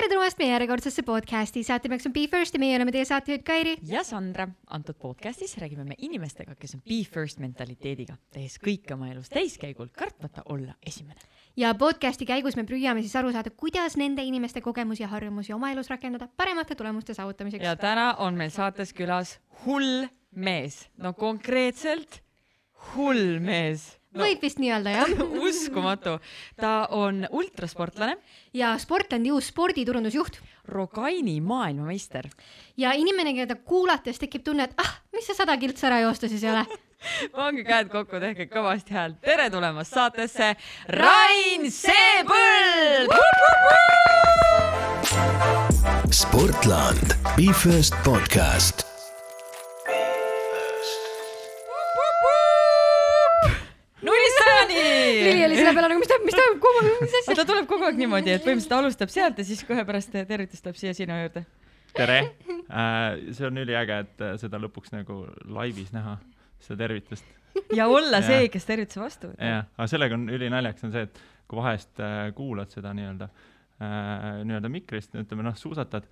tere tulemast meie järjekordsesse podcasti, saatemeheks on Be First ja meie oleme teie saatejuht Kairi. ja Sandra. antud podcastis räägime me inimestega, kes on Be First mentaliteediga, tehes kõike oma elus täiskäigul, kartmata olla esimene. ja podcasti käigus me püüame siis aru saada, kuidas nende inimeste kogemusi ja harjumusi oma elus rakendada paremate tulemuste saavutamiseks. ja täna on meil saates külas hull mees, no konkreetselt hull mees no, võib vist nii öelda, jah uskumatu. ta on ultrasportlane. ja Sportlandi uus sporditurundusjuht. Rogaini maailmameister. ja inimene, keda kuulates tekib tunne, et ah, mis see sada kiltsi ära joosta siis ei ole pange käed kokku, tehke kõvasti häält. tere tulemast saatesse, Rain Seepõld! sportland, Be First podcast Lili oli selle peale nagu, mis toimub, mis toimub, kuhu, mis asja. ta tuleb kogu aeg niimoodi, et põhimõtteliselt alustab sealt ja siis kohe pärast tervitus tuleb siia sinu juurde. tere äh,, see on üliäge, et äh, seda lõpuks nagu laivis näha, seda tervitust. ja olla see, kes tervituse vastu võtab. jah, aga sellega on ülinaljakas on see, et kui vahest äh, kuulad seda nii-öelda äh, nii-öelda mikrist, ütleme noh, suusatad,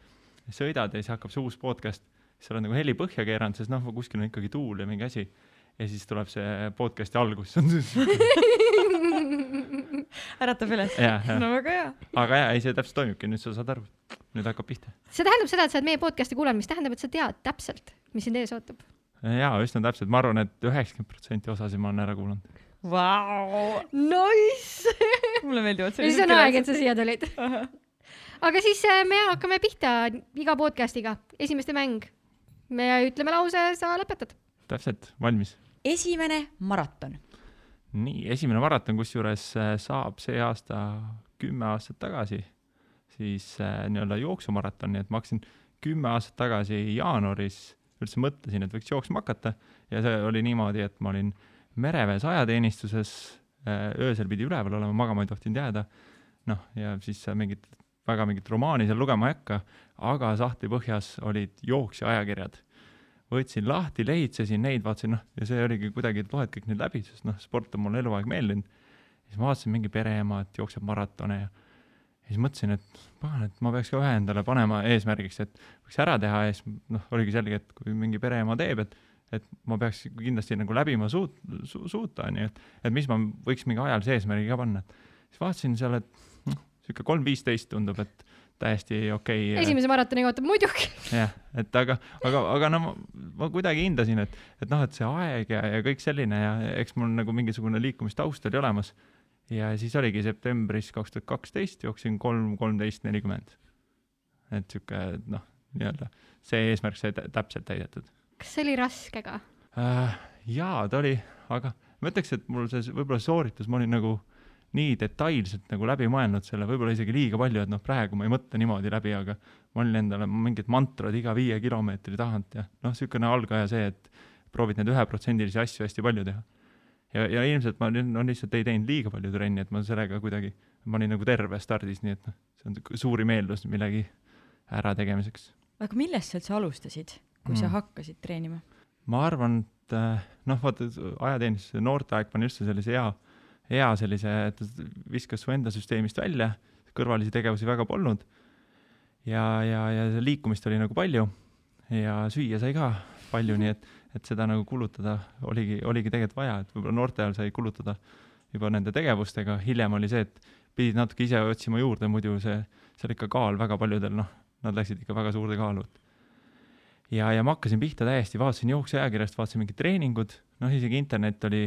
sõidad ja siis hakkab see uus podcast, siis sa oled nagu heli põhja keeranud, sest noh, kuskil on ikkagi tuul ja mingi asi ja siis tuleb see podcast'i algus äratab üles. no väga hea. aga jaa, ei see täpselt toimibki, nüüd sa saad aru, nüüd hakkab pihta. see tähendab seda, et sa oled meie podcast'i kuulanud, mis tähendab, et sa tead täpselt, mis sind ees ootab. jaa, üsna täpselt, ma arvan et, et üheksakümmend protsenti osasid ma olen ära kuulanud. Vau, nice mulle meeldivad sellised. siis on aeg, et sa siia tulid aga siis äh, me hakkame pihta iga podcast'iga, esimeste mäng. me ütleme lause, sa lõpetad. täpselt, valmis esimene maraton? Nii, esimene maraton, kusjuures äh, saab see aasta kümme aastat tagasi siis äh, nii-öelda jooksumaraton, nii et ma hakkasin kümme aastat tagasi jaanuaris üldse mõtlesin, et võiks jooksma hakata. Ja see oli niimoodi, et ma olin mereväes ajateenistuses äh,, öösel pidi üleval olema, magama ei tohtinud jääda, noh, ja siis mingit, väga mingit romaani seal lugema ei hakka, aga sahtli põhjas olid jooksja ajakirjad võtsin lahti, lehitsesin neid, vaatasin noh, ja see oligi kuidagi, et loed kõik need läbi, sest noh, sport on mulle eluaeg meeldinud. siis ma vaatasin mingi pereema, et jookseb maratone ja, siis mõtlesin, et pagan, et ma peaks ka ühe endale panema eesmärgiks, et võiks ära teha ja siis noh, oligi selge, et kui mingi pereema teeb, et et ma peaks kindlasti nagu läbima suut- su,, suuta, onju, et, et mis ma võiks mingi ajalise eesmärgi ka panna. siis vaatasin seal, et noh, sihuke kolm viisteist tundub, et täiesti okei okay.. esimese maratoni ootab muidugi. jah, et aga, aga, aga no ma, ma kuidagi hindasin, et, et noh, et see aeg ja, ja kõik selline ja eks mul nagu mingisugune liikumistaust oli olemas. ja siis oligi septembris kaks tuhat kaksteist jooksin kolm, kolmteist, nelikümmend. et sihuke noh, nii-öelda see eesmärk sai täpselt täidetud. kas see oli raske ka äh,? jaa, ta oli, aga ma ütleks, et mul see võib-olla sooritus, ma olin nagu äh, nii detailselt nagu läbi mõelnud selle, võib-olla isegi liiga palju, et noh, praegu ma ei mõtle niimoodi läbi, aga ma olin endale mingid mantrad iga viie kilomeetri tagant ja noh, niisugune algaja see, et proovid neid üheprotsendilisi asju hästi palju teha. ja, ja ilmselt ma no lihtsalt ei teinud liiga palju trenni, et ma sellega kuidagi, ma olin nagu terve stardis, nii et noh, see on suurim eeldus millegi ärategemiseks. aga millest sa üldse alustasid, kui mm. sa hakkasid treenima? ma arvan, et noh, vaata ajateenistuse noorteaeg pani üldse sellise hea hea sellise, et viskas su enda süsteemist välja, kõrvalisi tegevusi väga polnud. ja, ja, ja liikumist oli nagu palju ja süüa sai ka palju, nii et, et seda nagu kulutada oligi, oligi tegelikult vaja, et võib-olla noorte ajal sai kulutada juba nende tegevustega, hiljem oli see, et pidid natuke ise otsima juurde, muidu see, seal ikka kaal väga paljudel, noh, nad läksid ikka väga suurde kaalu. ja, ja ma hakkasin pihta täiesti, vaatasin jooksuajakirjast, vaatasin mingid treeningud, noh, isegi internet oli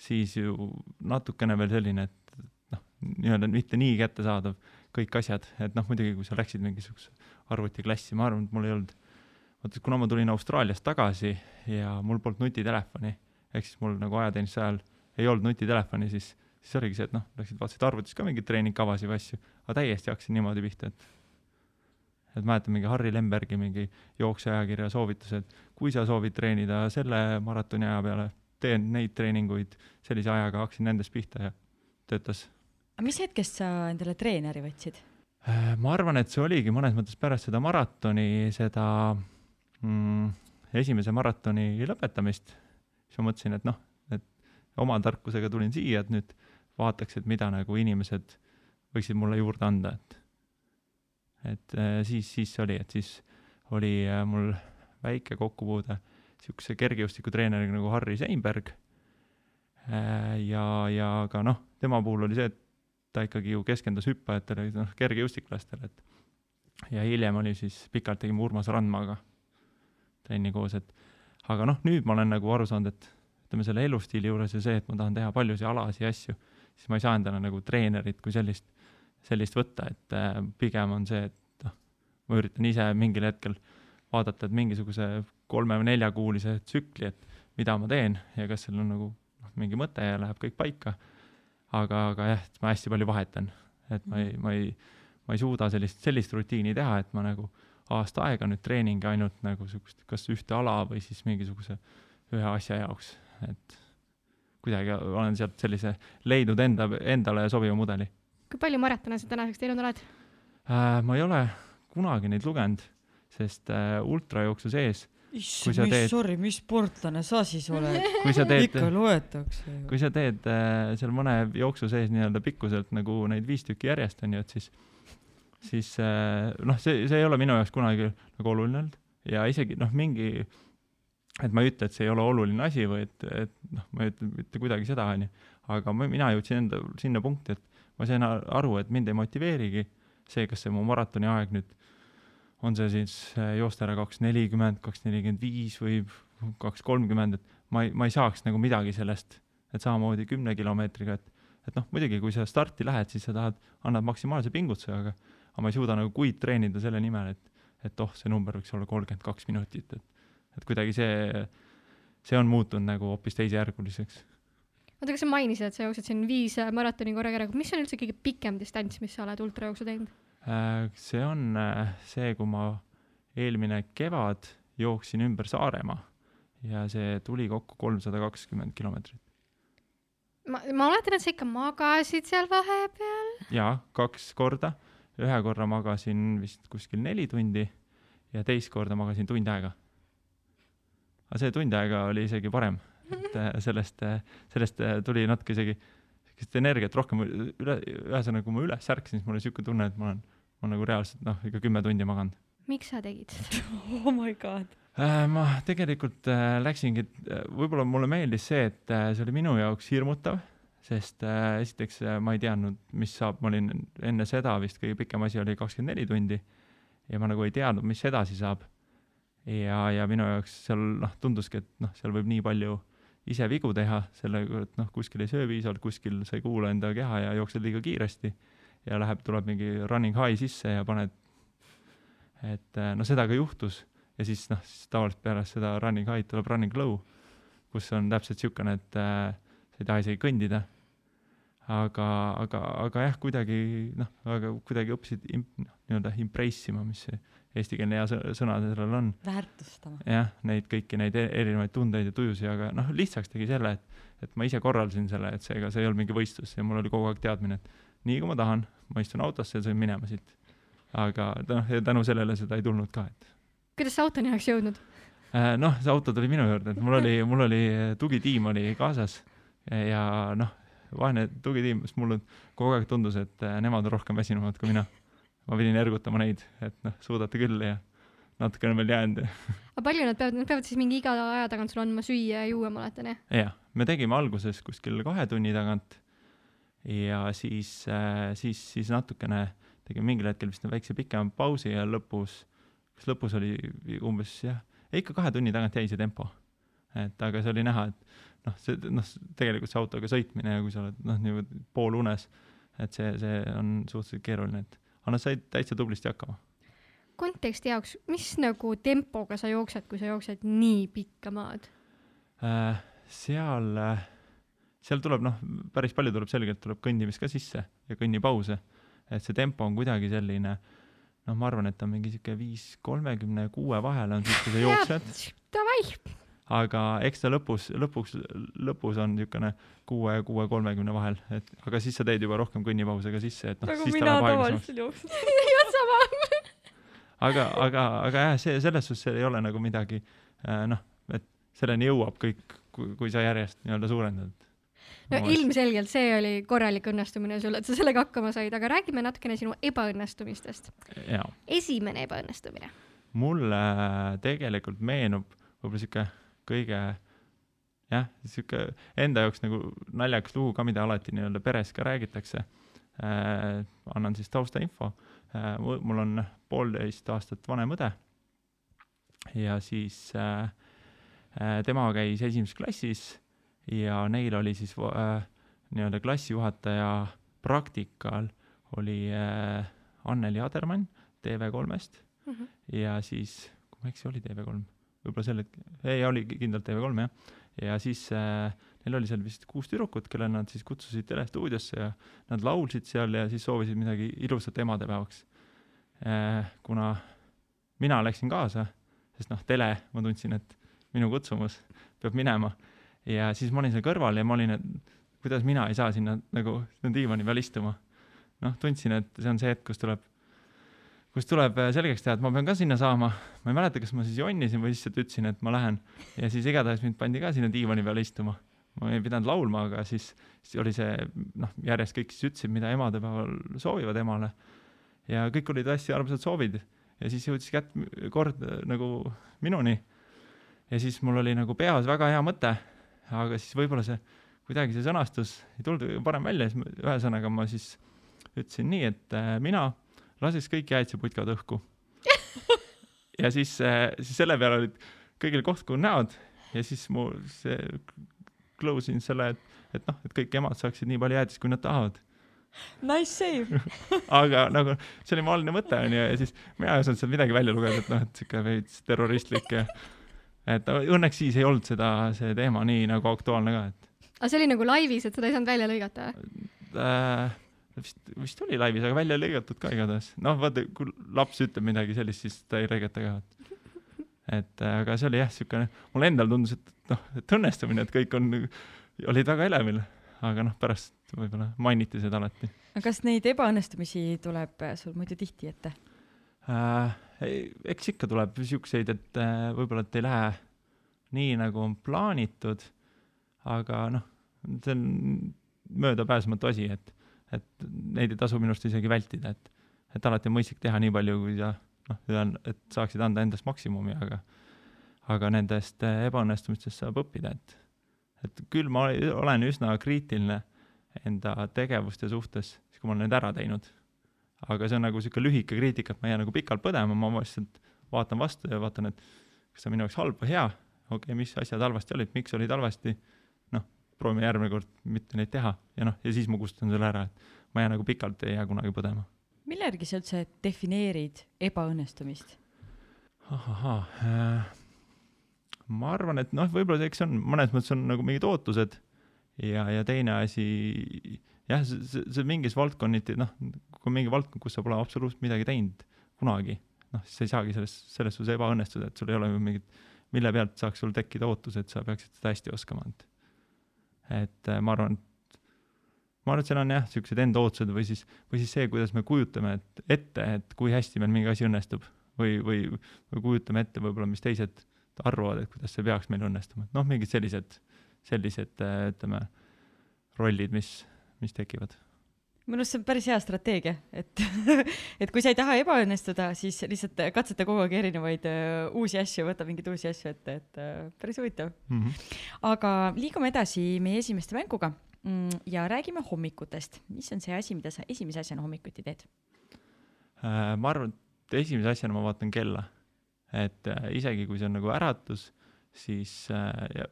siis ju natukene veel selline, et noh, nii-öelda mitte nii kättesaadav kõik asjad, et noh, muidugi kui sa läksid mingisuguse arvutiklassi, ma arvan, et mul ei olnud, vaata, kuna ma tulin Austraaliast tagasi ja mul polnud nutitelefoni, ehk siis mul nagu ajateenistuse ajal ei olnud nutitelefoni, siis, siis oligi see, et noh, läksid vaatasid arvutis ka mingeid treeningkavasid või asju, aga täiesti hakkasin niimoodi pihta, et et mäletan mingi Harri Lembergi mingi jooksuajakirja soovitused, kui sa soovid treenida selle maratoni aja peale, teen neid treeninguid sellise ajaga, hakkasin nendest pihta ja töötas. aga mis hetkest sa endale treeneri võtsid? Äh, ma arvan, et see oligi mõnes mõttes pärast seda maratoni, seda mm, esimese maratoni lõpetamist, siis ma mõtlesin, et noh, et oma tarkusega tulin siia, et nüüd vaataks, et mida nagu inimesed võiksid mulle juurde anda, et et äh, siis, siis oli, et siis oli äh, mul väike kokkupuude siukse kergejõustikutreeneriga nagu Harri Seinberg. ja, ja ka noh, tema puhul oli see, et ta ikkagi ju keskendus hüppajatele, noh, kergejõustiklastele, et ja hiljem oli siis pikalt tegime Urmas Randmaga trenni koos, et aga noh, nüüd ma olen nagu aru saanud, et ütleme selle elustiili juures ja see, et ma tahan teha paljusid alasid ja asju, siis ma ei saa endale nagu treenerit kui sellist, sellist võtta, et äh, pigem on see, et noh, ma üritan ise mingil hetkel vaadata, et mingisuguse kolme või neljakuulise tsükli, et mida ma teen ja kas seal on nagu noh, mingi mõte ja läheb kõik paika. aga, aga jah, et ma hästi palju vahetan, et ma ei, ma ei, ma ei suuda sellist, sellist rutiini teha, et ma nagu aasta aega nüüd treeningi ainult nagu sihukest, kas ühte ala või siis mingisuguse ühe asja jaoks, et kuidagi olen sealt sellise leidnud enda, endale sobiva mudeli kui palju maratone sa tänaseks teinud oled? äh,. ma ei ole kunagi neid lugenud, sest äh, ultrajooksu sees, Kui issand sa, mis teed-, sorry, mis sportlane sa siis oled? kui sa teed ikka loetakse kui sa teed äh, seal mõne jooksu sees nii-öelda pikkuselt nagu neid viis tükki järjest onju, et siis, siis äh, noh, see, see ei ole minu jaoks kunagi nagu oluline olnud. Ja isegi noh, mingi, et ma ei ütle, et see ei ole oluline asi või et, et noh, ma ei ütle mitte kuidagi seda onju, aga ma, mina jõudsin enda sinna punkti, et ma sain aru, et mind ei motiveerigi see, kas see mu maratoni aeg nüüd on see siis äh, joosta ära kaks nelikümmend, kaks nelikümmend viis või kaks kolmkümmend, et ma ei, ma ei saaks nagu midagi sellest, et samamoodi kümne kilomeetriga, et et noh, muidugi, kui sa starti lähed, siis sa tahad, annad maksimaalse pingutuse, aga aga ma ei suuda nagu kuid treenida selle nimel, et et oh, see number võiks olla kolmkümmend kaks minutit, et et kuidagi see, see on muutunud nagu hoopis teisejärguliseks. oota, kas sa mainisid, et sa jooksed siin viis maratoni korraga ära, mis on üldse kõige pikem distants, mis sa oled ultrajooksu teinud? Äh, see on äh, see, kui ma eelmine kevad jooksin ümber Saaremaa ja see tuli kokku kolmsada kakskümmend kilomeetrit. ma, ma oletan, et sa ikka magasid seal vahepeal. jaa, kaks korda, ühe korra magasin vist kuskil neli tundi ja teist korda magasin tund aega. aga see tund aega oli isegi parem, et äh, sellest, sellest tuli natuke isegi sellist energiat rohkem üle, ühesõnaga, kui ma üles ärkasin, siis mul oli siuke tunne, et ma olen, ma olen nagu reaalselt noh, ikka kümme tundi maganud. miks sa tegid seda? oh my god. Äh, ma tegelikult äh, läksingi, võib-olla mulle meeldis see, et äh, see oli minu jaoks hirmutav, sest äh, esiteks äh, ma ei teadnud, mis saab, ma olin enne seda vist kõige pikem asi oli kakskümmend neli tundi ja ma nagu ei teadnud, mis edasi saab. ja, ja minu jaoks seal noh, tunduski, et noh, seal võib nii palju ise vigu teha sellega, et noh, kuskil ei söö piisavalt, kuskil sa ei kuula enda keha ja jooksed liiga kiiresti ja läheb, tuleb mingi running high sisse ja paned, et äh, no seda ka juhtus ja siis noh, siis tavaliselt peale seda running high'd tuleb running low, kus on täpselt niisugune, et äh, sa ei taha isegi kõndida. aga, aga, aga jah, kuidagi noh, aga kuidagi õppisid imp, noh, nii-öelda embrace ima, mis see eestikeelne hea sõ- sõna sellel on. väärtustama. jah, neid kõiki neid e- erinevaid tundeid ja tujusid, aga noh, lihtsaks tegi selle, et, et ma ise korraldasin selle, et seega see ei olnud mingi võistlus ja mul oli kogu aeg teadmine, et nii kui ma tahan, ma istun autosse ja sõin minema siit. aga noh, ja tänu sellele seda ei tulnud ka, et kuidas sa autoni oleks jõudnud? Äh, noh, see auto tuli minu juurde, et mul oli, mul oli äh, tugitiim oli kaasas ja noh, vaene tugitiim, sest mulle kogu aeg tundus, et äh, nemad on rohkem väsinumad kui mina. Ma pidin ergutama neid, et noh, suudate küll ja natukene veel jäänud aga palju nad peavad, nad peavad siis mingi iga aja tagant sulle andma süüa ja juua, ma oletan jah? jah, me tegime alguses kuskil kahe tunni tagant ja siis äh,, siis, siis natukene tegime mingil hetkel vist väikse pikema pausi ja lõpus, kas lõpus oli umbes jah, ikka kahe tunni tagant jäi see tempo. et aga see oli näha, et noh, see noh, tegelikult see autoga sõitmine ja kui sa oled noh, niimoodi poolunes, et see, see on suhteliselt keeruline, et aga nad said täitsa tublisti hakkama. konteksti jaoks, mis nagu tempoga sa jooksed, kui sa jooksed nii pikka maad? Äh, seal, seal tuleb noh, päris palju tuleb selgelt tuleb kõndimist ka sisse ja kõnnipause, et see tempo on kuidagi selline noh, ma arvan, et ta on mingi sihuke viis kolmekümne kuue vahel on siis, kui sa jooksed, Davai, aga eks ta lõpus, lõpuks, lõpus on niisugune kuue ja kuue kolmekümne vahel, et aga siis sa teed juba rohkem kõnnipause ka sisse, et noh, nagu mina tavaliselt jooksen. sama. aga, aga, aga jah, see selles suhtes ei ole nagu midagi äh, noh, et selleni jõuab kõik, kui, sa järjest nii-öelda suurendad. no ilmselgelt see oli korralik õnnestumine sul, et sa sellega hakkama said, aga räägime natukene sinu ebaõnnestumistest. esimene ebaõnnestumine. mulle tegelikult meenub võib-olla sihuke kõige jah, sihuke enda jaoks nagu naljakas lugu ka, mida alati nii-öelda peres ka räägitakse äh,. annan siis taustainfo äh,. mul on poolteist aastat vanem õde ja siis äh, äh, tema käis esimeses klassis ja neil oli siis äh, nii-öelda klassijuhataja praktikal oli äh, Anneli Adermann TV3-st Mhm. ja siis, kui ma ei eksi, oli TV3, võib-olla sel hetkel, ei oli kindlalt TV3 jah, ja siis äh, neil oli seal vist kuus tüdrukut, kelle nad siis kutsusid telestuudiosse ja nad laulsid seal ja siis soovisid midagi ilusat emadepäevaks äh,. kuna mina läksin kaasa, sest noh, tele, ma tundsin, et minu kutsumus peab minema ja siis ma olin seal kõrval ja ma olin, et kuidas mina ei saa sinna nagu sinna diivani peal istuma. noh, tundsin, et see on see hetk, kus tuleb kus tuleb äh, selgeks teha, et ma pean ka sinna saama, ma ei mäleta, kas ma siis jonnisin või lihtsalt ütlesin, et ma lähen ja siis igatahes mind pandi ka sinna diivani peale istuma. ma ei pidanud laulma, aga siis, siis oli see noh, järjest kõik siis ütlesid, mida emadepäeval soovivad emale. ja kõik olid hästi armsad soovid ja siis jõudis kätt kord äh, nagu minuni. ja siis mul oli nagu peas väga hea mõte, aga siis võib-olla see kuidagi see sõnastus ei tulnud parem välja, siis ühesõnaga ma siis ütlesin nii, et äh, mina laseks kõik jäätseputkad õhku. ja siis, siis selle peale olid kõigil kohtkuu näod ja siis mu see close in selle, et, et noh, et kõik emad saaksid nii palju jäätist, kui nad tahavad. Nice save. aga nagu see oli mu algne mõte onju ja siis mina ei osanud sealt midagi välja lugeda, et noh, et siuke veits terroristlik ja et õnneks siis ei olnud seda, see teema nii nagu aktuaalne ka, et aga see oli nagu laivis, et seda ei saanud välja lõigata või? äh, vist, vist oli laivis, aga välja ei lõigatud ka igatahes. noh, vaata, kui laps ütleb midagi sellist, siis ta ei lõigata ka. et äh, aga see oli jah, siukene, mulle endale tundus, et noh, et õnnestumine, et kõik on, olid väga elevil, aga noh, pärast võib-olla mainiti seda alati aga kas neid ebaõnnestumisi tuleb äh, sul muidu tihti ette? äh,. eks ikka tuleb siukseid, et äh, võib-olla, et ei lähe nii, nagu on plaanitud, aga noh, see on möödapääsmatu asi, et, et neid ei tasu minu arust isegi vältida, et, et alati on mõistlik teha nii palju, kui sa noh, et saaksid anda endast maksimumi, aga aga nendest äh, ebaõnnestumistest saab õppida, et et küll ma olen üsna kriitiline enda tegevuste suhtes, siis kui ma olen need ära teinud. Aga see on nagu sihuke lühike kriitika, et ma ei jää nagu pikalt põdema, ma lihtsalt vaatan vastu ja vaatan, et kas see on minu jaoks halb või hea, okei okay,, mis asjad halvasti olid, miks olid halvasti, proovime järgmine kord mitte neid teha ja noh, ja siis ma kustutan selle ära, et ma ei jää nagu pikalt, ei jää kunagi põdema. mille järgi sa üldse defineerid ebaõnnestumist? ahahah äh,, ma arvan, et noh, võib-olla eks see on mõnes mõttes on nagu mingid ootused ja, ja teine asi jah, see, see, see mingis valdkonniti noh, kui mingi valdkond, kus sa pole absoluutselt midagi teinud kunagi, noh, siis sa ei saagi selles, selles suhtes ebaõnnestuda, et sul ei ole ju mingit, mille pealt saaks sul tekkida ootus, et sa peaksid seda hästi oskama, et et äh, ma arvan, et ma arvan, et seal on jah, niisugused enda ootused või siis, või siis see, kuidas me kujutame et, ette, et kui hästi meil mingi asi õnnestub või, või, või kujutame ette võib-olla, mis teised arvavad, et kuidas see peaks meil õnnestuma, et noh, mingid sellised, sellised äh, ütleme, rollid, mis, mis tekivad. Minu arust see on päris hea strateegia, et, et kui sa ei taha ebaõnnestuda, siis lihtsalt katseta kogu aeg erinevaid uh, uusi asju, võta mingeid uusi asju ette, et uh, päris huvitav. Mm -hmm. aga liigume edasi meie esimeste mänguga mm, ja räägime hommikutest. mis on see asi, mida sa esimese asjana hommikuti teed? Äh, ma arvan, et esimese asjana ma vaatan kella. et äh, isegi kui see on nagu äratus, siis äh, ja,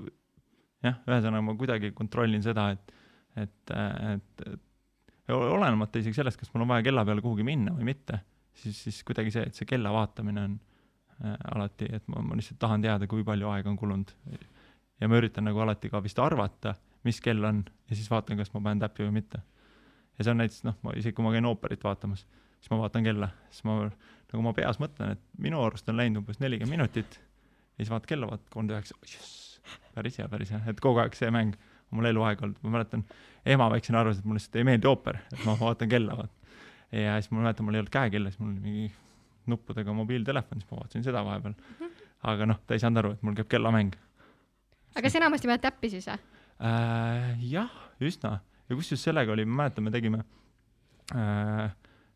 jah, ühesõnaga ma kuidagi kontrollin seda, et, et, et, et ja olenemata isegi sellest, kas mul on vaja kella peale kuhugi minna või mitte, siis, siis kuidagi see, et see kella vaatamine on äh, alati, et ma, ma lihtsalt tahan teada, kui palju aega on kulunud. ja ma üritan nagu alati ka vist arvata, mis kell on ja siis vaatan, kas ma panen täppi või mitte. ja see on näiteks noh, ma isegi kui ma käin ooperit vaatamas, siis ma vaatan kella, siis ma nagu ma peas mõtlen, et minu arust on läinud umbes nelikümmend minutit ja siis vaatad kella, vaatad kolmkümmend üheksa, jess, päris hea, päris hea, et kogu aeg see mäng mul eluaeg olnud, ma mäletan, ema väiksena arvas, et mulle lihtsalt ei meeldi ooper, et ma vaatan kella, vaat. ja siis ma mäletan, mul ei olnud käekella, siis mul oli mingi nuppudega mobiiltelefon, siis ma vaatasin seda vahepeal. aga noh, ta ei saanud aru, et mul käib kellamäng. aga sa enamasti paned täppi siis või? äh,. jah, üsna ja kusjuures sellega oli, ma mäletan, me tegime äh,,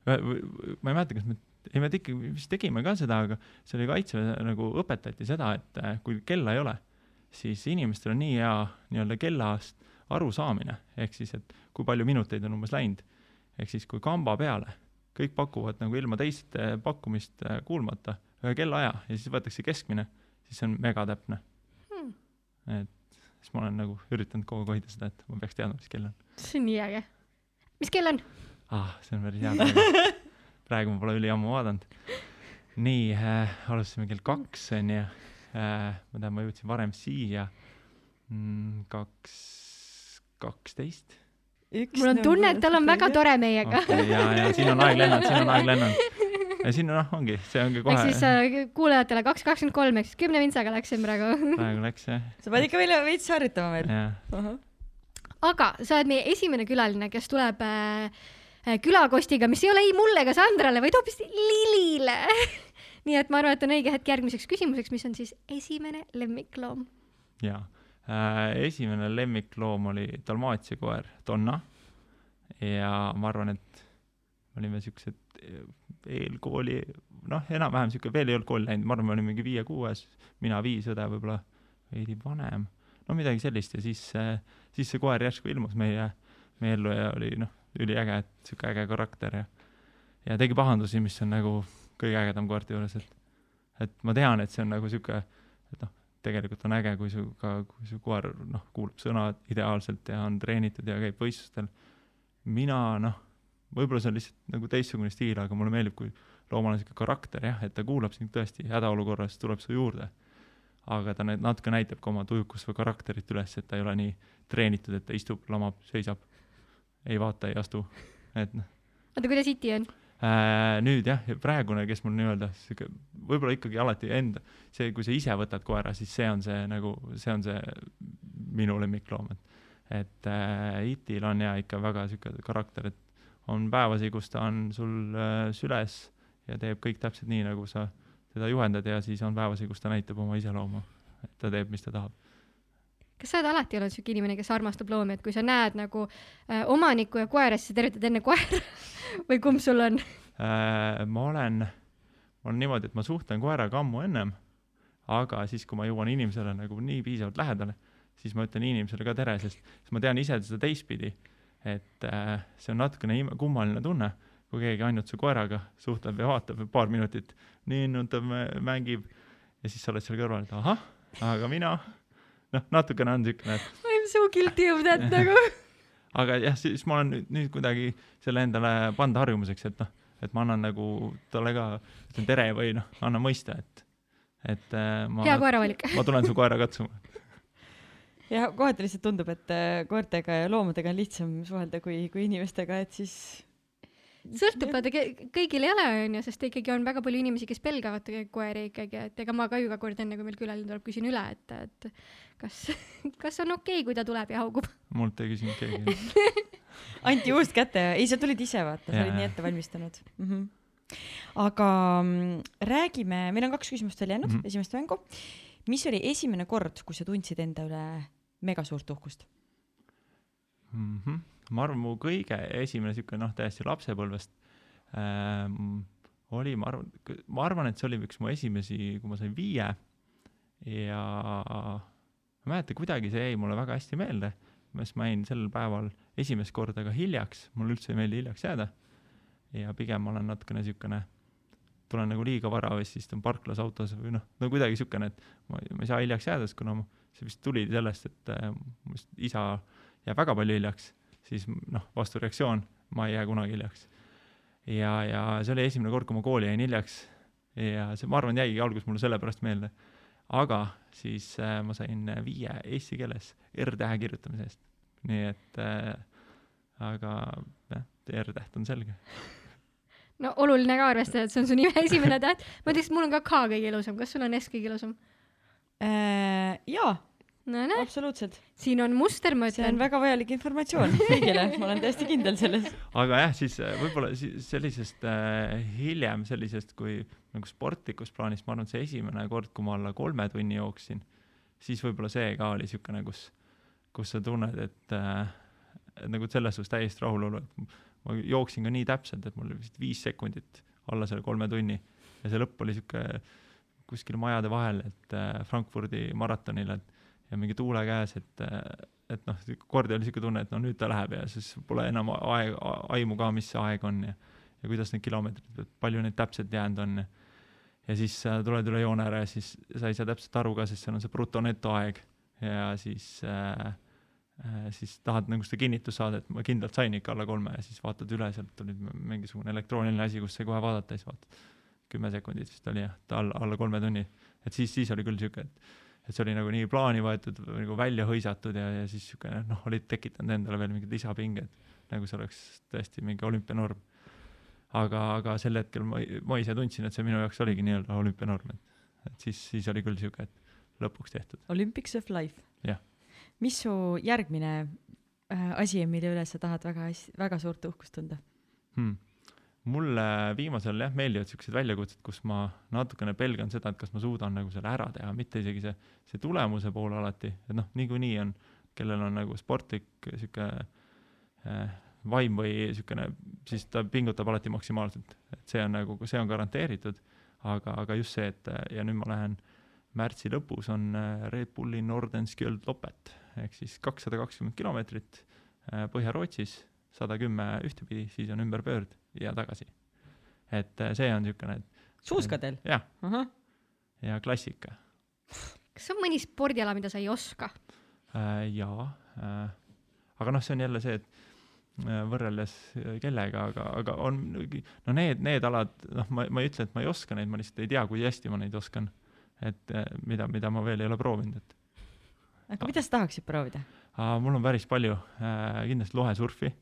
ma ei mäleta, kas me, ei me ikkagi vist tegime ka seda, aga see oli kaitseväe nagu õpetati seda, et äh, kui kella ei ole, siis inimestel on nii hea nii-öelda kellast arusaamine, ehk siis, et kui palju minuteid on umbes läinud. ehk siis, kui kamba peale kõik pakuvad nagu ilma teiste pakkumist äh, kuulmata ühe kellaaja ja siis võetakse keskmine, siis see on megatäpne Hmm. et siis ma olen nagu üritanud kogu aeg hoida seda, et ma peaks teadma, mis kell on. see on nii äge. mis kell on? ah, see on päris hea praegu. praegu ma pole üliammu vaadanud. nii äh,, alustasime kell kaks onju. Ma tean, ma jõudsin varem siia mm,. kaks, kaksteist. mul on tunne, et tal on väga tore meiega. okei, ja, ja siin on aeg lennanud, siin on aeg lennanud. ja siin noh, ongi, see ongi ehk kohe siis, äh, kuulajatele kaks kakskümmend kolm ehk siis kümne vintsaga läksin praegu. praegu läks jah, sa pead ikka veel veits harjutama veel. aga sa oled meie esimene külaline, kes tuleb äh, äh, külakostiga, mis ei ole ei mulle ega Sandrale, vaid hoopis Lilile. nii et ma arvan, et on õige hetk järgmiseks küsimuseks, mis on siis esimene lemmikloom. jaa. Äh,, esimene lemmikloom oli dalmaatia koer Donna. Ja ma arvan, et me olime siuksed eh, eelkooli, noh, enam-vähem siuke, veel ei olnud kooli läinud, ma arvan, me olime mingi viie-kuues, mina viis, õde võib-olla veidi vanem, no midagi sellist. Ja siis, siis see koer järsku ilmus meie, meie ellu ja oli noh, üliäge, et siuke äge karakter ja ja tegi pahandusi, mis on nagu kõige ägedam koerte juures, et et ma tean, et see on nagu siuke, et noh, tegelikult on äge, kui su ka, kui su koer noh, kuulab sõnad ideaalselt ja on treenitud ja käib võistlustel. mina noh, võib-olla see on lihtsalt nagu teistsugune stiil, aga mulle meeldib, kui loomal on siuke karakter jah, et ta kuulab sind tõesti hädaolukorras, tuleb su juurde. aga ta nüüd natuke näitab ka oma tujukust või karakterit üles, et ta ei ole nii treenitud, et ta istub, lamab, seisab, ei vaata, ei astu, et noh oota, kuidas iti on? Äh, nüüd jah, praegune, kes mul nii-öelda sihuke, võib-olla ikkagi alati enda, see, kui sa ise võtad koera, siis see on see nagu, see on see minu lemmikloom, et et äh, Itil on ja ikka väga sihuke karakter, et on päevasi, kus ta on sul äh, süles ja teeb kõik täpselt nii, nagu sa teda juhendad ja siis on päevasi, kus ta näitab oma iseloomu, et ta teeb, mis ta tahab. Kas sa oled alati olnud siuke inimene, kes armastab loomi, et kui sa näed nagu äh, omanikku ja koera, siis sa tervitad enne koera või kumb sul on? Äh, ma olen, olen niimoodi, et ma suhtlen koeraga ammu ennem, aga siis, kui ma jõuan inimesele nagu nii piisavalt lähedale, siis ma ütlen inimesele ka tere, sest siis ma tean ise seda teistpidi, et äh, see on natukene kummaline tunne, kui keegi ainult su koeraga suhtleb ja vaatab paar minutit, ninnutab, mängib ja siis sa oled seal kõrval, et ahah, aga mina, noh, natukene on siukene, et I m so guilty of that nagu. aga jah, siis ma olen nüüd, nüüd kuidagi selle endale pannud harjumuseks, et noh, et ma annan nagu talle ka, ütlen tere või noh, annan mõista, et, et äh, ma hea, koeravalik. ma tulen su koera katsuma. ja kohati lihtsalt tundub, et äh, koertega ja loomadega on lihtsam suhelda kui, kui inimestega, et siis sõltub, vaata kõigil ei ole, onju, sest ikkagi on väga palju inimesi, kes pelgavad koeri ikkagi, et ega ma ka iga kord enne, kui meil külaline tuleb, küsin üle, et, et kas, kas on okei okay,, kui ta tuleb ja haugub. mult ei küsinud keegi. anti juust kätte ja ei, sa tulid ise vaata, sa olid nii ette valmistanud mm. -hmm. aga räägime, meil on kaks küsimust veel jäänud mm Mhm. -hmm. esimest mängu. mis oli esimene kord, kui sa tundsid enda üle mega suurt uhkust? mm. -hmm. Ma arvan, mu kõige esimene siuke noh, täiesti lapsepõlvest ähm, oli, ma arvan, ma arvan, et see oli üks mu esimesi, kui ma sain viie. Ja ma ei mäleta, kuidagi see jäi mulle väga hästi meelde, sest ma jäin sel päeval esimest korda ka hiljaks, mulle üldse ei meeldi hiljaks jääda. Ja pigem ma olen natukene siukene tulen nagu liiga vara või siis istun parklas autos või noh, no kuidagi siukene, et ma, ma ei saa hiljaks jääda, sest kuna ma, see vist tuli sellest, et äh, mu isa jääb väga palju hiljaks, siis noh, vastureaktsioon, ma ei jää kunagi hiljaks. ja, ja see oli esimene kord, kui ma kooli jäin hiljaks ja see, ma arvan, jäigi alguses mulle sellepärast meelde. aga siis äh, ma sain viie eesti keeles R-tähe kirjutamise eest. nii et äh, aga jah, R-täht on selge. no oluline ka arvestada, et see on su nime esimene täht. ma ütleks, et mul on ka K kõige ilusam, kas sul on S kõige ilusam? Äh, jaa, no näe, absoluutselt, siin on muster, ma see on ütlen. väga vajalik informatsioon kõigile, ma olen täiesti kindel selles. aga jah, siis äh, võib-olla sellisest äh, hiljem sellisest kui nagu sportlikus plaanis, ma arvan, see esimene kord, kui ma alla kolme tunni jooksin, siis võib-olla see ka oli niisugune, kus kus sa tunned, et äh, et nagu selles suhtes täiesti rahulolu, et ma jooksin ka nii täpselt, et mul oli vist viis sekundit alla selle kolme tunni ja see lõpp oli sihuke kuskil majade vahel, et äh, Frankfurdi maratonil, et ja mingi tuule käes, et et noh, kord oli sihuke tunne, et no nüüd ta läheb ja siis pole enam aeg, aimu ka, mis see aeg on ja ja kuidas need kilomeetrid, palju neid täpselt jäänud on ja ja siis äh, tuled üle joone ära ja siis sa ei saa täpselt aru ka, sest seal on see bruto-netoaeg ja siis äh, äh, siis tahad nagu seda kinnitust saada, et ma kindlalt sain ikka alla kolme ja siis vaatad üle, sealt tuli mingisugune elektrooniline asi, kus sai kohe vaadata ja siis vaatad, kümme sekundit vist oli jah, ta alla, alla kolme tunni. et siis, siis oli küll sihuke, et et see oli nagu nii plaani võetud, nagu välja hõisatud ja, ja siis sihuke noh, olid tekitanud endale veel mingid lisapinged, nagu see oleks tõesti mingi olümpianorm aga, aga sel hetkel ma, ma ise tundsin, et see minu jaoks oligi nii-öelda olümpianorm, et, et siis, siis oli küll sihuke, et lõpuks tehtud. Olympics of life. jah. mis su järgmine äh, asi on, mille üle sa tahad väga, väga suurt uhkust tunda hmm.? Mulle viimasel jah, meeldivad siuksed väljakutsed, kus ma natukene pelgan seda, et kas ma suudan nagu selle ära teha, mitte isegi see, see tulemuse pool alati, et noh, niikuinii on, kellel on nagu sportlik sihuke äh, vaim või niisugune, siis ta pingutab alati maksimaalselt, et see on nagu, see on garanteeritud, aga, aga just see, et ja nüüd ma lähen märtsi lõpus on äh, Red Bulli Nordenskjöld Lopet ehk siis kakssada kakskümmend kilomeetrit Põhja-Rootsis, sada kümme ühtepidi, siis on ümberpöörd ja tagasi. et äh, see on niisugune, suuskadel? jah uh -huh., ja klassika. kas on mõni spordiala, mida sa ei oska äh,? jaa äh,, aga noh, see on jälle see, et Äh, võrreldes äh, kellega, aga, aga on, no need, need alad, noh, ma, ma ei ütle, et ma ei oska neid, ma lihtsalt ei tea, kui hästi ma neid oskan. et mida, mida ma veel ei ole proovinud, et. aga mida sa tahaksid proovida? mul on päris palju äh,, kindlasti lohesurfi,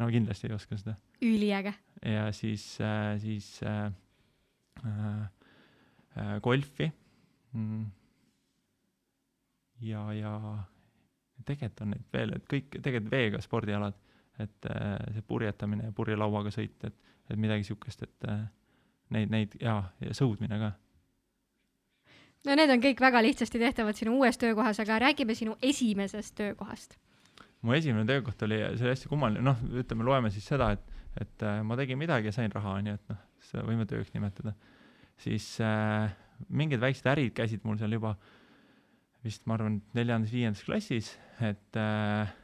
no kindlasti ei oska seda. üliäge. Ja siis äh,, siis äh, äh, golfi mm.. ja, ja tegelikult on neid veel, et kõik tegelikult veega spordialad et see purjetamine ja purjelauaga sõit, et, et midagi niisugust, et neid, neid ja, ja sõudmine ka. no need on kõik väga lihtsasti tehtavad sinu uues töökohas, aga räägime sinu esimesest töökohast. mu esimene töökoht oli, see oli hästi kummaline, noh, ütleme, loeme siis seda, et, et äh, ma tegin midagi ja sain raha, onju, et noh, seda võime tööks nimetada. siis äh, mingid väiksed ärid käisid mul seal juba vist, ma arvan, neljandas-viiendas klassis, et äh,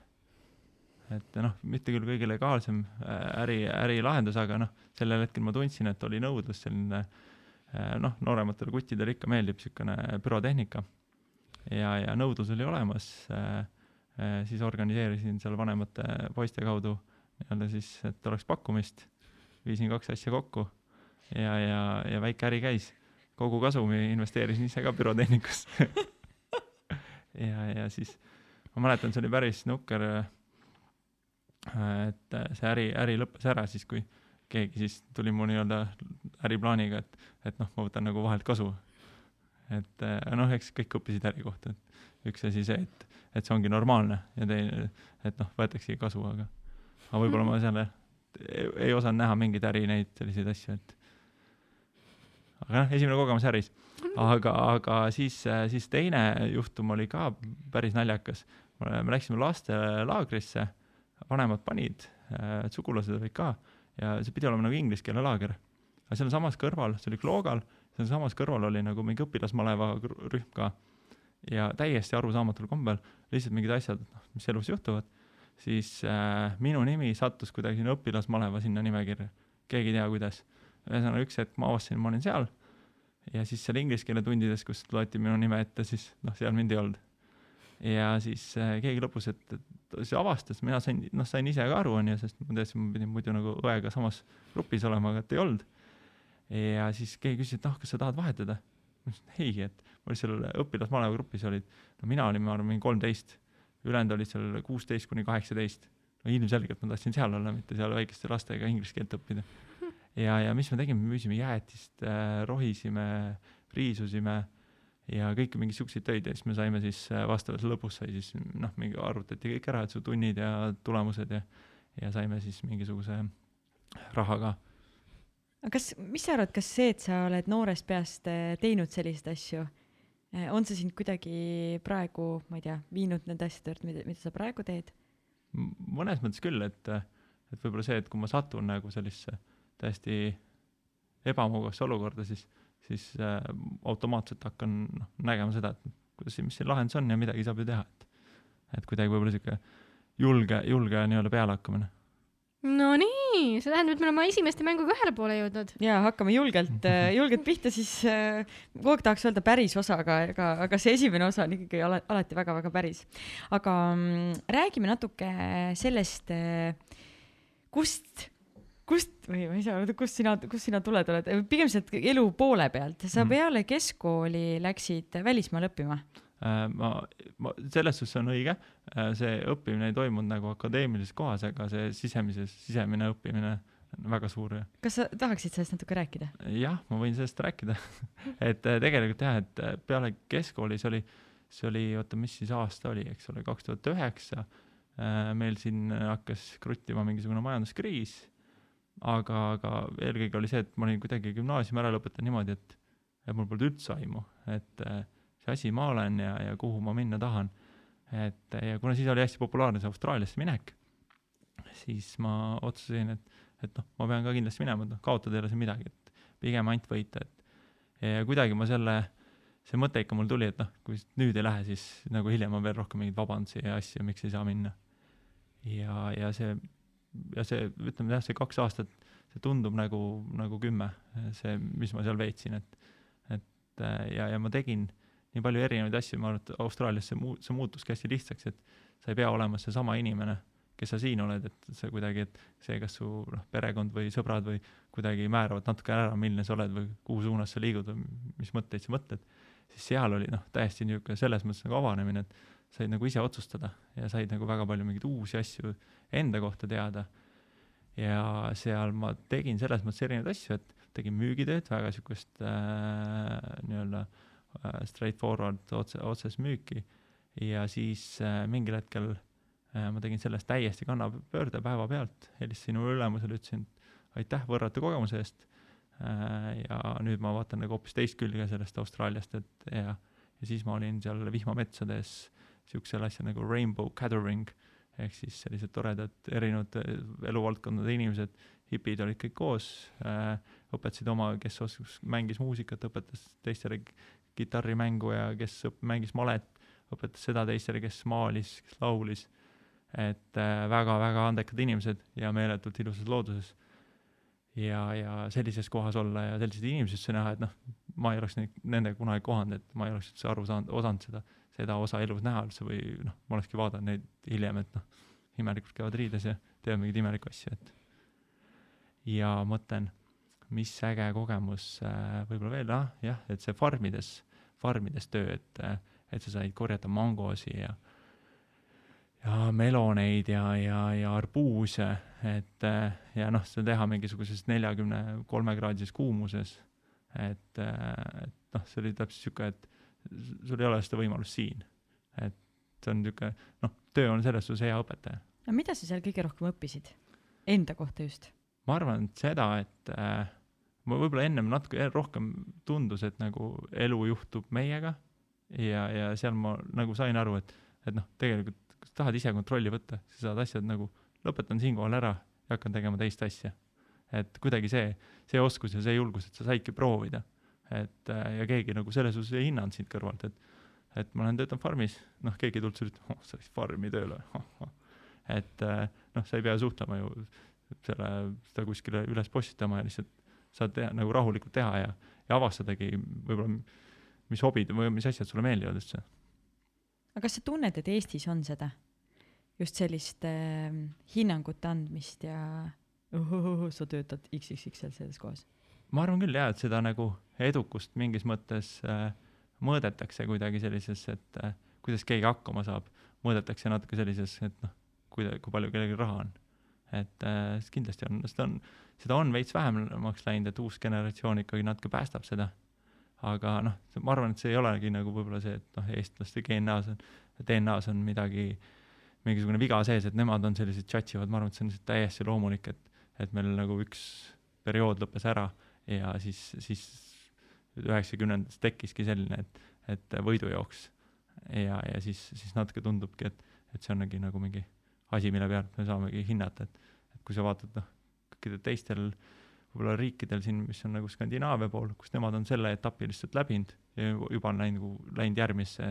et noh, mitte küll kõige legaalsem äh, äri, ärilahendus, aga noh, sellel hetkel ma tundsin, et oli nõudlus selline äh, noh, noorematele kuttidele ikka meeldib niisugune pürotehnika. ja, ja nõudlus oli olemas, äh, siis organiseerisin seal vanemate poiste kaudu nii-öelda siis, et oleks pakkumist, viisin kaks asja kokku ja, ja, ja väike äri käis. kogu kasumi investeerisin ise ka pürotehnikusse ja, ja siis ma mäletan, see oli päris nukker et see äri, äri lõppes ära siis, kui keegi siis tuli mu nii-öelda äriplaaniga, et, et noh, ma võtan nagu vahelt kasu. et noh, eks kõik õppisid äri kohta, et üks asi see, et, et see ongi normaalne ja teine, et noh, võetaksegi kasu, aga, aga võib-olla ma seal ei, ei osanud näha mingeid äri neid selliseid asju, et aga noh, esimene kogemus äris. aga, aga siis, siis teine juhtum oli ka päris naljakas. me läksime lastelaagrisse vanemad panid, äh, sugulased olid ka ja see pidi olema nagu inglise keele laager. aga sealsamas kõrval, see oli Kloogal, sealsamas kõrval oli nagu mingi õpilasmaleva rühm ka ja täiesti arusaamatul kombel lihtsalt mingid asjad, noh, mis elus juhtuvad, siis äh, minu nimi sattus kuidagi sinna õpilasmaleva sinna nimekirja, keegi ei tea, kuidas. ühesõnaga üks hetk ma avastasin, ma olin seal ja siis seal inglise keele tundides, kus loeti minu nime ette, siis noh, seal mind ei olnud ja siis äh, keegi lõpus, et, et siis avastas, mina sain, noh, sain ise ka aru, onju, sest ma tõesti, ma pidin muidu nagu õega samas grupis olema, aga et ei olnud. ja siis keegi küsis, et noh, kas sa tahad vahetada? ma ütlesin ei, et ma olin seal õpilasmaleva grupis olid, no mina olin, ma arvan, mingi kolmteist, ülejäänud olid seal kuusteist kuni kaheksateist. no ilmselgelt ma tahtsin seal olla, mitte seal väikeste lastega inglise keelt õppida. ja, ja mis me tegime, me müüsime jäätist äh,, rohisime, riisusime ja kõiki mingeid siukseid töid ja siis me saime siis äh, vastavalt lõpus sai siis noh, mingi arvutati kõik ära, et su tunnid ja tulemused ja, ja saime siis mingisuguse raha ka. aga kas, mis sa arvad, kas see, et sa oled noorest peast äh, teinud selliseid asju, on see sind kuidagi praegu, ma ei tea, viinud nende asjade juurde, mida, mida sa praegu teed? Mõnes mõttes küll, et, et võib-olla see, et kui ma satun nagu sellisesse täiesti ebamugavasse olukorda, siis, siis äh, automaatselt hakkan noh, nägema seda, et kuidas, mis see lahendus on ja midagi saab ju teha, et et kuidagi võib-olla sihuke julge, julge nii-öelda pealehakkamine. Nonii, see tähendab, et me oleme esimeste mänguga ühele poole jõudnud. ja hakkame julgelt, julgelt pihta, siis äh, kogu aeg tahaks öelda päris osa, aga, aga, aga see esimene osa on ikkagi ala, alati väga-väga päris. aga mm, räägime natuke sellest, kust kust või ma ei saa öelda, kust sina, kust sina tuled oled, pigem sealt elu poole pealt, sa Mhm. peale keskkooli läksid välismaale õppima? Äh, ma, ma, selles suhtes on õige, see õppimine ei toimunud nagu akadeemilises kohas, aga see sisemises, sisemine õppimine on väga suur kas sa tahaksid sellest natuke rääkida? jah, ma võin sellest rääkida et äh, tegelikult jah, et äh, peale keskkooli see oli, see oli, oota, mis siis aasta oli, eks ole, kaks tuhat üheksa. meil siin hakkas kruttima mingisugune majanduskriis. aga, aga eelkõige oli see, et ma olin kuidagi gümnaasiumi ära lõpetanud niimoodi, et, et mul polnud üldse aimu, et äh, see asi ma olen ja, ja kuhu ma minna tahan. et ja kuna siis oli hästi populaarne see Austraaliasse minek, siis ma otsustasin, et, et noh, ma pean ka kindlasti minema, et noh, kaotada ei ole siin midagi, et pigem ainult võita, et ja kuidagi ma selle, see mõte ikka mul tuli, et noh, kui nüüd ei lähe, siis nagu hiljem on veel rohkem mingeid vabandusi ja asju, miks ei saa minna. ja, ja see, ja see, ütleme jah, see kaks aastat, see tundub nagu, nagu kümme, see, mis ma seal veetsin, et, et ja, ja ma tegin nii palju erinevaid asju, ma arvan, et Austraalias see muu-, see muutuski hästi lihtsaks, et sa ei pea olema seesama inimene, kes sa siin oled, et see kuidagi, et see, kas su noh, perekond või sõbrad või kuidagi määravad natuke ära, milline sa oled või kuhu suunas sa liigud või mis mõtteid sa mõtled, siis seal oli noh, täiesti niisugune selles mõttes nagu avanemine, et said nagu ise otsustada ja said nagu väga palju mingeid uusi asju enda kohta teada. ja seal ma tegin selles mõttes erinevaid asju, et tegin müügitööd, väga niisugust äh, nii-öelda äh, straightforward otse, otsest müüki. Ja siis äh, mingil hetkel äh, ma tegin sellest täiesti kannapöörde päevapealt, helistasin mu ülemusele, ütlesin aitäh võrratu kogemuse eest. Äh,. ja nüüd ma vaatan nagu hoopis teist külge sellest Austraaliast, et ja, ja siis ma olin seal vihmametsades siuksel asjal nagu rainbow gathering. Ehk siis sellised toredad erinevad äh, eluvaldkondade inimesed, hipid olid kõik koos äh,, õpetasid oma, kes oskas, mängis muusikat, õpetas teistele kitarrimängu ja kes mängis malet, õpetas seda teistele, kes maalis, kes laulis. et äh, väga-väga andekad inimesed ja meeletult ilusas looduses. ja, ja sellises kohas olla ja selliseid inimesi üldse näha, et noh, ma ei oleks neid, nendega kunagi kohanud, et ma ei oleks üldse aru saanud, osanud seda, seda osa elus näha üldse või noh, ma olekski vaadanud neid hiljem, et noh, imelikult käivad riides ja teevad mingeid imelikke asju, et ja mõtlen, mis äge kogemus äh, võib-olla veel, ah jah, et see farmides, farmides töö, et, et sa said korjata mangosi ja ja meloneid ja, ja, ja arbuuse, et ja noh, seda teha mingisuguses neljakümne kolme kraadises kuumuses. et, et noh, see oli täpselt sihuke, et sul ei ole seda võimalust siin. et see on niisugune, noh, töö on selles suhtes hea õpetaja. no mida sa seal kõige rohkem õppisid? Enda kohta just? Ma arvan, et seda, et äh, ma võib-olla ennem natuke rohkem tundus, et nagu elu juhtub meiega ja, ja seal ma nagu sain aru, et, et noh, tegelikult kui sa tahad ise kontrolli võtta, sa saad asjad nagu, lõpetan siinkohal ära ja hakkan tegema teist asja. et kuidagi see, see oskus ja see julgus, et sa saidki proovida. et äh, ja keegi nagu selles suhtes ei hinnanud sind kõrvalt, et et ma olen töötanud farmis, noh, keegi ei tulnud sulle ütlema, oh, sa läksid farmi tööle et äh, noh, sa ei pea suhtlema ju selle, seda kuskile üles postitama ja lihtsalt saad teha nagu rahulikult teha ja, ja avastadagi võib-olla, mis hobid või mis asjad sulle meeldivad üldse. aga kas sa tunned, et Eestis on seda? just sellist äh, hinnangute andmist ja ohohoh, sa töötad XXXL selles kohas? ma arvan küll jaa, et seda nagu edukust mingis mõttes äh, mõõdetakse kuidagi sellises, et äh, kuidas keegi hakkama saab, mõõdetakse natuke sellises, et noh, kui, kui palju kellelgi raha on. Et äh, kindlasti on, seda on, seda on veits vähemaks läinud, et uus generatsioon ikkagi natuke päästab seda. aga noh, ma arvan, et see ei olegi nagu võib-olla see, et noh, eestlaste DNA-s on, DNA-s on midagi, mingisugune viga sees, et nemad on sellised tšatšivad, ma arvan, et see on lihtsalt täiesti loomulik, et, et meil nagu üks periood lõppes ära ja siis, siis üheksakümnendates tekkiski selline, et, et võidujooks. ja, ja siis, siis natuke tundubki, et, et see ongi nagu mingi asi, mille pealt me saamegi hinnata, et, et kui sa vaatad noh, kõikidel teistel võib-olla riikidel siin, mis on nagu Skandinaavia pool, kus nemad on selle etapi lihtsalt läbinud ja juba on läinud nagu, läinud järgmisse,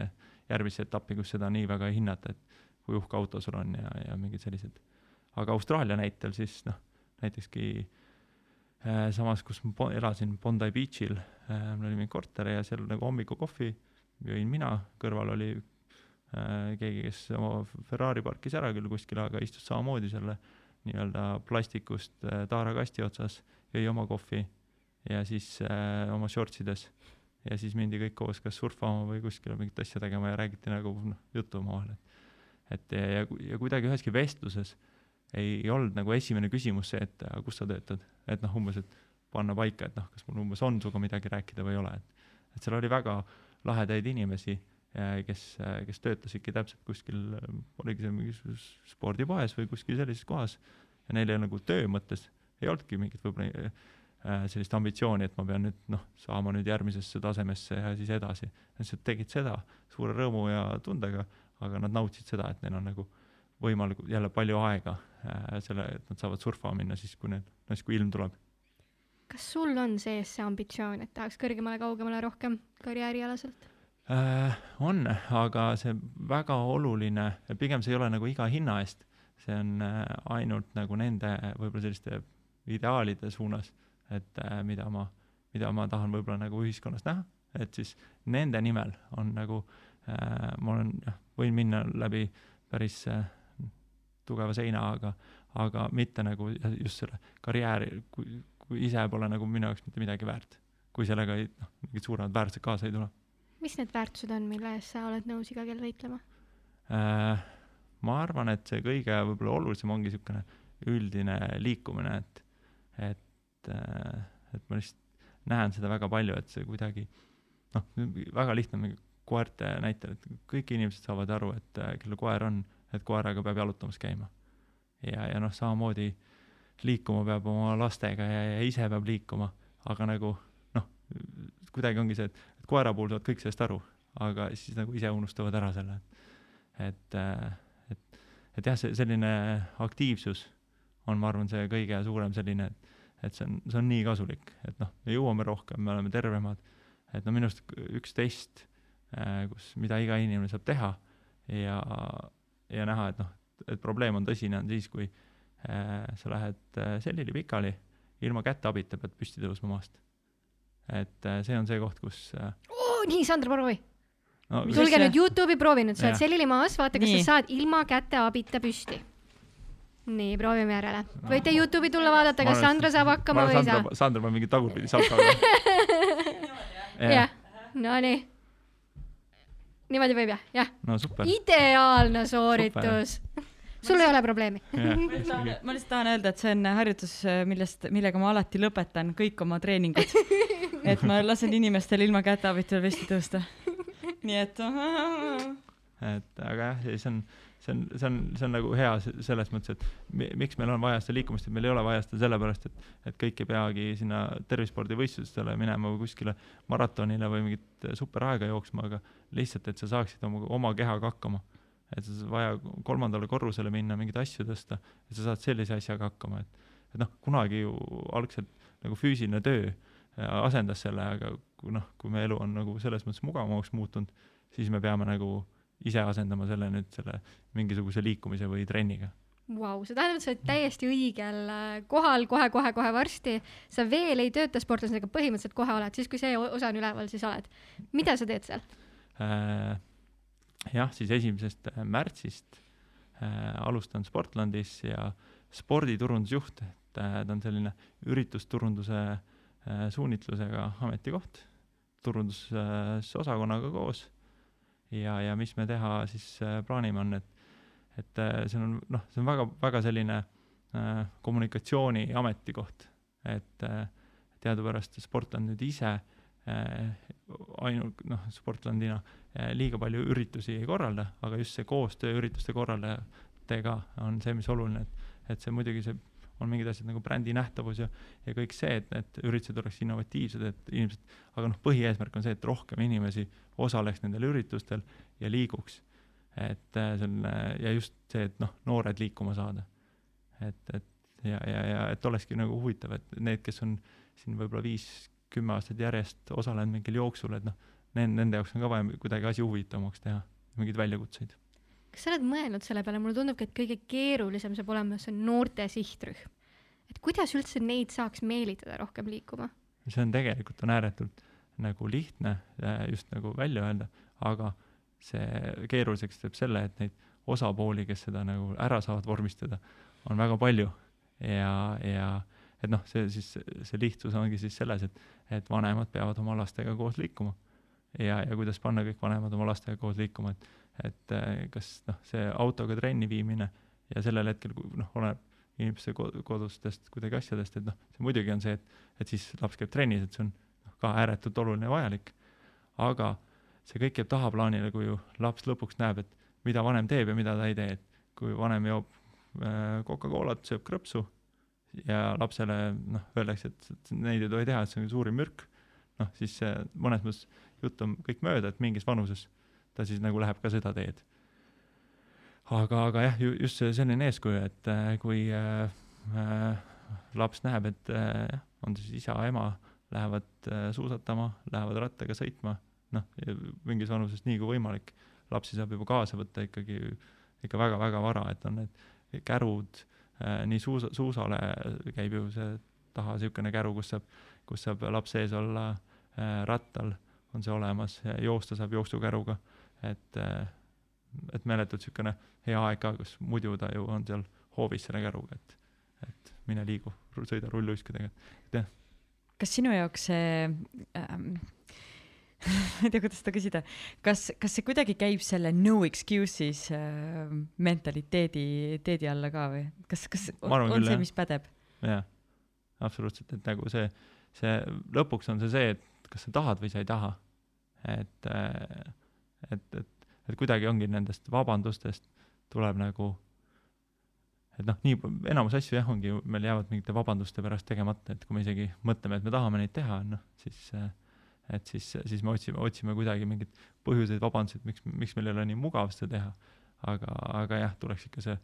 järgmisse etappi, kus seda nii väga ei hinnata, et kui uhke auto sul on ja, ja mingid sellised. aga Austraalia näitel siis noh, näiteski äh, samas, kus ma elasin Bondi Beachil äh,, mul oli mingi korter ja seal nagu hommikukohvi jõin mina, kõrval oli keegi, kes oma Ferrari parkis ära küll kuskil, aga istus samamoodi selle nii-öelda plastikust äh, taarakasti otsas, jõi oma kohvi ja siis äh, oma shortsides. Ja siis mindi kõik koos kas surfama või kuskile mingit asja tegema ja räägiti nagu noh, juttu omavahel, et et ja, ja, ja kuidagi üheski vestluses ei olnud nagu esimene küsimus see, et kus sa töötad, et noh, umbes, et panna paika, et noh, kas mul umbes on sinuga midagi rääkida või ei ole, et et seal oli väga lahedaid inimesi, kes, kes töötasidki täpselt kuskil, oligi see mingi s- spordipoes või kuskil sellises kohas ja neil ei nagu töö mõttes ei olnudki mingit võib-olla äh, sellist ambitsiooni, et ma pean nüüd noh, saama nüüd järgmisesse tasemesse ja siis edasi. Lihtsalt tegid seda suure rõõmu ja tundega, aga nad nautisid seda, et neil on nagu võimalikult jälle palju aega äh, selle, et nad saavad surfama minna siis, kui need, no siis kui ilm tuleb. kas sul on sees see ambitsioon, et tahaks kõrgemale, kaugemale rohkem karjäärialaselt? Äh, on, aga see väga oluline, pigem see ei ole nagu iga hinna eest, see on äh, ainult nagu nende võib-olla selliste ideaalide suunas, et äh, mida ma, mida ma tahan võib-olla nagu ühiskonnas näha, et siis nende nimel on nagu äh,, ma olen, võin minna läbi päris äh, tugeva seina, aga, aga mitte nagu just selle karjääri, kui, kui ise pole nagu minu jaoks mitte midagi väärt. kui sellega ei, noh, mingid suuremad väärtused kaasa ei tule mis need väärtused on, mille eest sa oled nõus iga kell võitlema? Äh, ma arvan, et see kõige võib-olla olulisem ongi niisugune üldine liikumine, et, et, äh, et ma lihtsalt näen seda väga palju, et see kuidagi noh, väga lihtne koerte näitel, et kõik inimesed saavad aru, et äh, kellel koer on, et koeraga peab jalutamas käima. ja, ja noh, samamoodi liikuma peab oma lastega ja, ja ise peab liikuma, aga nagu noh, kuidagi ongi see, et koera puhul saavad kõik sellest aru, aga siis nagu ise unustavad ära selle, et, et, et, jah, see selline aktiivsus on, ma arvan, see kõige suurem selline, et, see on, see on nii kasulik, et noh, me jõuame rohkem, me oleme tervemad, et no minu arust üks test, kus, mida iga inimene saab teha ja, ja näha, et noh, et probleem on tõsine, on siis, kui äh, sa lähed äh, selili pikali, ilma käte abita pead püsti tõusma maast. Et äh, see on see koht, kus oo, nii, Sandra, proovi. no, tulge nüüd Youtube'i, proovi nüüd, sa oled Jah. selili maas, vaata, kas Nii. sa saad ilma käte abita püsti. nii, proovime järele. võite Youtube'i tulla vaadata, kas Sandra saab hakkama või ei saa. Sandra, paneb mingi tagurpidi salka jah, Nonii. niimoodi võib jah, jah. no super. ideaalne sooritus. sul ei ole probleemi. ma lihtsalt tahan öelda, et see on harjutus, millest, millega ma alati lõpetan kõik oma treeningud. et ma lasen inimestel ilma käteabita püsti tõusta. nii et et aga jah, see on, see on, see on, see on nagu hea se- selles mõttes, et mi- miks meil on vaja seda liikumist, et meil ei ole vaja seda sellepärast, et, et kõik ei peagi sinna tervisespordivõistlustele minema või kuskile maratonile või mingit superaega jooksma, aga lihtsalt, et sa saaksid oma, oma kehaga hakkama. et sa vaja kolmandale korrusele minna, mingeid asju tõsta, et sa saad sellise asjaga hakkama, et, et noh, kunagi ju algselt nagu füüsiline töö asendas selle, aga kui noh, kui meie elu on nagu selles mõttes mugavamaks muutunud, siis me peame nagu ise asendama selle nüüd selle mingisuguse liikumise või trenniga. Vau, see tähendab, et sa oled täiesti õigel äh, kohal kohe-kohe-kohe varsti. sa veel ei tööta sportlasega, põhimõtteliselt kohe oled, siis kui see osa on üleval, siis oled. mida sa teed seal? Äh, jah, siis esimesest äh, märtsist äh, alustan Sportlandis ja sporditurundusjuht, et äh, ta on selline üritusturunduse äh, suunitlusega ametikoht, turundusosakonnaga koos. ja, ja mis me teha siis äh, plaanime, on, et, et äh, see on noh, see on väga, väga selline äh, kommunikatsiooni ametikoht, et äh, teadupärast Sportland nüüd ise äh, ainult noh, Sportlandina äh, liiga palju üritusi ei korralda, aga just see koostöö ürituste korraldajatega on see, mis oluline, et, et see muidugi see on mingid asjad nagu brändi nähtavus ja, ja kõik see, et need üritused oleks innovatiivsed, et inimesed, aga noh, põhieesmärk on see, et rohkem inimesi osaleks nendel üritustel ja liiguks. et äh, selline ja just see, et noh, noored liikuma saada. et, et ja, ja, ja et olekski nagu huvitav, et need, kes on siin võib-olla viis-kümme aastat järjest osalenud mingil jooksul, et noh, nende, nende jaoks on ka vaja kuidagi asi huvitavamaks teha, mingeid väljakutseid kas sa oled mõelnud selle peale, mulle tundubki, et kõige keerulisem saab olema see noorte sihtrühm. et kuidas üldse neid saaks meelitada rohkem liikuma? see on tegelikult on ääretult nagu lihtne just nagu välja öelda, aga see keeruliseks teeb selle, et neid osapooli, kes seda nagu ära saavad vormistada, on väga palju ja, ja et noh, see siis, see lihtsus ongi siis selles, et, et vanemad peavad oma lastega koos liikuma. ja, ja kuidas panna kõik vanemad oma lastega koos liikuma, et et äh, kas noh, see autoga trenni viimine ja sellel hetkel, kui noh, oleneb inimeste kodustest kuidagi asjadest, et noh, see muidugi on see, et, et siis laps käib trennis, et see on noh, ka ääretult oluline ja vajalik. aga see kõik jääb tahaplaanile, kui ju laps lõpuks näeb, et mida vanem teeb ja mida ta ei tee, et kui vanem joob äh, Coca-Colat, sööb krõpsu ja lapsele noh, öeldakse, et, et neid ei tohi teha, et see on suurim mürk, noh, siis see mõnes mõttes jutt on kõik mööda, et mingis vanuses ta siis nagu läheb ka seda teed. aga, aga jah, just see selline eeskuju, et äh, kui äh, äh, laps näeb, et äh, on siis isa, ema lähevad äh, suusatama, lähevad rattaga sõitma, noh, mingis vanuses nii kui võimalik, lapsi saab juba kaasa võtta ikkagi ikka väga-väga vara, et on need kärud äh,, nii suusa, suusale käib ju see taha niisugune käru, kus saab, kus saab laps sees olla äh, rattal, on see olemas, joosta saab jooksukäruga et, äh, et meeletult niisugune hea aeg ka, kus muidu ta ju on seal hoovis selle käruga, et, et mine liigu, sõida rulluiskudega, et jah. kas sinu jaoks see ähm, ma ei tea, kuidas seda küsida, kas, kas see kuidagi käib selle no excuses äh, mentaliteedi, teedi alla ka või kas, kas on, on küll, see, mis pädeb? jah, absoluutselt, et nagu see, see lõpuks on see see, et kas sa tahad või sa ei taha. et äh, et, et, et kuidagi ongi nendest vabandustest tuleb nagu, et noh, nii enamus asju jah, ongi, meil jäävad mingite vabanduste pärast tegemata, et kui me isegi mõtleme, et me tahame neid teha, noh, siis et siis, siis me otsime, otsime kuidagi mingeid põhjuseid, vabandusi, et miks, miks meil ei ole nii mugav seda teha. aga, aga jah, tuleks ikka see,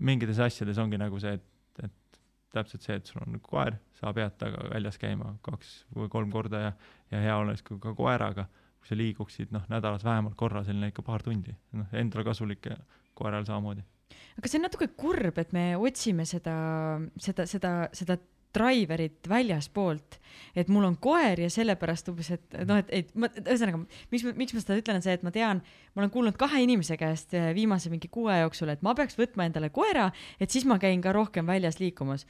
mingites asjades ongi nagu see, et, et täpselt see, et sul on koer, sa pead temaga väljas käima kaks või kolm korda ja, ja hea oleks ka koeraga kui sa liiguksid noh, nädalas vähemalt korra selline ikka paar tundi, noh, endale kasulik ja koeral samamoodi. aga see on natuke kurb, et me otsime seda, seda, seda, seda driverit väljaspoolt, et mul on koer ja sellepärast umbes, et noh, et, et ma, ühesõnaga, miks, miks ma seda ütlen, on see, et ma tean, ma olen kuulnud kahe inimese käest eh, viimase mingi kuu aja jooksul, et ma peaks võtma endale koera, et siis ma käin ka rohkem väljas liikumas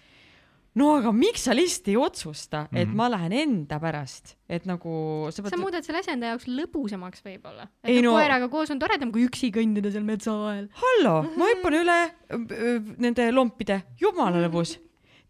no aga miks sa lihtsalt ei otsusta, et mm -hmm. ma lähen enda pärast, et nagu sa, pead... sa muudad selle asja enda jaoks lõbusamaks võib-olla. et ei, no... koeraga koos on toredam kui üksi kõndida seal metsa vahel. hallo, ma hüppan üle nende lompide, jumala lõbus.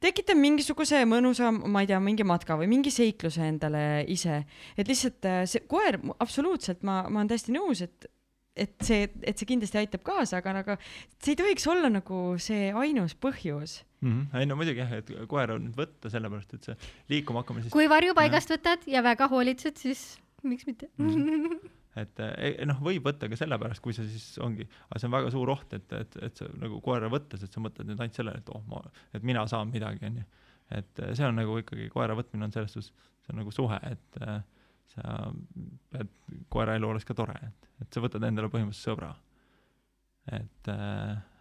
tekitan mingisuguse mõnusa, ma ei tea, mingi matka või mingi seikluse endale ise, et lihtsalt äh, see koer, absoluutselt, ma, ma olen täiesti nõus, et et see, et see kindlasti aitab kaasa, aga, aga see ei tohiks olla nagu see ainus põhjus mm. -hmm. ei no muidugi jah, et koer on võtta sellepärast, et see liikuma hakkama siis. kui varjupaigast võtad ja väga hoolitsed, siis miks mitte mm. -hmm. et eh, noh, võib võtta ka sellepärast, kui see siis ongi, aga see on väga suur oht, et, et, et sa nagu koera võttes, et sa mõtled nüüd ainult sellele, et oh, ma, et mina saan midagi, onju. et eh, see on nagu ikkagi koera võtmine on selles suhtes, see on nagu suhe, et äh, sa pead, koera elu oleks ka tore, et, et sa võtad endale põhimõtteliselt sõbra. et,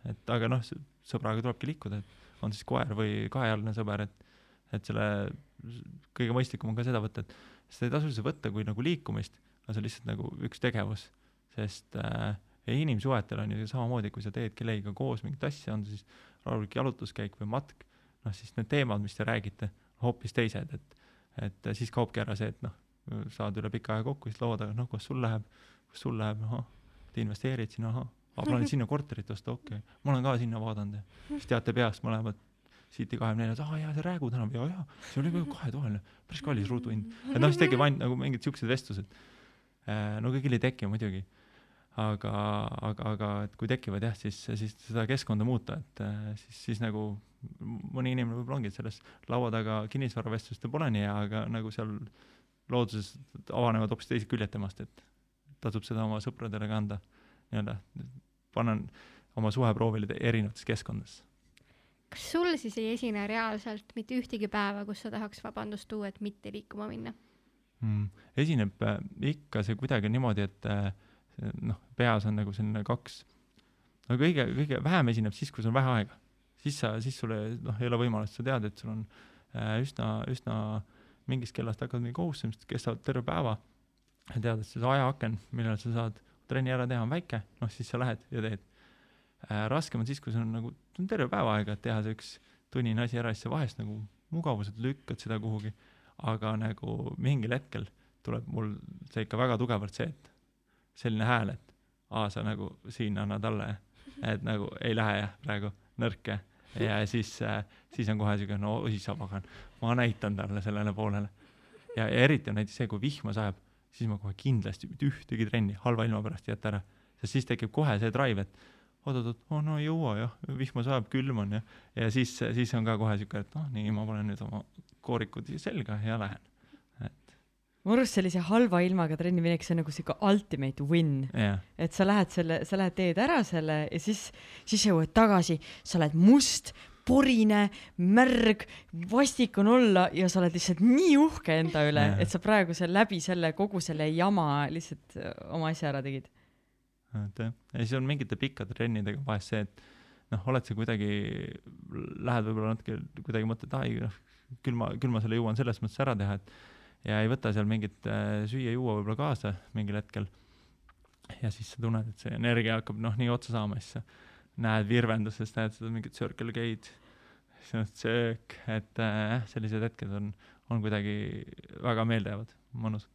et aga noh, sõbraga tulebki liikuda, et on siis koer või kahejalgne sõber, et, et selle kõige mõistlikum on ka seda võtta, et seda ei tasu üldse võtta kui nagu liikumist, aga see on lihtsalt nagu üks tegevus, sest äh, inimsuhetel on ju samamoodi, kui sa teed kellegiga koos mingit asja, on see siis rahulik jalutuskäik või matk, noh siis need teemad, mis te räägite, hoopis teised, et, et siis kaobki ära see, et noh, saad üle pika aja kokku, siis laua taga, noh, kuidas sul läheb, kuidas sul läheb, ahah, te investeerid sinna, ahah ma plaanin sinna korterit osta, okei okay., ma olen ka sinna vaadanud ja siis teate peast mõlemad City kahekümne neljas, aa jaa, see Räägu tänav, jaa, jaa, see oli kahetoaline, päris kallis ruutuhind. et noh, siis tekib ainult nagu mingid siuksed vestlused. Äh, no kõigil ei teki muidugi, aga, aga, aga et kui tekivad jah, siis, siis seda keskkonda muuta, et äh, siis, siis nagu mõni inimene võib-olla ongi, selles laua taga kinnisvaravestlust ta pole nii hea, aga nagu seal looduses avanevad hoopis teised küljed temast, et tasub seda oma sõpradele ka anda, nii-öelda panna oma suhe proovile erinevates keskkondades kas sul siis ei esine reaalselt mitte ühtegi päeva, kus sa tahaks vabandust tuua, et mitte liikuma minna mm,? esineb äh, ikka see kuidagi niimoodi, et äh, noh, peas on nagu selline kaks, no kõige, kõige vähem esineb siis, kui sul on vähe aega. siis sa, siis sul ei, noh, ei ole võimalust, sa tead, et sul on äh, üsna, üsna mingist kellast hakkavad mingi kohustused, kestavad terve päeva ja tead, et see ajaaken, millal sa saad trenni ära teha, on väike, noh siis sa lähed ja teed äh,. raskem on siis, kui sul on nagu, sul on terve päev aega, et teha see üks tunnine asi ära, siis sa vahest nagu mugavuselt lükkad seda kuhugi, aga nagu mingil hetkel tuleb mul see ikka väga tugevalt see, et selline hääl, et aa, sa nagu siin annad alla ja et nagu ei lähe jah, praegu nõrk ja, ja siis äh,, siis on kohe siuke, no oi sa pagan, ma näitan talle sellele poolele. ja, ja eriti on näiteks see, kui vihma sajab, siis ma kohe kindlasti mitte ühtegi trenni halva ilma pärast ei jäta ära, sest siis tekib kohe see drive, et oot-oot-oot, oh no ei jõua jah, vihma sajab, külm on ja, ja siis, siis on ka kohe siuke, et noh, nii, ma panen nüüd oma koorikud selga ja lähen. et. mu arust sellise halva ilmaga trenni minek, see on nagu siuke ultimate win yeah.. et sa lähed selle, sa lähed, teed ära selle ja siis, siis sa jõuad tagasi, sa oled must, porine, märg, vastik on olla ja sa oled lihtsalt nii uhke enda üle et sa praegu seal läbi selle kogu selle jama lihtsalt oma asja ära tegid et jah, ja siis on mingite pikkade trennidega vahest see, et noh, oled sa kuidagi, lähed võib-olla natuke kuidagi mõtled, ai noh, küll ma, küll ma selle jõuan selles mõttes ära teha, et ja ei võta seal mingit äh, süüa-juua võib-olla kaasa mingil hetkel. ja siis sa tunned, et see energia hakkab noh, nii otsa saama, siis sa näed virvenduses, näed seda mingit Circle K-d, siis on söök, et äh, sellised hetked on, on kuidagi väga meeldejäävad, mõnusad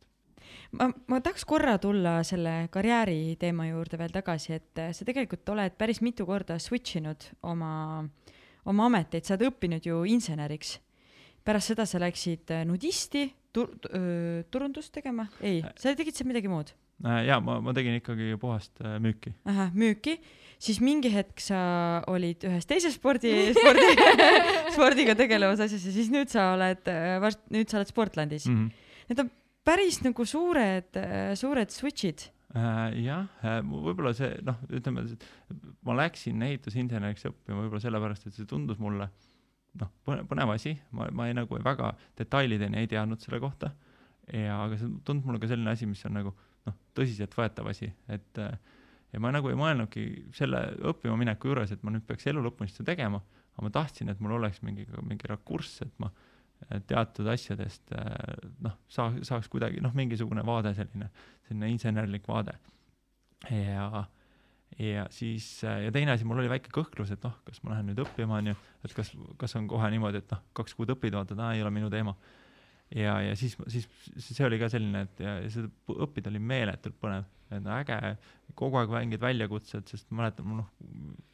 ma, ma tahaks korra tulla selle karjääri teema juurde veel tagasi, et äh, sa tegelikult oled päris mitu korda switch inud oma, oma ameteid, sa oled õppinud ju inseneriks. pärast seda sa läksid äh, nudisti tur-, turundust tegema, ei, sa tegid seal midagi muud? Äh, jaa, ma, ma tegin ikkagi puhast müüki. ahah, müüki, siis mingi hetk sa olid ühes teises spordi, spordi spordiga tegelevas asjas ja siis nüüd sa oled, varsti, nüüd sa oled Sportlandis mm. -hmm. Need on päris nagu suured, suured switch'id äh,. jah, äh, võib-olla see noh, ütleme, ma läksin ehitusinseneriks õppima võib-olla sellepärast, et see tundus mulle noh, põnev asi, ma, ma ei nagu väga detailideni ei teadnud selle kohta. ja, aga see tundus mulle ka selline asi, mis on nagu noh, tõsiseltvõetav asi, et ja ma nagu ei mõelnudki selle õppima mineku juures, et ma nüüd peaks elu lõpuni seda tegema, aga ma tahtsin, et mul oleks mingi, mingi rakurss, et ma teatud asjadest noh, saa-, saaks kuidagi noh, mingisugune vaade selline, selline insenerlik vaade. ja, ja siis, ja teine asi, mul oli väike kõhklus, et noh, kas ma lähen nüüd õppima, onju, et kas, kas on kohe niimoodi, et noh, kaks kuud õpid, vaatad, aa, ei ole minu teema. Ja, ja siis, siis see oli ka selline, et ja, ja seda õppida oli meeletult põnev, et äge, kogu aeg mingid väljakutsed, sest mäletan, noh,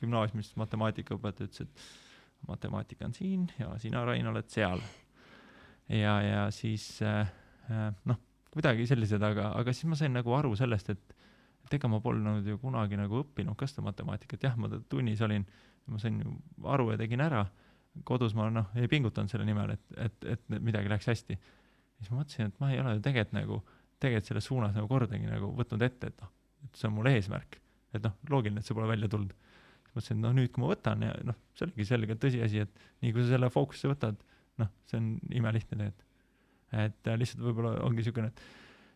gümnaasiumis matemaatikaõpetaja ütles, et matemaatika on siin ja sina, Rain, oled seal. Ja, ja siis äh, äh, noh, kuidagi sellised, aga, aga siis ma sain nagu aru sellest, et, et ega ma polnud ju kunagi nagu õppinud ka seda matemaatikat, jah, ma tunnis olin, ma sain ju aru ja tegin ära, kodus ma noh, ei pingutanud selle nimel, et, et, et midagi läks hästi. siis ma mõtlesin, et ma ei ole ju tegelikult nagu, tegelikult selles suunas nagu kordagi nagu võtnud ette, et noh, et see on mul eesmärk. et noh, loogiline, et see pole välja tulnud. siis mõtlesin, et noh, nüüd kui ma võtan ja noh, see oligi selge tõsiasi, et nii kui sa selle fookusse võtad, noh, see on imelihtne tegelikult. et äh, lihtsalt võib-olla ongi niisugune, et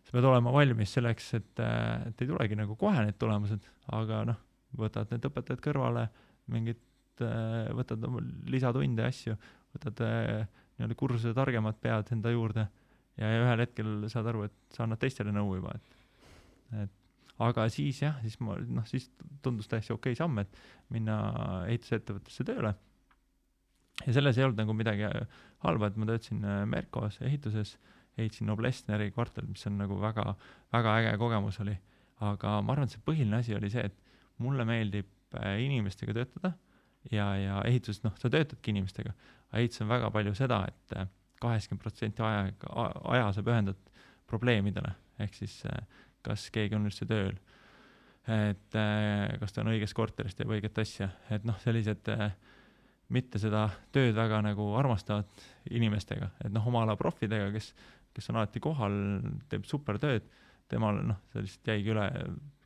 sa pead olema valmis selleks, et, äh, et ei tulegi nagu kohe need tulemused, aga noh, võtad need õpetajad kõrvale, mingit, äh, võtad oma lisatunde ja asju, võtad nii-öelda kursuse targemad pead enda juurde ja, ühel hetkel saad aru, et sa annad teistele nõu juba, et, et aga siis jah, siis ma noh, siis tundus täiesti okei okay samm, et minna ehitusettevõttesse tööle ja selles ei olnud nagu midagi halba, et ma töötasin äh, Mercos ehituses, ehitasin Noblessneri kvartal, mis on nagu väga, väga äge kogemus oli. aga ma arvan, et see põhiline asi oli see, et mulle meeldib äh, inimestega töötada ja, ja ehituses, noh, sa töötadki inimestega, aga ehitus on väga palju seda et, et äh, kaheksakümmend protsenti aega, aja sa pühendad probleemidele, ehk siis kas keegi on üldse tööl, et kas ta on õigest korterist, teeb õiget asja, et noh, sellised mitte seda tööd väga nagu armastavat inimestega, et noh, oma ala profidega, kes, kes on alati kohal, teeb super tööd, temal noh, see lihtsalt jäigi üle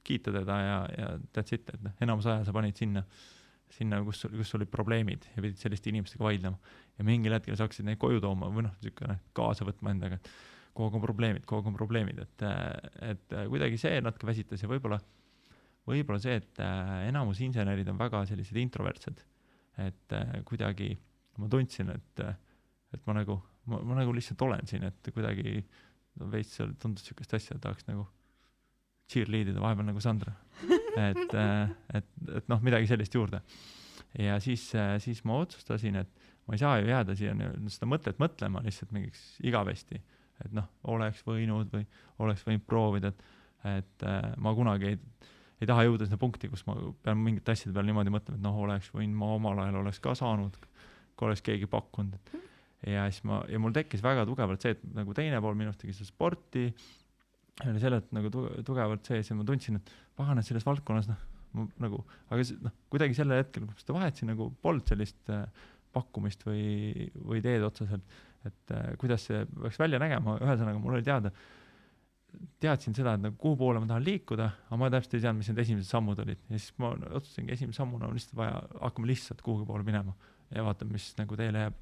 kiita teda ja, ja that's it, et noh, enamus aja sa panid sinna, sinna, kus, kus olid probleemid ja pidid selliste inimestega vaidlema. ja mingil hetkel sa hakkasid neid koju tooma või noh, niisugune kaasa võtma endaga, et kogu aeg on probleemid, kogu aeg on probleemid, et, et kuidagi see natuke väsitas ja võib-olla, võib-olla see, et enamus insenerid on väga sellised introvertsed et äh, kuidagi ma tundsin, et, et ma nagu, ma, ma nagu lihtsalt olen siin, et kuidagi veits seal tundus niisugust asja, tahaks nagu cheerlead ida vahepeal nagu Sandra. et, äh, et, et noh, midagi sellist juurde. ja siis, äh, siis ma otsustasin, et ma ei saa ju jääda siia seda mõtet mõtlema lihtsalt mingiks igavesti, et noh, oleks võinud või oleks võinud proovida, et, et äh, ma kunagi ei ei taha jõuda sinna punkti, kus ma pean mingite asjade peale niimoodi mõtlema, et noh, oleks võinud, ma omal ajal oleks ka saanud, kui oleks keegi pakkunud, ja siis ma, ja mul tekkis väga tugevalt see, et nagu teine pool minust tegi seda sporti, oli sellelt nagu tugevalt sees ja ma tundsin, et pagan, et selles valdkonnas noh, nagu, aga noh, kuidagi sellel hetkel, kui ma seda vahetasin, nagu polnud sellist äh, pakkumist või, või ideed otseselt, et äh, kuidas see peaks välja nägema, ühesõnaga mul oli teada, teadsin seda, et nagu kuhu poole ma tahan liikuda, aga ma täpselt ei teadnud, mis need esimesed sammud olid ja siis ma otsustasingi esimese sammuna on lihtsalt vaja, hakkame lihtsalt kuhugi poole minema ja vaatame, mis nagu teele jääb.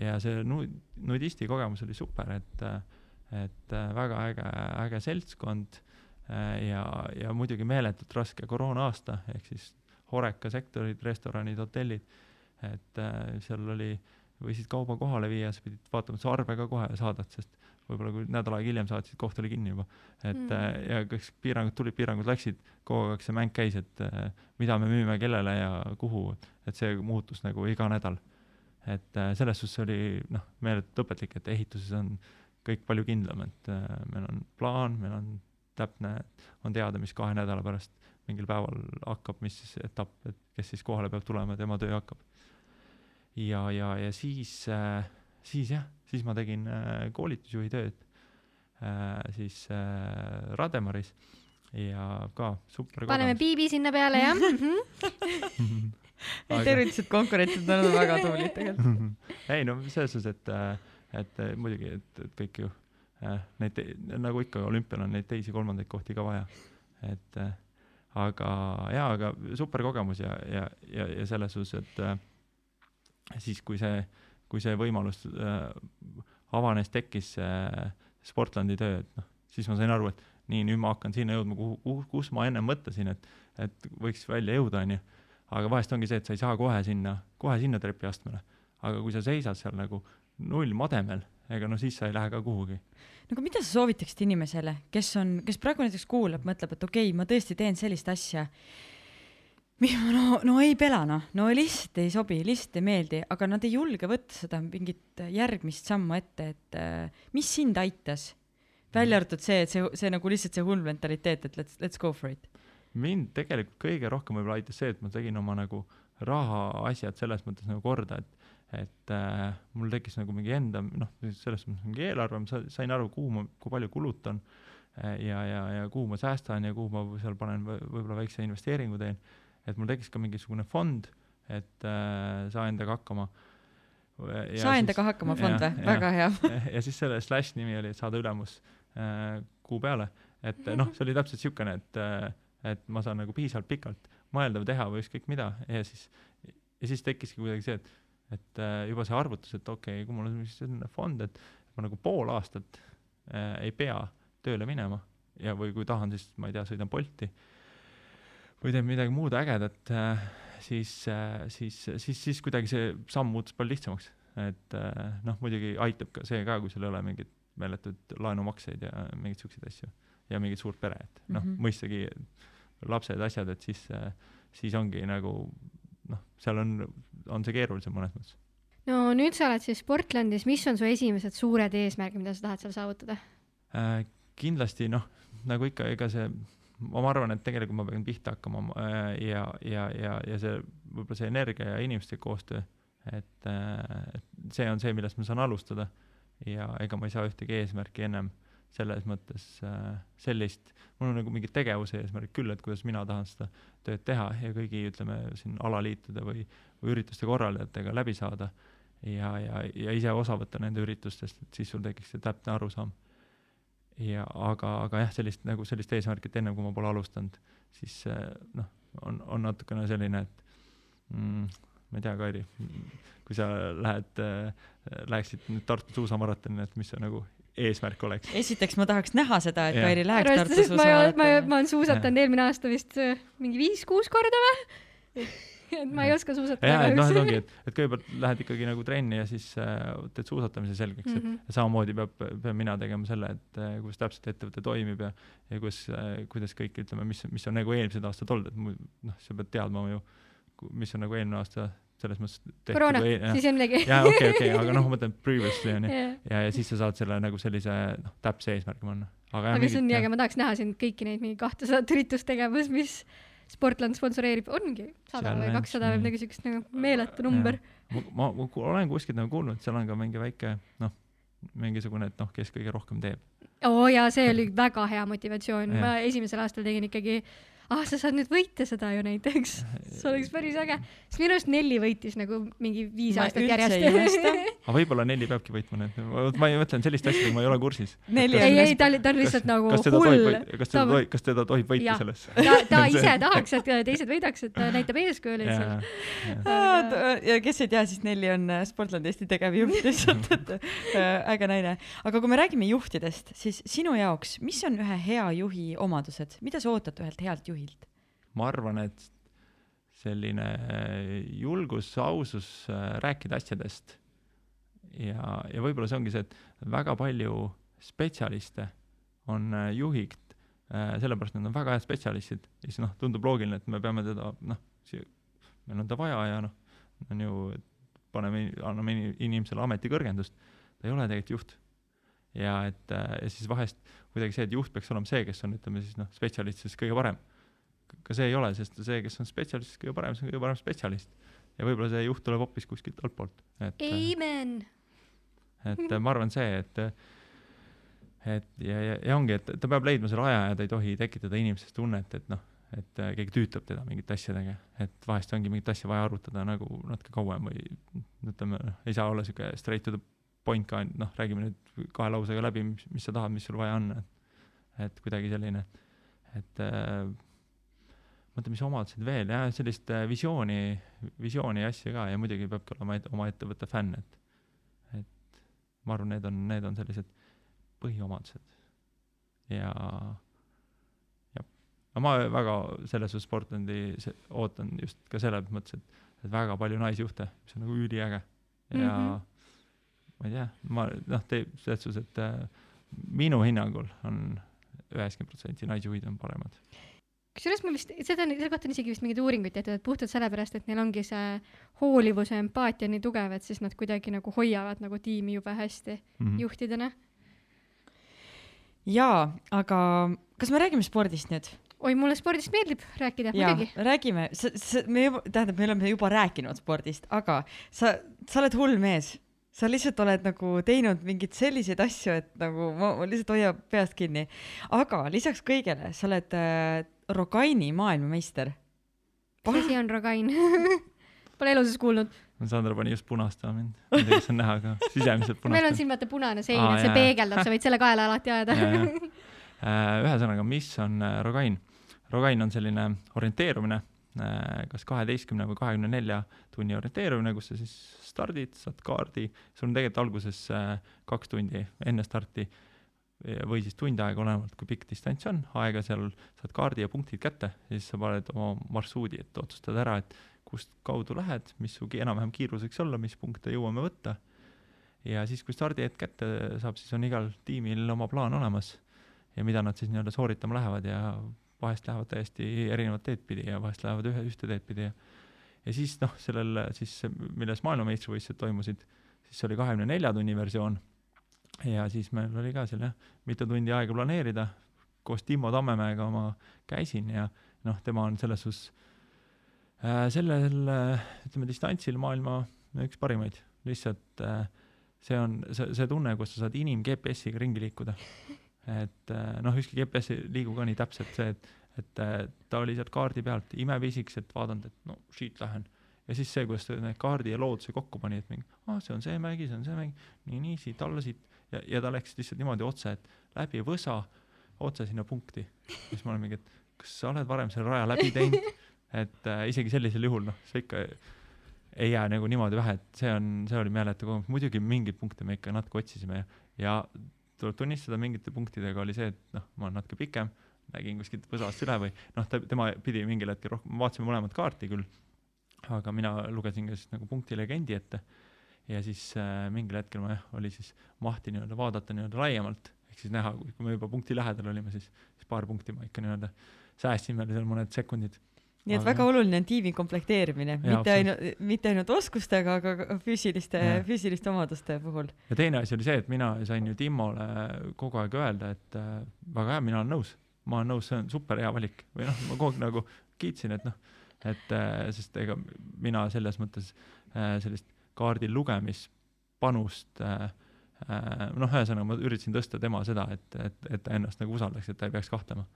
ja see nu-, nudisti kogemus oli super, et, et väga äge, äge seltskond ja, ja muidugi meeletult raske koroona aasta, ehk siis Horeca sektorid, restoranid, hotellid, et seal oli, võisid kauba kohale viia, sa pidid vaatama, et sa arve ka kohe saadad, sest võib-olla kui nädal aega hiljem saatsid, koht oli kinni juba. et mm. Äh, ja kas piirangud tulid, piirangud läksid, kogu aeg see mäng käis, et äh, mida me müüme, kellele ja kuhu, et see muutus nagu iga nädal. et äh, selles suhtes oli noh, meeletult õpetlik, et ehituses on kõik palju kindlam, et meil on plaan, meil on täpne, on teada, mis kahe nädala pärast mingil päeval hakkab, mis etapp, et kes siis kohale peab tulema, tema töö hakkab. ja, ja, ja siis äh, siis jah, siis ma tegin äh, koolitusjuhi tööd äh, siis äh, Rademaris ja ka super paneme kogemus. piibi sinna peale, jah Aga... tervitused konkurentsid, on väga tublid tegelikult ei no selles suhtes, et, äh, et muidugi, et, et kõik ju äh, neid, nagu ikka olümpial on neid teisi-kolmandaid kohti ka vaja, et äh, aga jaa, aga super kogemus ja, ja, ja, ja selles suhtes, et äh, siis, kui see kui see võimalus äh, avanes, tekkis äh, Sportlandi töö, et noh, siis ma sain aru, et nii, nüüd ma hakkan sinna jõudma, kuhu, kuhu, kus ma ennem mõtlesin, et, et võiks välja jõuda, onju. aga vahest ongi see, et sa ei saa kohe sinna, kohe sinna trepiastmele. aga kui sa seisad seal nagu nullmademel, ega no siis sa ei lähe ka kuhugi. no aga mida sa soovitaksid inimesele, kes on, kes praegu näiteks kuulab, mõtleb, et okei okay,, ma tõesti teen sellist asja no, no ei pela noh, no lihtsalt ei sobi, lihtsalt ei meeldi, aga nad ei julge võtta seda mingit järgmist sammu ette, et äh, mis sind aitas? välja arvatud see, et see, see nagu lihtsalt see hull mentaliteet, et let's, let's go for it. mind tegelikult kõige rohkem võib-olla aitas see, et ma tegin oma nagu rahaasjad selles mõttes nagu korda, et et äh, mul tekkis nagu mingi enda noh, selles mõttes mingi eelarve, ma sain aru, kuhu ma, kui palju kulutan äh, ja, ja, ja kuhu ma säästan ja kuhu ma seal panen võib-olla väikse investeeringu teen. Et mul tekkis ka mingisugune fond, et äh, saa endaga hakkama. saa endaga hakkama fond või, väga hea. Ja siis selle slash nimi oli, et saada ülemus äh, kuu peale, et noh, see oli täpselt niisugune, et äh,, et ma saan nagu piisavalt pikalt mõelda või teha või ükskõik mida. Ja siis, ja siis tekkiski kuidagi see, et, et äh, juba see arvutus, et okei okay,, kui mul on selline fond, et ma nagu pool aastat äh, ei pea tööle minema ja, või kui tahan, siis ma ei tea, sõidan Bolti äh, või teeb midagi muud ägedat, äh, siis, äh, siis, siis, siis kuidagi see samm muutus palju lihtsamaks. et äh, noh, muidugi aitab ka see ka, kui sul ei ole mingeid meeletuid laenumakseid ja mingeid siukseid asju ja mingit suurt pere, et noh mm -hmm., mõistagi lapsed, asjad, et siis, siis ongi nagu noh, seal on, on see keerulisem mõnes mõttes. no nüüd sa oled siis Portlandis, mis on su esimesed suured eesmärgid, mida sa tahad seal saavutada äh,? kindlasti noh, nagu ikka, ega see ma arvan, et tegelikult ma pean pihta hakkama äh, ja, ja, ja, ja see võib-olla see energia ja inimeste koostöö, et, äh, see on see, millest ma saan alustada ja ega ma ei saa ühtegi eesmärki ennem selles mõttes äh, sellist, mul on nagu mingi tegevuse eesmärk küll, et kuidas mina tahan seda tööd teha ja kõigi, ütleme siin alaliitude või, või ürituste korraldajatega läbi saada ja, ja, ja ise osa võtta nende üritustest, et siis sul tekiks see täpne arusaam. ja aga, aga jah, sellist nagu sellist eesmärki, et ennem kui ma pole alustanud, siis äh, noh, on, on natukene selline, et mm, ma ei tea, Kairi, kui sa lähed äh,, läheksid nüüd Tartu suusamaratonile, et mis see nagu eesmärk oleks? esiteks ma tahaks näha seda, et. Kairi läheks Tartu et ma, ma, ma, olen suusatanud eelmine aasta vist äh, mingi viis-kuus korda või? et ma ei oska suusatada jaa, et noh, et ongi, et, et kõigepealt lähed ikkagi nagu trenni ja siis äh, teed suusatamise selgeks mm, Mhm. -hmm. et samamoodi peab, pean mina tegema selle, et äh, kuidas täpselt ettevõte toimib ja ja kus äh,, kuidas kõik, ütleme, mis, mis on nagu eelmised aastad olnud, et noh, sa pead teadma ju, mis on nagu eelmine aasta selles mõttes koroona siis ole midagi. jaa, okei, okei, aga noh, ma mõtlen previously onju. Jah. ja, ja siis sa saad selle nagu sellise noh, täpse eesmärgi panna. aga, aga see on nii äge, ma tahaks näha siin kõiki neid mingi kahtesadat üritustegevust, mis Sportland sponsoreerib, ongi sada või kakssada või midagi siukest nagu meeletu number. ma, ma, ma olen kuskilt nagu kuulnud, seal on ka mingi väike noh, mingisugune, et noh, kes kõige rohkem teeb. oo oh, jaa, see oli väga hea motivatsioon, ma esimesel aastal tegin ikkagi, ah sa saad nüüd võita seda ju näiteks, see oleks päris äge. sest minu arust Nelli võitis nagu mingi viis Ma aastat järjest. aga võib-olla Nelli peabki võitma need, ma ei mõtlen selliste asjadega, ma ei ole kursis. Nelli ei, ei, ta oli, ta on lihtsalt nagu kas teda tohib hull., kas teda tohib, kas teda tohib võita selles? ta, ta ise tahaks, et teised võidaks, et ta näitab eeskuju lihtsalt. ja kes ei tea, siis Nelli on äh, Sportlandi Eesti tegevjuht lihtsalt, et äh, äge naine. aga kui me räägime juhtidest, siis sinu jaoks, mis on ühe hea juhi omadused, mida sa ootad ühelt healt juhilt? Ma arvan, et selline julgus, ausus äh, rääkida asjadest. Ja, ja võib-olla see ongi see, et väga palju spetsialiste on äh, juhiks äh, sellepärast, nad on väga head spetsialistid. Ja siis noh, tundub loogiline, et me peame teda noh, meil on ta vaja ja noh, on ju, paneme, anname ini- inimesele ametikõrgendust, ta ei ole tegelikult juht. ja et ja siis vahest kuidagi see, et juht peaks olema see, kes on, ütleme siis noh, spetsialistidest kõige parem ka see ei ole, sest see, kes on spetsialist kõige parem, see on kõige parem spetsialist. ja võib-olla see juht tuleb hoopis kuskilt altpoolt, et, Amen. et ma arvan see, et et ja, ja, ja ongi, et ta peab leidma selle aja ja ta ei tohi tekitada inimestes tunnet, et noh, et äh, keegi tüütab teda mingite asjadega, et vahest ongi mingit asja vaja arutada nagu natuke kauem või ütleme, ei saa olla siuke straight to the point ka, noh, räägime nüüd kahe lausega läbi, mis, mis sa tahad, mis sul vaja on, et kuidagi selline, et äh, mõtle, mis omadused veel, jah, sellist äh, visiooni, visiooni ja asja ka ja muidugi peabki olema et, oma ettevõtte fänn, et et ma arvan, need on, need on sellised põhiomadused. ja, jah, aga ma väga selles suhtes Sportlandi se- ootan just ka selles mõttes, et, et väga palju naisjuhte, mis on nagu üliäge ja mm. -hmm. ma ei tea, ma noh, teeb selles suhtes, et äh, minu hinnangul on üheksakümmend protsenti naisjuhid on paremad. Kusjuures ma vist, seda on, selle kohta on isegi vist mingeid uuringuid tehtud, et puhtalt sellepärast, et neil ongi see hoolivuse empaatia nii tugev, et siis nad kuidagi nagu hoiavad nagu tiimi jube hästi Mm -hmm. juhtidena. jaa, aga kas me räägime spordist nüüd? oi, mulle spordist meeldib rääkida, muidugi., räägime, sa, sa, me juba, tähendab, me oleme juba rääkinud spordist, aga sa, sa oled hull mees. sa lihtsalt oled nagu teinud mingeid selliseid asju, et nagu ma, ma lihtsalt hoia peast kinni. aga lisaks kõigele, sa oled äh, Rogaini maailmameister. mis asi on Rogain? Pole elu sees kuulnud. Sandra pani just punastama mind, ma ei tea, kas on näha, aga sisemiselt meil on siin vaata punane sein et see jaa. peegeldab, sa võid selle kaela alati ajada. Äh, ühesõnaga, mis on äh, Rogain? Rogain on selline orienteerumine, kas kaheteistkümne või kahekümne nelja tunni orienteerumine, kus sa siis stardid, saad kaardi, sul on tegelikult alguses äh, kaks tundi enne starti või siis tund aega, olenevalt kui pikk distants on, aega seal saad kaardi ja punktid kätte ja siis sa paned oma marsruudi, et otsustad ära, et kust kaudu lähed, mis su enam-vähem kiirus võiks olla, mis punkte jõuame võtta. ja siis, kui stardihetk kätte saab, siis on igal tiimil oma plaan olemas ja mida nad siis nii-öelda sooritama lähevad ja vahest lähevad täiesti erinevat teed pidi ja vahest lähevad ühe, ühte teed pidi. Ja ja siis noh, sellel siis, milles maailmameistrivõistlused toimusid, siis oli kahekümne nelja tunni versioon ja siis meil oli ka seal jah, mitu tundi aega planeerida, koos Timo Tammemäega ma käisin ja noh, tema on selles suhtes äh, sellel äh, ütleme distantsil maailma üks parimaid, lihtsalt äh, see on see, see tunne, kus sa saad inim-GPS-iga ringi liikuda. Et äh, noh, ükski GPS ei liigu ka nii täpselt see, et, et äh, ta oli sealt kaardi pealt imepisikesed vaadanud, et no siit lähen. ja siis see, kuidas ta need kaardi ja looduse kokku pani, et mingi, aa, see on see mägi, see on see mägi, nii, nii siit alla siit ja, ja ta läks lihtsalt niimoodi otse, et läbi võsa otse sinna punkti. siis ma olen mingi, et kas sa oled varem selle raja läbi teinud, et äh, isegi sellisel juhul noh, see ikka ei jää nagu niimoodi vähe, et see on, see oli meeletu kogemus, muidugi mingeid punkte me ikka natuke otsisime ja, ja tuleb tunnistada, mingite punktidega oli see, et noh, ma olen natuke pikem, nägin kuskilt võsast üle või noh, ta, tema pidi mingil hetkel rohkem, vaatasime mõlemat kaarti küll, aga mina lugesin ka siis nagu punkti legendi ette ja siis äh, mingil hetkel ma jah, oli siis mahti nii-öelda vaadata nii-öelda laiemalt, ehk siis näha, kui me juba punkti lähedal olime, siis, siis paar punkti ma ikka nii-öelda säästsime seal mõned sekundid. nii et Aga väga oluline on tiimi komplekteerimine, mitte ainult, mitte ainult oskustega, aga füüsiliste füüsiliste omaduste puhul. ja teine asi oli see, et mina sain ju Timmole kogu aeg öelda, et äh, väga hea, mina olen nõus, ma olen nõus, see on super hea valik. Või noh, ma kogu aeg nagu kiitsin, et noh, et äh, sest ega mina selles mõttes äh, sellist kaardi lugemispanust äh, äh, noh, ühesõnaga ma üritasin tõsta tema seda, et, et, et ta ennast nagu usaldaks, et ta ei peaks kahtlema.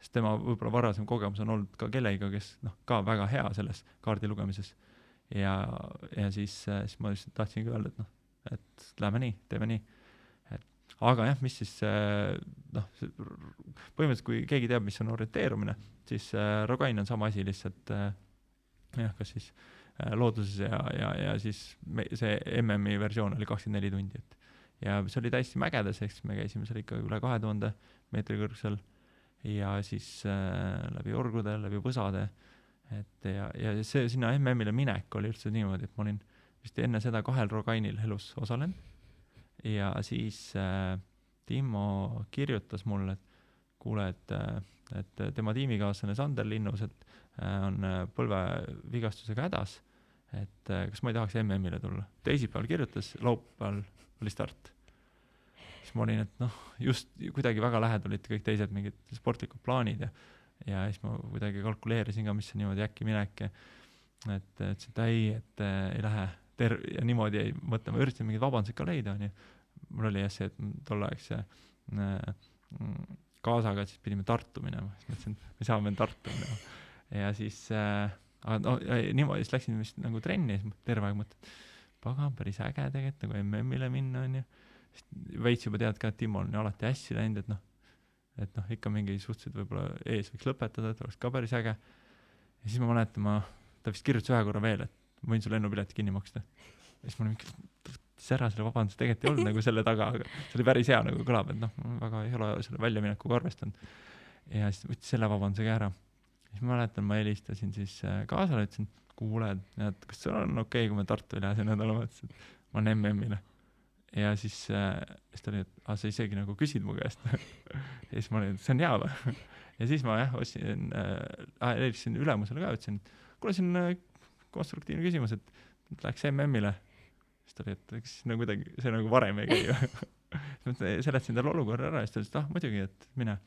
sest tema võib-olla varasem kogemus on olnud ka kellegiga, kes noh, ka väga hea selles kaardi lugemises. ja, ja siis, siis ma lihtsalt tahtsingi öelda, et noh, et lähme nii, teeme nii. et aga jah, mis siis äh, noh, põhimõtteliselt kui keegi teab, mis on orienteerumine, siis äh, Rogain on sama asi, lihtsalt äh, jah, kas siis äh, looduses ja, ja, ja siis me, see MM-i versioon oli kakskümmend neli tundi, et ja see oli täiesti mägedes, ehk siis me käisime seal ikka üle kahe tuhande meetri kõrgusel ja siis äh, läbi orgude, läbi võsade, et ja, ja see sinna MM-ile minek oli üldse niimoodi, et ma olin vist enne seda kahel Rogainil elus osalenud ja siis äh, Timmo kirjutas mulle, et kuule, et äh, et tema tiimikaaslane Sander Linnus, et äh, on äh, põlvevigastusega hädas, et äh, kas ma ei tahaks MM-ile tulla. teisipäeval kirjutas, laupäeval oli start. siis ma olin, et noh, just kuidagi väga lähedal olid kõik teised mingid sportlikud plaanid ja ja siis ma kuidagi kalkuleerisin ka, mis see niimoodi äkki minek ja et ütlesin, et ei, et äh, ei lähe ter- ja niimoodi jäi mõtlema, üritasin mingeid vabandusi ka leida, onju. mul oli jah see, et tolleaegse äh, kaasaga siis pidime Tartu minema, siis mõtlesin, et me saame Tartu minema. ja siis äh,, aga no niimoodi siis läksin vist nagu trenni ja siis terve aeg mõtlesin, et pagan, päris äge tegelikult nagu MM-ile minna onju. veits juba tead ka, et Timol on ju alati hästi läinud, et noh, et noh, ikka mingi suhteliselt võib-olla ees võiks lõpetada, et oleks ka päris äge. ja siis ma mäletan, ma, ta vist kirjutas ühe korra veel, et võin su lennupileti kinni maksta. ja siis ma olin mingi, võttis ära selle vabanduse, tegelikult ei olnud nagu selle taga, aga see oli päris hea nagu kõlab, et noh, väga ei ole selle väljaminekuga arvestanud. ja siis võttis selle vabanduse ka ära. Siis mäletan, ma helistasin siis äh, kaasale, ütlesin, kuule, et kas sul on okei okay,, kui me Tartu lähe see nädalavahetus, et ma lähen MM-ile. ja siis äh,, siis ta oli, et aa, sa isegi nagu küsid mu käest. ja siis ma olin, see on hea või? ja siis ma jah, ostsin äh,, helistasin ülemusele ka, ütlesin, kuule, see on äh, konstruktiivne küsimus, et läheks MM-ile. siis ta oli, et eks no kuidagi see nagu varem ei käi ju. seletasin talle olukorra ära ja siis ta ütles, et ah muidugi, et mine.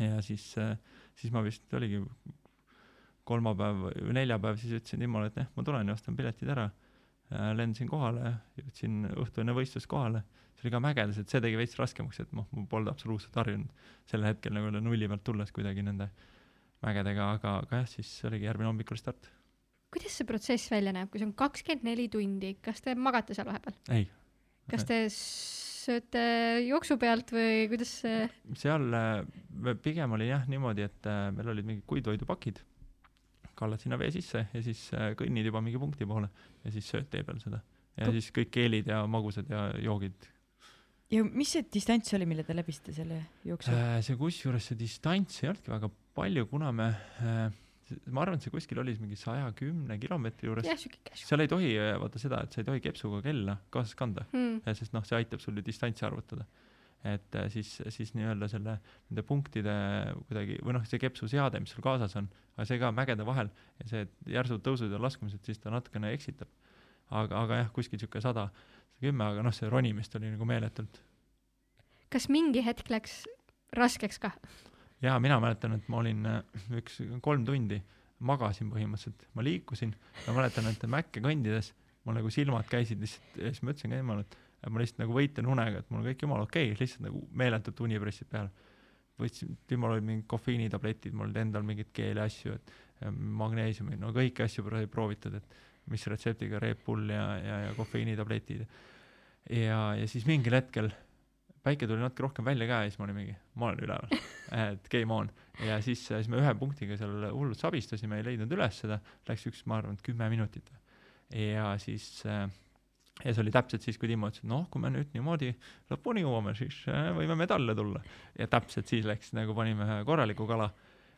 ja siis, siis ma vist oligi kolmapäev või neljapäev, siis ütlesin Timmole, et jah, ma tulen ja ostan piletid ära. lendasin kohale, jõudsin õhtu enne võistlust kohale, see oli ka mägedas, et see tegi veits raskemaks, et noh, ma polnud absoluutselt harjunud sel hetkel nagu nulli pealt tulles kuidagi nende mägedega, aga, aga jah, siis oligi järgmine hommik oli start. kuidas see protsess välja näeb, kui see on kakskümmend neli tundi, kas te magate seal vahepeal? ei, kas te sööte jooksu pealt või kuidas see, seal äh, pigem oli jah niimoodi, et äh, meil olid mingid kuivtoidupakid, kallad sinna vee sisse ja siis äh, kõnnid juba mingi punkti poole ja siis sööd tee peal seda. ja Ko- siis kõik keelid ja magusad ja joogid ja mis see distants oli, mille te läbisite selle jooksul? Äh, see kusjuures see distants ei olnudki väga palju, kuna me äh,, ma arvan, et see kuskil oli mingi saja kümne kilomeetri juures. seal ei tohi, vaata seda, et sa ei tohi kepsuga kella kaasas kanda, hmm.. sest noh, see aitab sul ju distantsi arvutada. et äh, siis, siis nii-öelda selle, nende punktide kuidagi või noh, see kepsuseade, mis sul kaasas on, aga see ka mägede vahel ja see et järsud tõusud ja laskumised, siis ta natukene eksitab. aga, aga jah, kuskil sihuke sada, kümme, aga noh, see ronimist oli nagu meeletult kas mingi hetk läks raskeks ka? jaa, mina mäletan, et ma olin äh, üks kolm tundi, magasin põhimõtteliselt, ma liikusin, ma mäletan, et Mäkke kõndides mul nagu silmad käisid lihtsalt ja siis ma ütlesin ka emale, et et ma lihtsalt nagu võitlen unega, et mul on kõik jumala okei okay,, lihtsalt nagu meeletult uni pressib peale. võtsin, Timol olid mingid kofeiinitabletid, mul olid endal mingeid keeliasju, et ja magneesiumi, no kõiki asju sai proovitud, et mis retseptiga Red Bull ja, ja, ja kofeiinitabletid. ja, ja siis mingil hetkel päike tuli natuke rohkem välja ka ja siis ma olin mingi, ma olen üleval, et game on. ja siis, siis me ühe punktiga seal hullult sabistasime, ei leidnud üles seda, läks üks, ma arvan, et kümme minutit. ja siis ja see oli täpselt siis, kui Timo ütles, et noh, kui me nüüd niimoodi lõpuni jõuame, siis äh, võime medalle tulla. ja täpselt siis läks nagu panime ühe korraliku kala.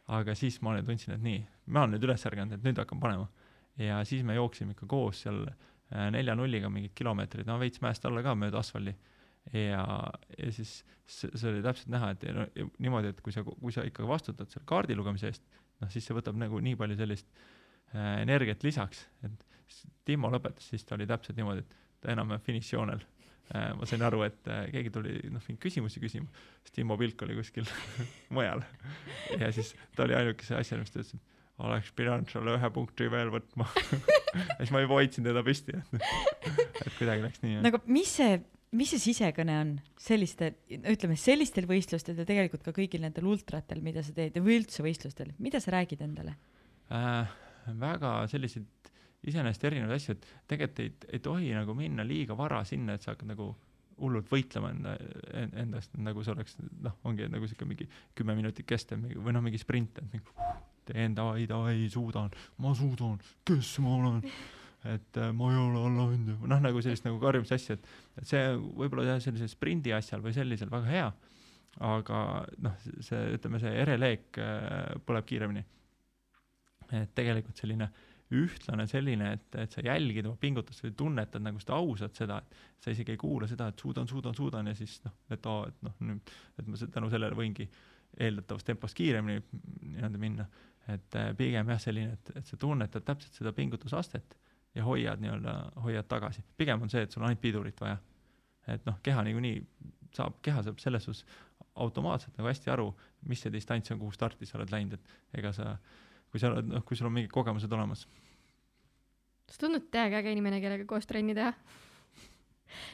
aga siis ma tundsin, et nii, ma olen nüüd üles ärganud, et nüüd hakkan panema. ja siis me jooksime ikka koos seal äh, nelja nulliga mingid kilomeetrid, no veits mäest alla ka mööda asfaldi. ja, ja siis see, see oli täpselt näha, et no, niimoodi, et kui sa, kui sa ikkagi vastutad selle kaardi lugemise eest, noh siis see võtab nagu nii palju sellist äh, energiat lisaks, et Timo lõpetas, siis ta oli täpselt niimoodi, et ta enam-vähem finišijoonel äh,. ma sain aru, et äh, keegi tuli noh küsimusi küsima, siis Timo pilk oli kuskil mujal. ja siis ta oli ainukese asjana, mis ta ütles, et oleks pidanud sulle ühe punkti veel võtma. ja siis ma juba hoidsin teda püsti, et, kuidagi läks nii. nagu mis see, mis see sisekõne on selliste, ütleme sellistel võistlustel ja tegelikult ka kõigil nendel ultratel, mida sa teed või üldse võistlustel, mida sa räägid endale? äh, väga selliseid iseenesest erinevaid asju, et tegelikult ei, ei tohi nagu minna liiga vara sinna, et sa hakkad nagu hullult võitlema enda, endast, nagu see oleks noh, ongi nagu sihuke mingi kümme minutit kestev või noh, mingi sprint, et mingi teen davai, davai, suudan, ma suudan, kes ma olen, et äh, ma ei ole allaandja, noh nagu sellist nagu karjumise asja, et, et see võib-olla jah, sellisel sprindi asjal või sellisel väga hea, aga noh, see, ütleme see ereleek äh, põleb kiiremini et tegelikult selline ühtlane selline, et, et sa jälgid oma pingutust või tunnetad nagu seda ausalt seda, et sa isegi ei kuula seda, et suudan, suudan, suudan ja siis noh, et aa, et noh, nüüd, et ma tänu sellele võingi eeldatavas tempos kiiremini nii-öelda minna. et äh, pigem jah, selline, et, et sa tunnetad täpselt seda pingutusastet ja hoiad nii-öelda, hoiad tagasi. pigem on see, et sul on ainult pidurit vaja. et noh, keha niikuinii saab, keha saab selles suhtes automaatselt nagu hästi aru, mis see distants on, kuhu starti sa oled läinud, et ega sa kui sa oled, noh, kui sul on mingid kogemused olemas. sa tundud täiega äge inimene, kellega koos trenni teha.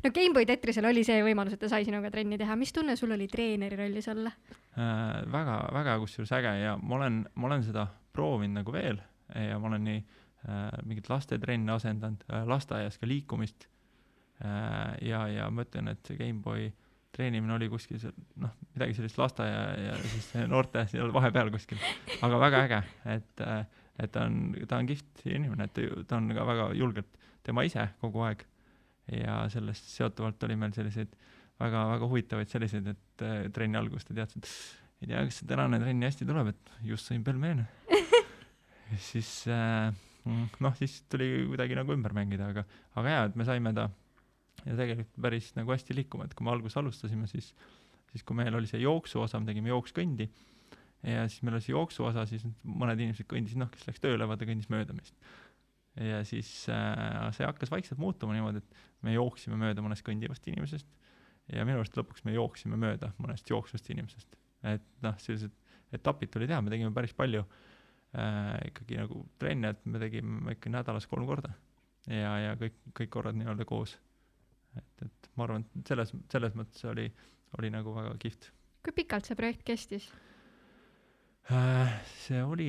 no Gameboy Tetrisel oli see võimalus, et ta sai sinuga trenni teha, mis tunne sul oli treeneri rollis olla? äh,. väga, väga kusjuures äge ja ma olen, ma olen seda proovinud nagu veel ja ma olen nii äh, mingit lastetrenne asendanud äh,, lasteaias ka liikumist äh,. ja, ja ma ütlen, et see GameBoy treenimine oli kuskil seal noh, midagi sellist lasteaia ja siis noorte seal vahepeal kuskil, aga väga äge, et äh, et ta on, ta on kihvt inimene, et ta on ka väga julgelt tema ise kogu aeg ja sellest seotuvalt oli meil selliseid väga-väga huvitavaid selliseid, et äh, trenni alguses ta teadis, et ei tea, kas see tänane trenn nii hästi tuleb, et just sõin pelmeene. siis äh, noh, siis tuli kuidagi nagu ümber mängida, aga, aga jaa, et me saime ta ja tegelikult päris nagu hästi liikuma, et kui me alguses alustasime, siis, siis kui meil oli see jooksu osa, me tegime jooksköndi ja siis meil oli see jooksu osa, siis mõned inimesed kõndisid, noh, kes läks tööle, vaata kõndis mööda meist. ja siis äh, see hakkas vaikselt muutuma niimoodi, et me jooksime mööda mõnest kõndivast inimesest ja minu arust lõpuks me jooksime mööda mõnest jooksvast inimesest. et noh, sellised etapid tuli teha, me tegime päris palju äh, ikkagi nagu trenne, et me tegime ikka nädalas kolm korda ja, ja kõik, kõik korrad nii-öelda koos. et, et ma arvan, et selles, selles mõttes oli, oli nagu väga kihvt kui pikalt see projekt kestis? äh,. see oli,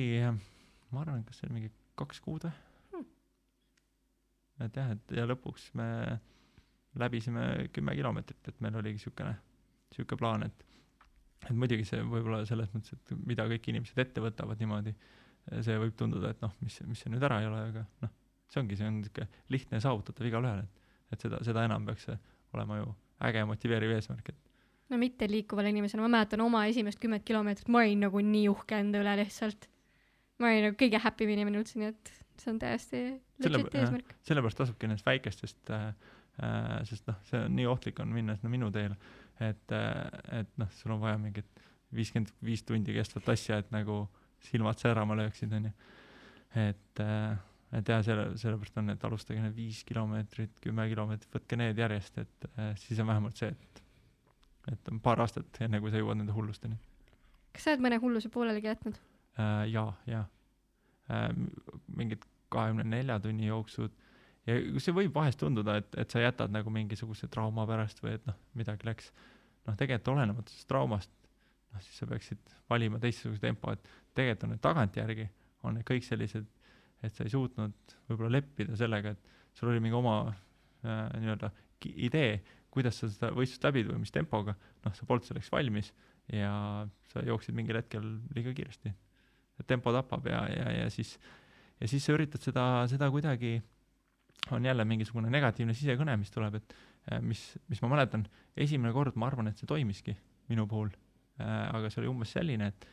ma arvan, kas see oli mingi kaks kuud või Hmm. et jah, et ja lõpuks me läbisime kümme kilomeetrit, et meil oligi siukene, siuke plaan, et et muidugi see võib-olla selles mõttes, et mida kõik inimesed ette võtavad niimoodi, see võib tunduda, et noh, mis, mis see nüüd ära ei ole, aga noh, see ongi, see on niisugune lihtne saavutatav igale ühele, et et seda, seda enam peaks see olema ju äge ja motiveeriv eesmärk, et no mitte liikuvale inimesele, ma mäletan oma esimest kümmet kilomeetrit, ma olin nagu nii uhke enda üle lihtsalt. ma olin nagu kõige happy im inimene üldse, nii et see on täiesti legit eesmärk. sellepärast tasubki nendest väikestest äh,, äh, sest noh, see on nii ohtlik on minna sinna minu teele, et äh,, et noh, sul on vaja mingit viiskümmend viis tundi kestvat asja, et nagu silmad särama lööksid, onju. et äh,, et jah, selle, sellepärast on, et alustage need viis kilomeetrit, kümme kilomeetrit, võtke need järjest, et äh, siis on vähemalt see, et et on paar aastat, enne kui sa jõuad nende hullusteni kas sa oled mõne hulluse pooleligi jätnud? äh,. jaa, jaa äh,. mingid kahekümne nelja tunni jooksud ja see võib vahest tunduda, et, et sa jätad nagu mingisuguse trauma pärast või et noh, midagi läks, noh, tegelikult olenemata sellest traumast, noh, siis sa peaksid valima teistsuguse tempo, et tegelikult on need tagantjärgi, on need kõik sellised, et sa ei suutnud võib-olla leppida sellega, et sul oli mingi oma äh, nii-öelda idee, kuidas sa seda võistlust läbid või mis tempoga, noh, sa polnud selleks valmis ja sa jooksid mingil hetkel liiga kiiresti. tempo tapab ja, ja, ja siis, ja siis sa üritad seda, seda kuidagi, on jälle mingisugune negatiivne sisekõne, mis tuleb, et äh, mis, mis ma mäletan, esimene kord ma arvan, et see toimiski minu puhul aga see oli umbes selline, et,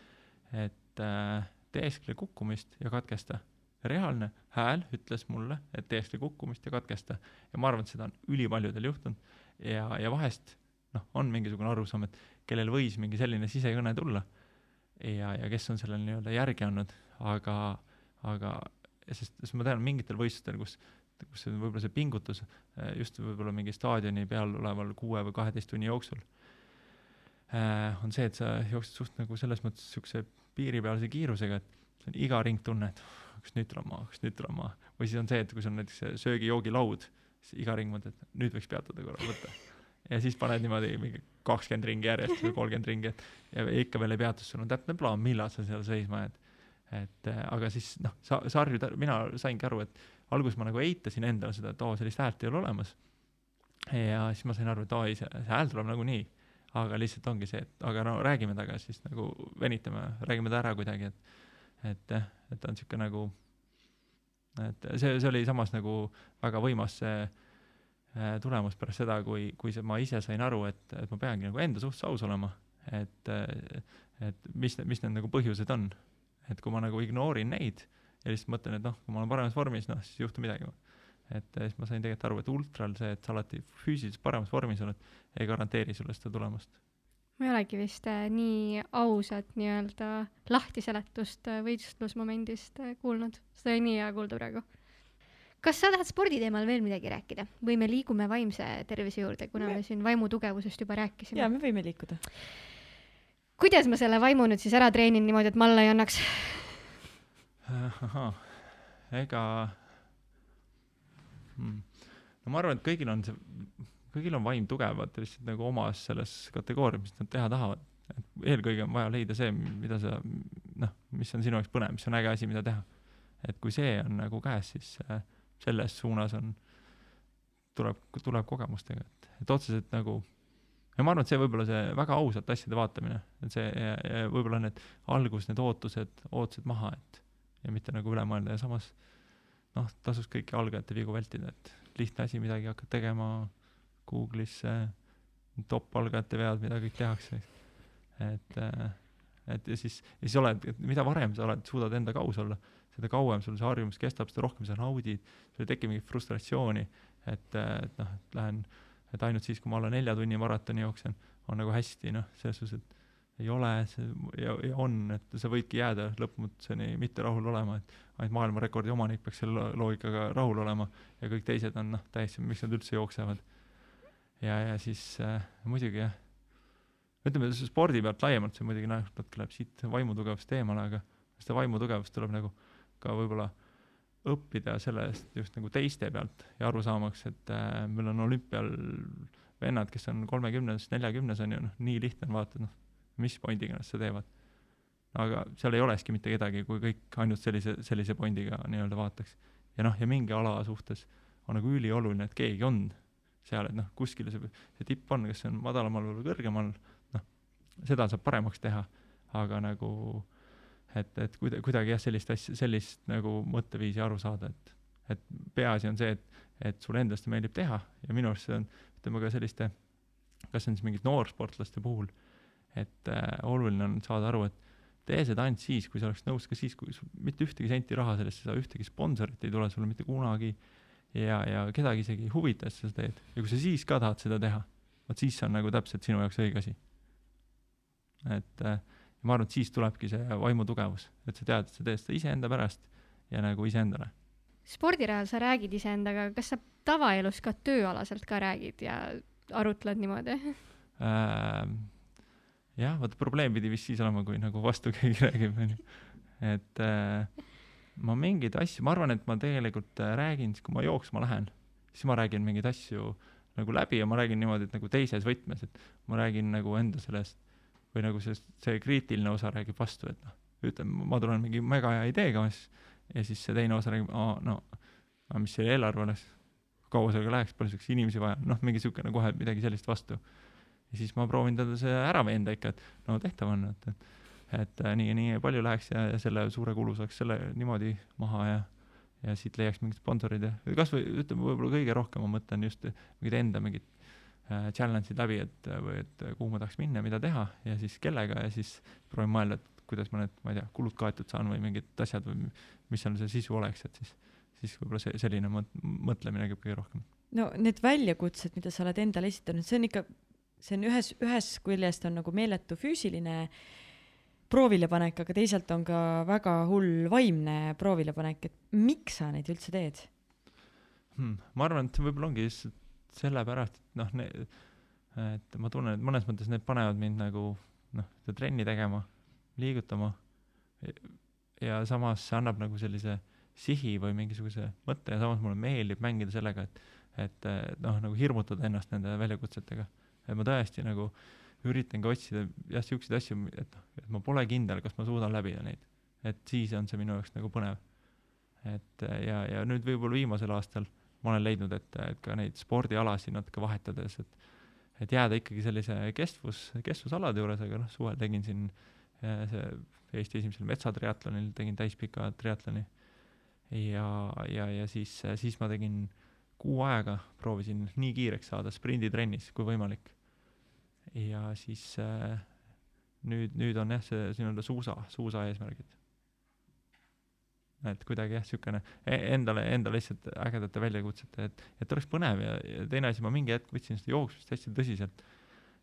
et äh, teeskle kukkumist ja katkesta. reaalne hääl ütles mulle, et teeskle kukkumist ja katkesta. ja ma arvan, et seda on ülipaljudel juhtunud ja, ja vahest noh, on mingisugune arusaam, et kellel võis mingi selline sisekõne tulla ja, ja kes on sellele nii-öelda järgi andnud, aga, aga sest, sest ma tean mingitel võistlustel, kus, kus võib-olla see pingutus eh, just võib-olla mingi staadioni peal oleval kuue või kaheteist tunni jooksul äh, on see, et sa jooksed suht nagu selles mõttes niisuguse piiripealse kiirusega, et iga ring tunne, et oh, kas nüüd tuleb maa, kas nüüd tuleb maa. või siis on see, et kui sul on näiteks söögi-joogilaud, siis iga ring mõtled, et nüüd võiks peatada korra, võtta. ja siis paned niimoodi mingi kakskümmend ringi järjest või kolmkümmend ringi, et ja ikka veel ei peatu, sul on täpne plaan, millal sa seal seisma jääd. et äh, aga siis noh, sa, sarju, mina saingi aru, et alguses ma nagu eitasin endale seda, et oo, sellist häält ei ole olemas. ja siis ma sain aru, et see, see hääl tuleb nagunii aga lihtsalt ongi see, et aga no räägime temaga siis nagu venitame, räägime ta ära kuidagi, et et jah, et ta on niisugune nagu, et see, see oli samas nagu väga võimas see äh, tulemus pärast seda, kui, kui see, ma ise sain aru, et, et ma peangi nagu enda suhtes aus olema, et, et mis, mis need nagu põhjused on. et kui ma nagu ignoorin neid ja lihtsalt mõtlen, et noh, kui ma olen paremas vormis, noh, siis ei juhtu midagi. Et siis ma sain tegelikult aru, et ultral see, et sa alati füüsiliselt paremas vormis oled, ei garanteeri sulle seda tulemust. ma ei olegi vist äh, nii ausat nii-öelda lahtiseletust äh, võistlusmomendist äh, kuulnud, seda oli nii hea kuulda praegu. kas sa tahad spordi teemal veel midagi rääkida või me liigume vaimse tervise juurde, kuna me siin vaimu tugevusest juba rääkisime? jaa, me võime liikuda. kuidas ma selle vaimu nüüd siis ära treenin niimoodi, et ma alla ei annaks? ahah, ega. No ma arvan, et kõigil on see, kõigil on vaim tugev, vaata lihtsalt nagu omas selles kategoorias, mis nad teha tahavad. et eelkõige on vaja leida see, mida sa noh, mis on sinu jaoks põnev, mis on äge asi, mida teha. et kui see on nagu käes, siis äh, selles suunas on, tuleb, tuleb kogemustega, et, et otseselt nagu ja ma arvan, et see võib-olla see väga ausalt asjade vaatamine, et see ja, ja võib-olla need alguses need ootused, ootused maha, et ja mitte nagu üle mõelda ja samas noh, tasuks kõiki algajate vigu vältida, et lihtne asi midagi hakkad tegema Google'isse, top algajate vead, mida kõik tehakse, et äh, et ja siis, ja siis oled, mida varem sa oled, suudad endaga aus olla, seda kauem sul see harjumus kestab, seda rohkem sa naudid, sul ei teki mingit frustratsiooni, et, et noh, et lähen, et ainult siis, kui ma alla nelja tunni maratoni jooksen, on nagu hästi, noh, selles suhtes, et ei ole, see ja, ja on, et sa võidki jääda lõpmatuseni mitte rahul olema, et ainult maailmarekordi omanik peaks selle loogikaga rahul olema ja kõik teised on noh, täiesti, miks nad üldse jooksevad. ja, ja siis äh, muidugi jah, ütleme spordi pealt laiemalt, see muidugi noh, natuke läheb siit vaimutugevust eemale, aga seda vaimutugevust tuleb nagu ka võib-olla õppida sellest just nagu teiste pealt ja aru saamaks, et äh, meil on olümpial vennad, kes on kolmekümnes, neljakümnes on ju noh, nii lihtne on vaata, noh, mis pointiga nad seda teevad. aga seal ei olekski mitte kedagi, kui kõik ainult sellise, sellise pointiga nii-öelda vaataks. ja noh, ja mingi ala suhtes on nagu ülioluline, et keegi on seal, et noh, kuskil see, see tipp on, kas see on madalamal või kõrgemal, noh, seda saab paremaks teha, aga nagu et, et kuida-, kuidagi jah, sellist asja, sellist nagu mõtteviisi aru saada, et et peaasi on see, et, et sulle endast meeldib teha ja minu arust see on, ütleme ka selliste, kas see on siis mingite noorsportlaste puhul, et äh, oluline on saada aru, et tee seda ainult siis, kui sa oleks nõus, ka siis, kui sul mitte ühtegi senti raha sellest ei saa, ühtegi sponsorit ei tule sulle mitte kunagi ja, ja kedagi isegi ei huvita, et sa seda teed. ja kui sa siis ka tahad seda teha, vot siis see on nagu täpselt sinu jaoks õige asi. et äh, ma arvan, et siis tulebki see vaimu tugevus, et sa tead, et sa teed seda iseenda pärast ja nagu iseendale. spordirajal sa räägid iseendaga, kas sa tavaelus ka tööalaselt ka räägid ja arutled niimoodi äh,? Jah, vaata probleem pidi vist siis olema, kui nagu vastu keegi räägib, onju. et äh, ma mingeid asju, ma arvan, et ma tegelikult äh, räägin, kui ma jooksma lähen, siis ma räägin mingeid asju nagu läbi ja ma räägin niimoodi, et nagu teises võtmes, et ma räägin nagu enda sellest või nagu sellest, see kriitiline osa räägib vastu, et noh, ütleme, ma tulen mingi mega hea ideega, siis ja siis see teine osa räägib, aa no, mis see eelarve oleks, kaua sellega läheks, palju selleks inimesi vaja, noh, mingi niisugune kohe midagi sellist vastu. Ja siis ma proovin teda see ära veenda ikka, et no tehtav on, et, et et äh, nii ja nii palju läheks ja, ja selle suure kulu saaks selle niimoodi maha ja ja siit leiaks mingid sponsorid ja või kasvõi ütleme, võib-olla kõige rohkem ma mõtlen just mingid enda mingid äh, challenge'id läbi, et äh, või et äh, kuhu ma tahaks minna, mida teha ja siis kellega ja siis proovin mõelda, et kuidas ma need, ma ei tea, kulud kaetud saan või mingid asjad või mi- mis seal see sisu oleks, et siis siis võib-olla see selline mõt-, mõtlemine käib kõige rohkem. no need väljakutsed, mida sa oled endale esitanud, see on ikka, see on ühes, ühest küljest on nagu meeletu füüsiline proovilepanek, aga teisalt on ka väga hull vaimne proovilepanek, et miks sa neid üldse teed? hmm.. ma arvan, et võib-olla ongi lihtsalt sellepärast, et noh, et ma tunnen, et mõnes mõttes need panevad mind nagu noh, seda trenni tegema, liigutama ja samas see annab nagu sellise sihi või mingisuguse mõtte ja samas mulle meeldib mängida sellega, et et noh, nagu hirmutada ennast nende väljakutsetega. Et ma tõesti nagu üritangi otsida jah, siukseid asju, et noh, et ma pole kindel, kas ma suudan läbida neid. et siis on see minu jaoks nagu põnev. et ja, ja nüüd võib-olla viimasel aastal ma olen leidnud, et, et ka neid spordialasid natuke vahetades, et et jääda ikkagi sellise kestvus, kestvusalade juures, aga noh, suvel tegin siin eh, see Eesti esimesel metsatriatlonil tegin täispika triatloni ja, ja, ja siis, siis ma tegin kuu aega, proovisin nii kiireks saada sprinditrennis kui võimalik. Ja siis äh, nüüd, nüüd on jah, see nii-öelda suusa, suusa eesmärgid. et kuidagi jah, niisugune e- endale, endale lihtsalt ägedate väljakutsete, et, et oleks põnev ja, ja teine asi, ma mingi hetk võtsin seda jooksmist hästi tõsiselt.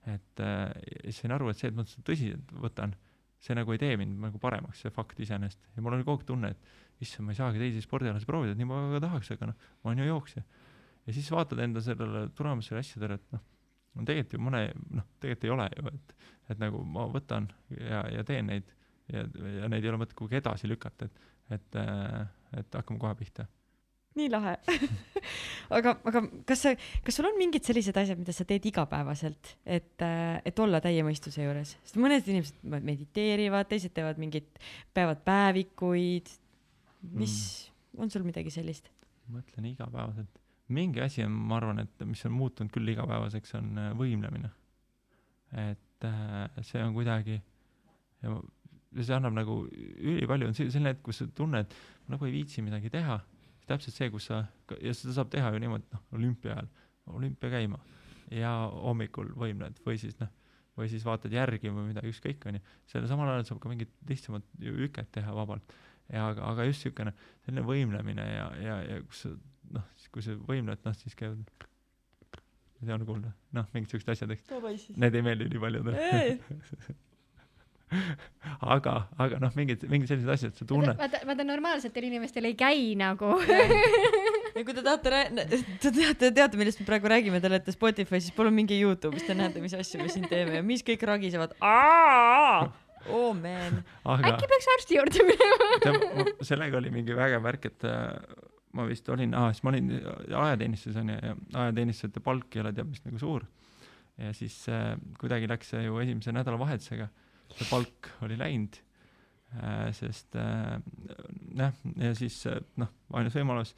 et äh, siis sain aru, et see, et ma seda tõsiselt võtan, see nagu ei tee mind nagu paremaks, see fakt iseenesest. ja mul oli kogu aeg tunne, et issand, ma ei saagi teisi spordialasid proovida, nii ma väga tahaks, aga noh, ma olen ju jooksja. ja siis vaatad enda sellele tulemustele asjadele, et noh, no tegelikult ju mõne, noh, tegelikult ei ole ju, et, et nagu ma võtan ja, ja teen neid ja, ja neid ei ole mõtet kuhugi edasi lükata, et, et, et hakkame kohe pihta. nii lahe aga, aga kas sa, kas sul on mingid sellised asjad, mida sa teed igapäevaselt, et, et olla täie mõistuse juures, sest mõned inimesed mediteerivad, teised teevad mingit, peavad päevikuid. mis mm., on sul midagi sellist? mõtlen igapäevaselt, mingi asi on, ma arvan, et mis on muutunud küll igapäevaseks, on äh, võimlemine. et äh, see on kuidagi ja see annab nagu ülipalju, on selline hetk, kus sa tunned, nagu ei viitsi midagi teha, täpselt see, kus sa ja seda saab teha ju niimoodi, noh, olümpia ajal, olümpia käima ja hommikul võimled või siis noh, või siis vaatad järgi või midagi, ükskõik onju, selle samal ajal saab ka mingit lihtsamat ju üket teha vabalt ja aga, aga just niisugune selline võimlemine ja, ja, ja kus sa noh, kui sa võimled, noh siis käivad see on kuulda, noh mingid siuksed asjad, eks, need ei meeldi nii paljudele. aga, aga noh, mingid, mingid sellised asjad, sa tunned, vaata, vaata normaalsetel inimestel ei käi nagu. ja kui te tahate rää-, te teate, teate, millest me praegu räägime, te olete Spotify's, siis palun minge Youtube'is, te näete, mis asju me siin teeme ja mis kõik ragisevad. Oh man. aga äkki peaks arsti juurde minema? sellega oli mingi vägev värk, et äh, ma vist olin, aa, siis ma olin ajateenistuses onju ja ajateenistujate palk ei ole teab mis nagu suur. ja siis äh, kuidagi läks see ju esimese nädalavahetusega, see palk oli läinud äh,, sest äh, jah, ja siis äh, noh, ainus võimalus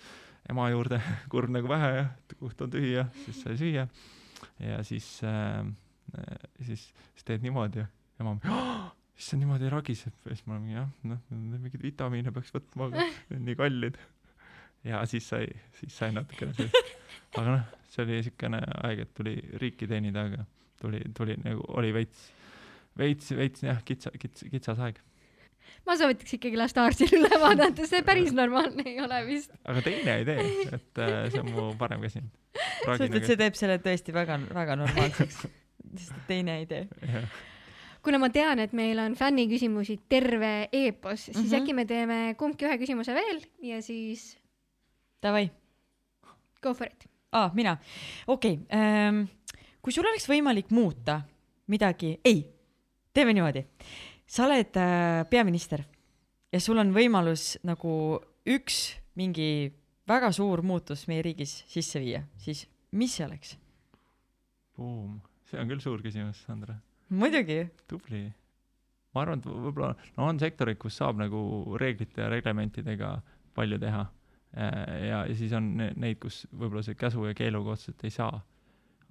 ema juurde, kurb nagu vähe ja kõht on tühi ja siis sai süüa. ja siis äh,, siis, siis teed niimoodi ja ema issand, niimoodi ragiseb ja siis ma olen mingi jah, noh, mingeid vitamiine peaks võtma, aga need on nii kallid. Ja siis sai, siis sai natukene see, aga noh, see oli siukene aeg, et tuli riiki teenida, aga tuli, tuli nagu oli veits, veits, veits jah, kitsa, kits-, kitsas aeg. ma soovitaks ikkagi lasta arstil üle vaadata, see päris normaalne ei ole vist. aga teine idee, et äh, see on mu parem käsi. sest et see teeb selle tõesti väga, väga normaalseks. sest teine idee. kuna ma tean, et meil on fänniküsimusi terve eepos, siis mm. -hmm. äkki me teeme kumbki ühe küsimuse veel ja siis Davai, go for it. aa, mina, okei okay,, kui sul oleks võimalik muuta midagi, ei, teeme niimoodi, sa oled äh, peaminister ja sul on võimalus nagu üks mingi väga suur muutus meie riigis sisse viia, siis mis see oleks? Boom, see on küll suur küsimus, Sandra. muidugi. tubli. ma arvan, et võib-olla no on sektoreid, kus saab nagu reeglite ja reglementidega palju teha. Ja, ja siis on ne- neid, kus võib-olla see käsu ja keeluga otseselt ei saa.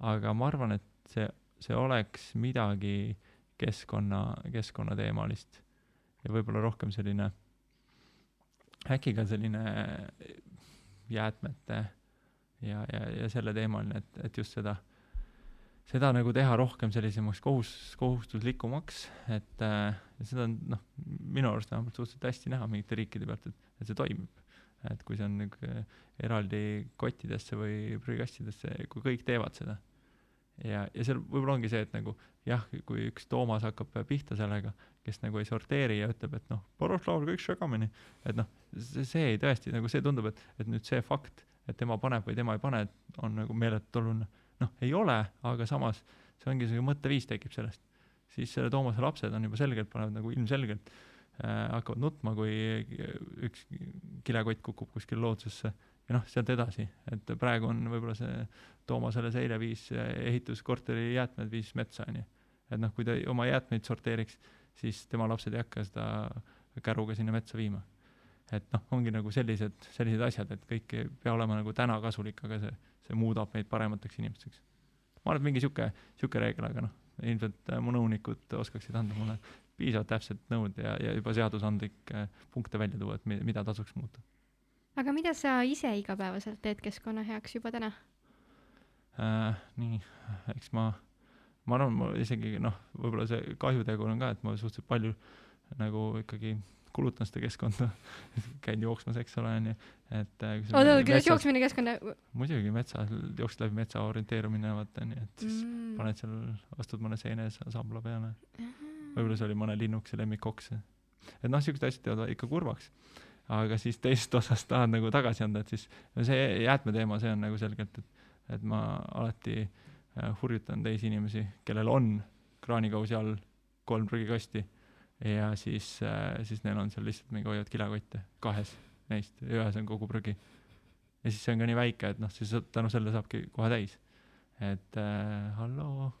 aga ma arvan, et see, see oleks midagi keskkonna, keskkonnateemalist ja võib-olla rohkem selline, äkki ka selline jäätmete ja, ja, ja selle teemaline, et, et just seda, seda nagu teha rohkem sellisemaks kohus, kohustuslikumaks, et äh, seda on noh, minu arust vähemalt suhteliselt hästi näha mingite riikide pealt, et, et see toimib. Et kui see on nagu eraldi kottidesse või prügikastidesse, kui kõik teevad seda. ja, ja seal võib-olla ongi see, et nagu jah, kui üks Toomas hakkab pihta sellega, kes nagu ei sorteeri ja ütleb, et noh, paroslaul kõik segamini, et noh, see, ei tõesti nagu see tundub, et, et nüüd see fakt, et tema paneb või tema ei pane, on nagu meeletult oluline. noh, ei ole, aga samas see ongi see mõtteviis tekib sellest. siis selle Toomase lapsed on juba selgelt, panevad nagu ilmselgelt äh, hakkavad nutma, kui üks kilekott kukub kuskil loodusesse ja noh, sealt edasi, et praegu on võib-olla see Toomasele see eile viis ehituskorteri jäätmed viis metsa, onju. et noh, kui ta oma jäätmeid sorteeriks, siis tema lapsed ei hakka seda käruga sinna metsa viima. et noh, ongi nagu sellised, sellised asjad, et kõik ei pea olema nagu täna kasulik, aga see, see muudab meid paremateks inimesteks. ma arvan, et mingi sihuke, sihuke reegel, aga noh, ilmselt äh, mu nõunikud oskaksid anda mulle piisavalt täpset nõud ja, ja juba seadusandlikke punkte välja tuua, et mi-, mida tasuks muuta aga mida sa ise igapäevaselt teed keskkonna heaks juba täna äh,? nii, eks ma, ma arvan, ma isegi noh, võib-olla see kahjutegur on ka, et ma suhteliselt palju nagu ikkagi kulutan seda keskkonda käin jooksmas, eks ole, onju, et äh, oota, kuidas jooksmine keskkonna muidugi metsas, jooksed läbi metsa orienteerumine, vaata onju, et siis mm. mm. paned seal, astud mõne seene sa- sambla peale. Võib-olla see oli mõne linnukese lemmikoks. et noh, siuksed asjad teevad ikka kurvaks. aga siis teisest osast tahad nagu tagasi anda, et siis no see jäätmeteema, see on nagu selgelt, et, et ma alati äh, hurjutan teisi inimesi, kellel on kraanikausi all kolm prügikasti ja siis äh,, siis neil on seal lihtsalt mingi hoiavad kilekotte, kahes neist, ühes on kogu prügi. ja siis see on ka nii väike, et noh, siis tänu sellele saabki kohe täis. et äh, halloo,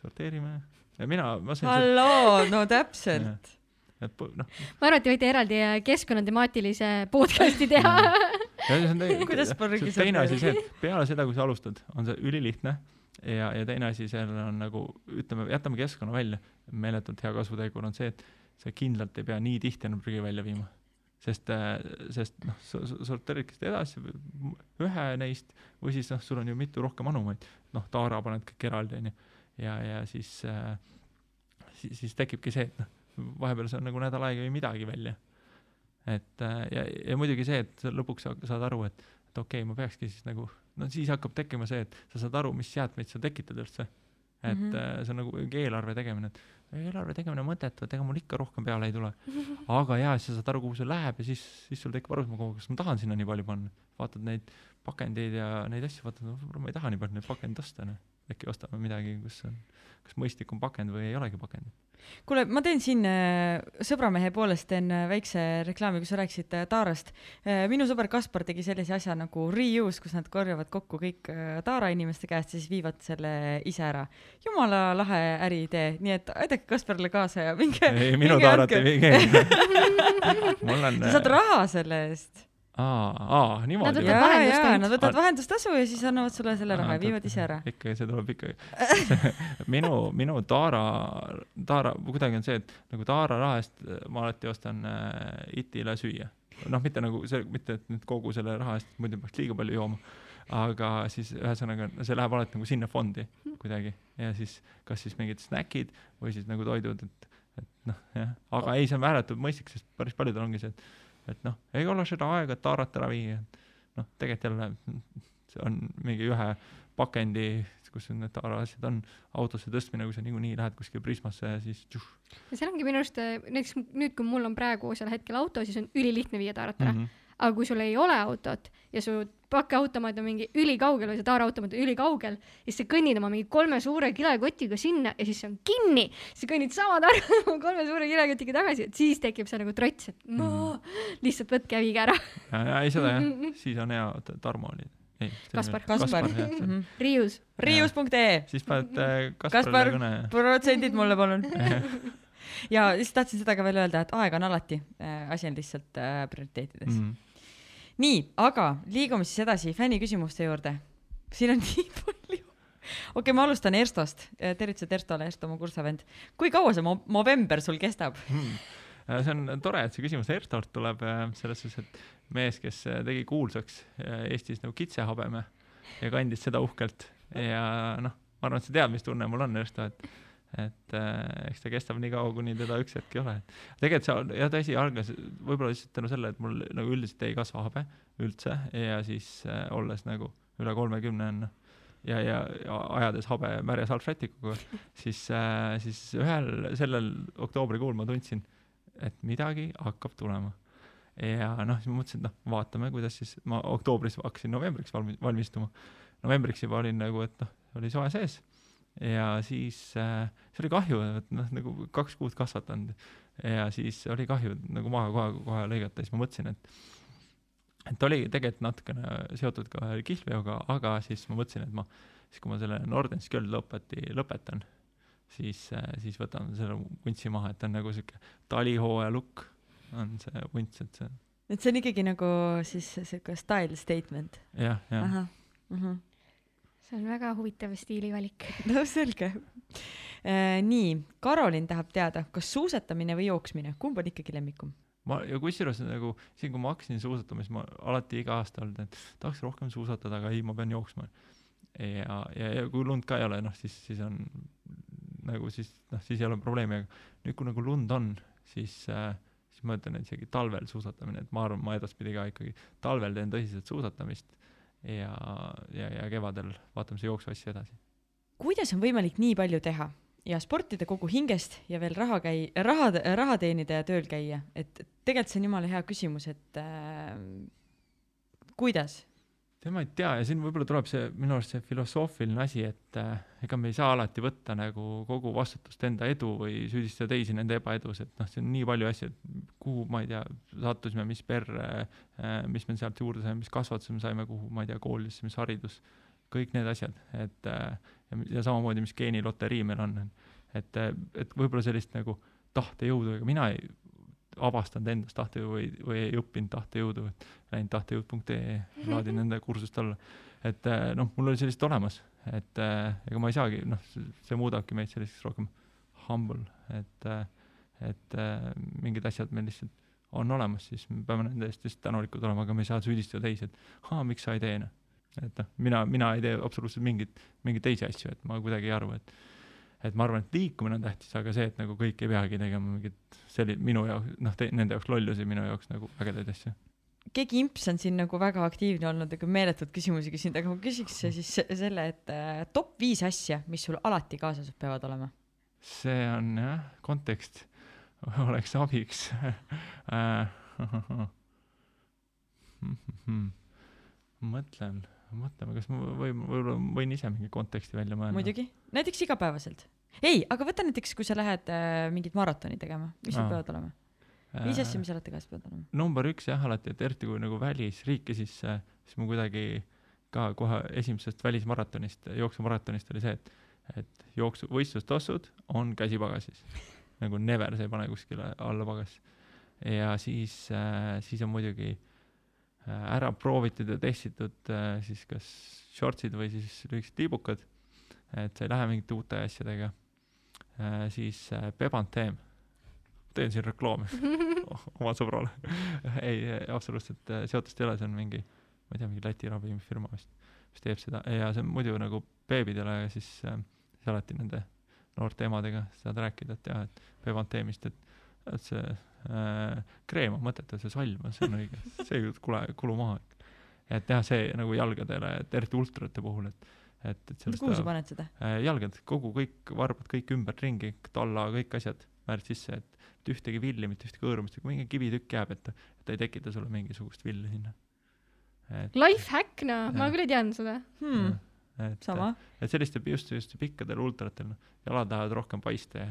sorteerime. Ja mina, ma sain halloo, no täpselt. et noh, ma arvan, et te võite eraldi äh, keskkonnatemaatilise podcast'i teha. Kuidas prügi see- teine asi see, et peale seda, kui sa alustad, on see ülilihtne. Ja, ja teine asi seal on nagu, ütleme, jätame keskkonna välja, meeletult hea kasvutegur on see, et sa kindlalt ei pea nii tihti enam prügi välja viima. sest, sest noh, sa sa sorteeridki seda edasi, ühe neist, või siis noh, sul on ju mitu rohkem anumaid, noh, taara paned kõik eraldi, onju, ja, ja siis äh, siis, siis tekibki see, et noh, vahepeal see on nagu nädal aega ei midagi välja. et äh, ja, ja muidugi see, et lõpuks sa saad aru, et, et okei okay,, ma peakski siis nagu, no siis hakkab tekkima see, et sa saad aru, mis jäätmeid sa tekitad üldse. et mm. -hmm. see on nagu eelarve tegemine, et eelarve tegemine on mõttetu, et ega mul ikka rohkem peale ei tule. aga jaa, siis sa saad aru, kuhu see läheb ja siis, siis sul tekib arusaam, kas ma tahan sinna nii palju panna. vaatad neid pakendeid ja neid asju, vaatad, võib-olla ma ei taha nii palju neid pakendeid osta, noh. Äkki ostame midagi, kus on, kas mõistlikum pakend või ei olegi pakendit. kuule, ma teen siin äh, sõbramehe poolest teen äh, väikse reklaami, kui sa rääkisid äh, taarast. minu sõber Kaspar tegi sellise asja nagu reuse, kus nad korjavad kokku kõik taara inimeste käest ja siis viivad selle ise ära. jumala lahe äriidee, nii et aidake Kasparile kaasa ja minge. ei, minu taarat ei vii keegi. mul on. sa saad raha selle eest. Aa, aa, niimoodi Nad võtavad jaa, vahendustasusid. jaa, nad võtavad vahendustasu ja siis annavad sulle selle raha ja viivad ise ära. ikka, see tuleb ikka minu, minu Taara, Taara, kuidagi on see, et nagu Taara raha eest ma alati ostan äh, Itile süüa. noh, mitte nagu see, mitte et nüüd kogu selle raha eest, muidu peaks liiga palju jooma. aga siis ühesõnaga, see läheb alati nagu sinna fondi kuidagi ja siis kas siis mingid snäkid või siis nagu toidud, et, et noh, jah, aga ei, see on ääretult mõistlik, sest päris paljudel ongi see, et, et noh, ei ole seda aega, et Taarat ära viia. noh, tegelikult jälle see on mingi ühe pakendi, kus need Taara asjad on, autosse tõstmine, kui sa niikuinii lähed kuskile Prismasse ja siis tšuh, ja seal ongi minu arust äh, näiteks nüüd, kui mul on praegu sel hetkel auto, siis on ülilihtne viia taarat ära mm. -hmm. aga kui sul ei ole autot ja su pakiautomaat on mingi ülikaugel või see taaraautomaat on ülikaugel ja siis sa kõnnid oma mingi kolme suure kilekotiga sinna ja siis see on kinni. siis sa kõnnid sama targa oma kolme suure kilekotiga tagasi, et siis tekib see nagu trots, et no Mhm. lihtsalt võtke ja viige ära. ja, ja ei seda jah, siis on hea, oota Tarmo oli, ei. Kaspar. Kaspar. jah, Mhm. Riius. riius.ee, siis paned äh, Kaspar. Kasparile kõne. protsendid mulle palun. ja siis tahtsin seda ka veel öelda, et aeg on alati, asi on lihtsalt äh, prioriteetides mm.. Mm. nii, aga liigume siis edasi fänniküsimuste juurde. siin on nii palju. okei okay,, ma alustan Erstost. tervitused Erstole, Ersto mu kursavend. kui kaua see mo- Movember sul kestab? Hmm. Äh, see on tore, et see küsimus Erstort tuleb äh, selles suhtes, et mees, kes äh, tegi kuulsaks äh, Eestis nagu kitsehabeme ja kandis seda uhkelt ja noh, ma arvan, et sa tead, mis tunne mul on Ersto, et et äh, eks ta kestab nii kaua, kuni teda üks hetk ei ole. tegelikult see on jah, tõsi, algas võib-olla lihtsalt tänu sellele, et mul nagu üldiselt ei kasva habe üldse ja siis äh, olles nagu üle kolmekümne on noh, ja, ja, ja ajades habe märja salvrätikuga, siis äh,, siis ühel sellel oktoobrikuul ma tundsin, et midagi hakkab tulema. ja noh, siis ma mõtlesin, et noh, vaatame, kuidas siis ma oktoobris hakkasin novembriks valmi-, valmistuma. novembriks juba olin nagu, et noh, oli soe sees ja siis äh, see oli kahju, et noh, nagu kaks kuud kasvatanud. Ja siis oli kahju nagu maha kohe, kohe lõigata, siis ma mõtlesin, et et oli tegelikult natukene seotud ka ühe kihlveoga, aga siis ma mõtlesin, et ma siis kui ma selle Nordenskjöld lõpeti, lõpetan, siis, siis võtan selle vuntsi maha, et ta on nagu sihuke talihooaja lukk on see vunts, et see et see on ikkagi nagu siis siuke style statement. jah, jah. See on väga huvitav stiilivalik. no selge. nii, Karolin tahab teada, kas suusatamine või jooksmine, kumb on ikkagi lemmikum? ma ja kusjuures nagu isegi kui ma hakkasin suusatama, siis ma alati iga aasta olnud, et tahaks rohkem suusatada, aga ei, ma pean jooksma. ja, ja, ja kui lund ka ei ole, noh siis, siis on nagu siis noh, siis ei ole probleemi, aga nüüd kui nagu lund on, siis äh, siis ma ütlen, et isegi talvel suusatamine, et ma arvan, ma edaspidi ka ikkagi talvel teen tõsiselt suusatamist ja, ja, ja kevadel vaatame see jooksu asja edasi. kuidas on võimalik nii palju teha ja sportida kogu hingest ja veel raha käi-, raha, raha teenida ja tööl käia, et tegelikult see on jumala hea küsimus, et äh, kuidas? Tema ei tea ja siin võib-olla tuleb see minu arust see filosoofiline asi, et äh, ega me ei saa alati võtta nagu kogu vastutust enda edu või süüdistada teisi nende ebaedus, et noh, see on nii palju asju, et kuhu, ma ei tea, sattusime, mis perre äh,, mis me sealt juurde saime, mis kasvatuse me saime, kuhu, ma ei tea, koolisse, mis haridus, kõik need asjad, et äh, ja, ja samamoodi, mis geeniloterii meil on, et, et võib-olla sellist nagu tahtejõudu, ega mina ei avastanud endas tahtejõudu või, või ei õppinud tahtejõudu, et läinud tahtejõud.ee, laadin nende kursust alla. et äh, noh, mul oli sellist olemas, et äh, ega ma ei saagi, noh, see muudabki meid selliseks rohkem humble, et äh,, et mingid asjad meil lihtsalt on olemas, siis me peame nende eest lihtsalt tänulikud olema, aga me ei saa süüdistada teisi, et aa, miks sa ei tee, noh. et noh, mina, mina ei tee absoluutselt mingit, mingeid teisi asju, et ma kuidagi ei arva, et et ma arvan, et liikumine on tähtis, aga see, et nagu kõik ei peagi tegema mingit selli-, minu jaoks, noh, nende jaoks lollusi, minu jaoks nagu ägedaid asju. keegi imps on siin nagu väga aktiivne olnud, aga meeletult küsimusi küsinud, aga ma küsiks siis se- selle, et äh, top viis asja, mis sul alati kaasas peavad olema. see on jah, kontekst oleks abiks mõtlen, mõtleme, kas ma või, võib-olla võin ise mingi konteksti välja mõelda. muidugi, näiteks igapäevaselt. ei, aga võta näiteks, kui sa lähed äh, mingit maratoni tegema, mis sul peavad olema? viis asja, mis alati kaasas peavad olema. number üks jah, alati, et eriti kui nagu välisriiki, siis, siis mul kuidagi ka kohe esimesest välismaratonist, jooksumaratonist oli see, et, et jooksu, võistlustossud on käsipagasis. nagu never, sa ei pane kuskile alla pagas. ja siis äh,, siis on muidugi äh, ära proovitud ja testitud äh, siis kas shortsid või siis lühikesed tiibukad, et sa ei lähe mingite uute asjadega. Äh,. siis äh, Pebanteem, teen siin reklaami oma sõbrale. Ei, absoluutselt äh, seotust ei ole, see on mingi, ma ei tea, mingi Läti ravimifirma vist, mis teeb seda. Ja see on muidu nagu beebidele ja siis äh, siis alati nende noorte emadega saad rääkida, et jah, et Pevanteemist, et, et see äh, kreem on mõttetu, see salm on, see on õige, see ei kule, kulu maha. et teha see nagu jalgadele, et eriti ultrate puhul, et, et, et sellest kuhu sa paned seda? äh, jalgad, kogu kõik varbad kõik ümberringi, talla kõik asjad määrad sisse, et et ühtegi villi, mitte ühtegi hõõrumist, kui mingi kivitükk jääb, et ta, ei tekita sulle mingisugust villi sinna. Life hack, noh, ma Jah. küll ei teadnud seda. hmm,. et sama. et sellistel just, just pikkadel ultratel noh, jalad tahavad rohkem paista ja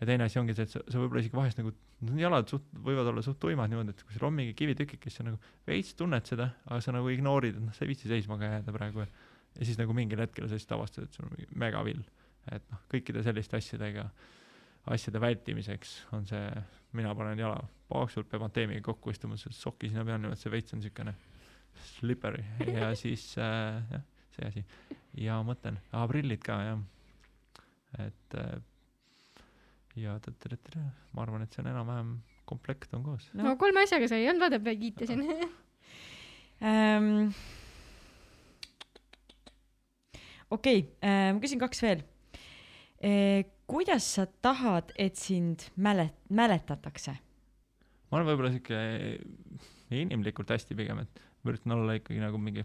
ja teine asi ongi see, et sa, sa võib-olla isegi vahest nagu, jalad suht, võivad olla suht tuimad niimoodi, et kui sul on mingi kivitükik, siis sa nagu veits tunned seda, aga sa nagu ignoorid, et noh, sa ei viitsi seisma ka jääda praegu ja siis nagu mingil hetkel sa lihtsalt avastad, et sul on mingi megavill. et noh, kõikide selliste asjadega, asjade vältimiseks on see, mina panen jala paaksult, peab anteemiga kokku istuma, see soki sinna peal niimoodi, see veits on siukene slippery ja siis äh, jah, see asi. ja mõtlen, aa prillid ka jah, et äh, ja tõtt-tõtt-tõtt, ma arvan, et see on enam-vähem komplekt on koos. No. kolme asjaga sai, ei olnud vaata, kiitasin. ähm,. okei okay,, ma küsin kaks veel e,. kuidas sa tahad, et sind mälet-, mäletatakse? ma olen võib-olla siuke inimlikult hästi pigem, et ma üritan olla ikkagi nagu mingi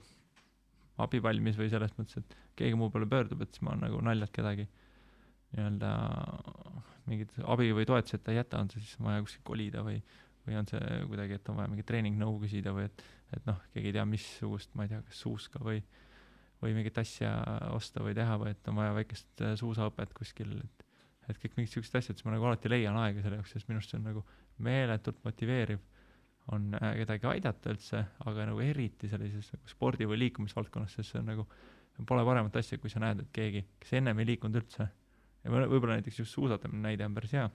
abivalmis või selles mõttes, et keegi mu poole pöördub, et siis ma nagu naljalt kedagi nii-öelda mingit abi või toetuseta ei jäta, on see siis vaja kuskil kolida või, või on see kuidagi, et on vaja mingit treeningnõu küsida või et, et noh, keegi ei tea, missugust, ma ei tea, kas suuska või, või mingit asja osta või teha või et on vaja väikest äh, suusaõpet kuskil, et et kõik mingid siuksed asjad, siis ma nagu alati leian aega selle jaoks, sest minu arust see on nagu meeletult motiveeriv on äh, kedagi aidata üldse, aga nagu eriti sellises nagu spordi või liikumisvaldkonnas, sest see on nagu, pole paremat asja, kui sa näed, et keegi, kes ennem ei liikunud üldse, ja võib- võib-olla näiteks just suusatamine näide on päris hea,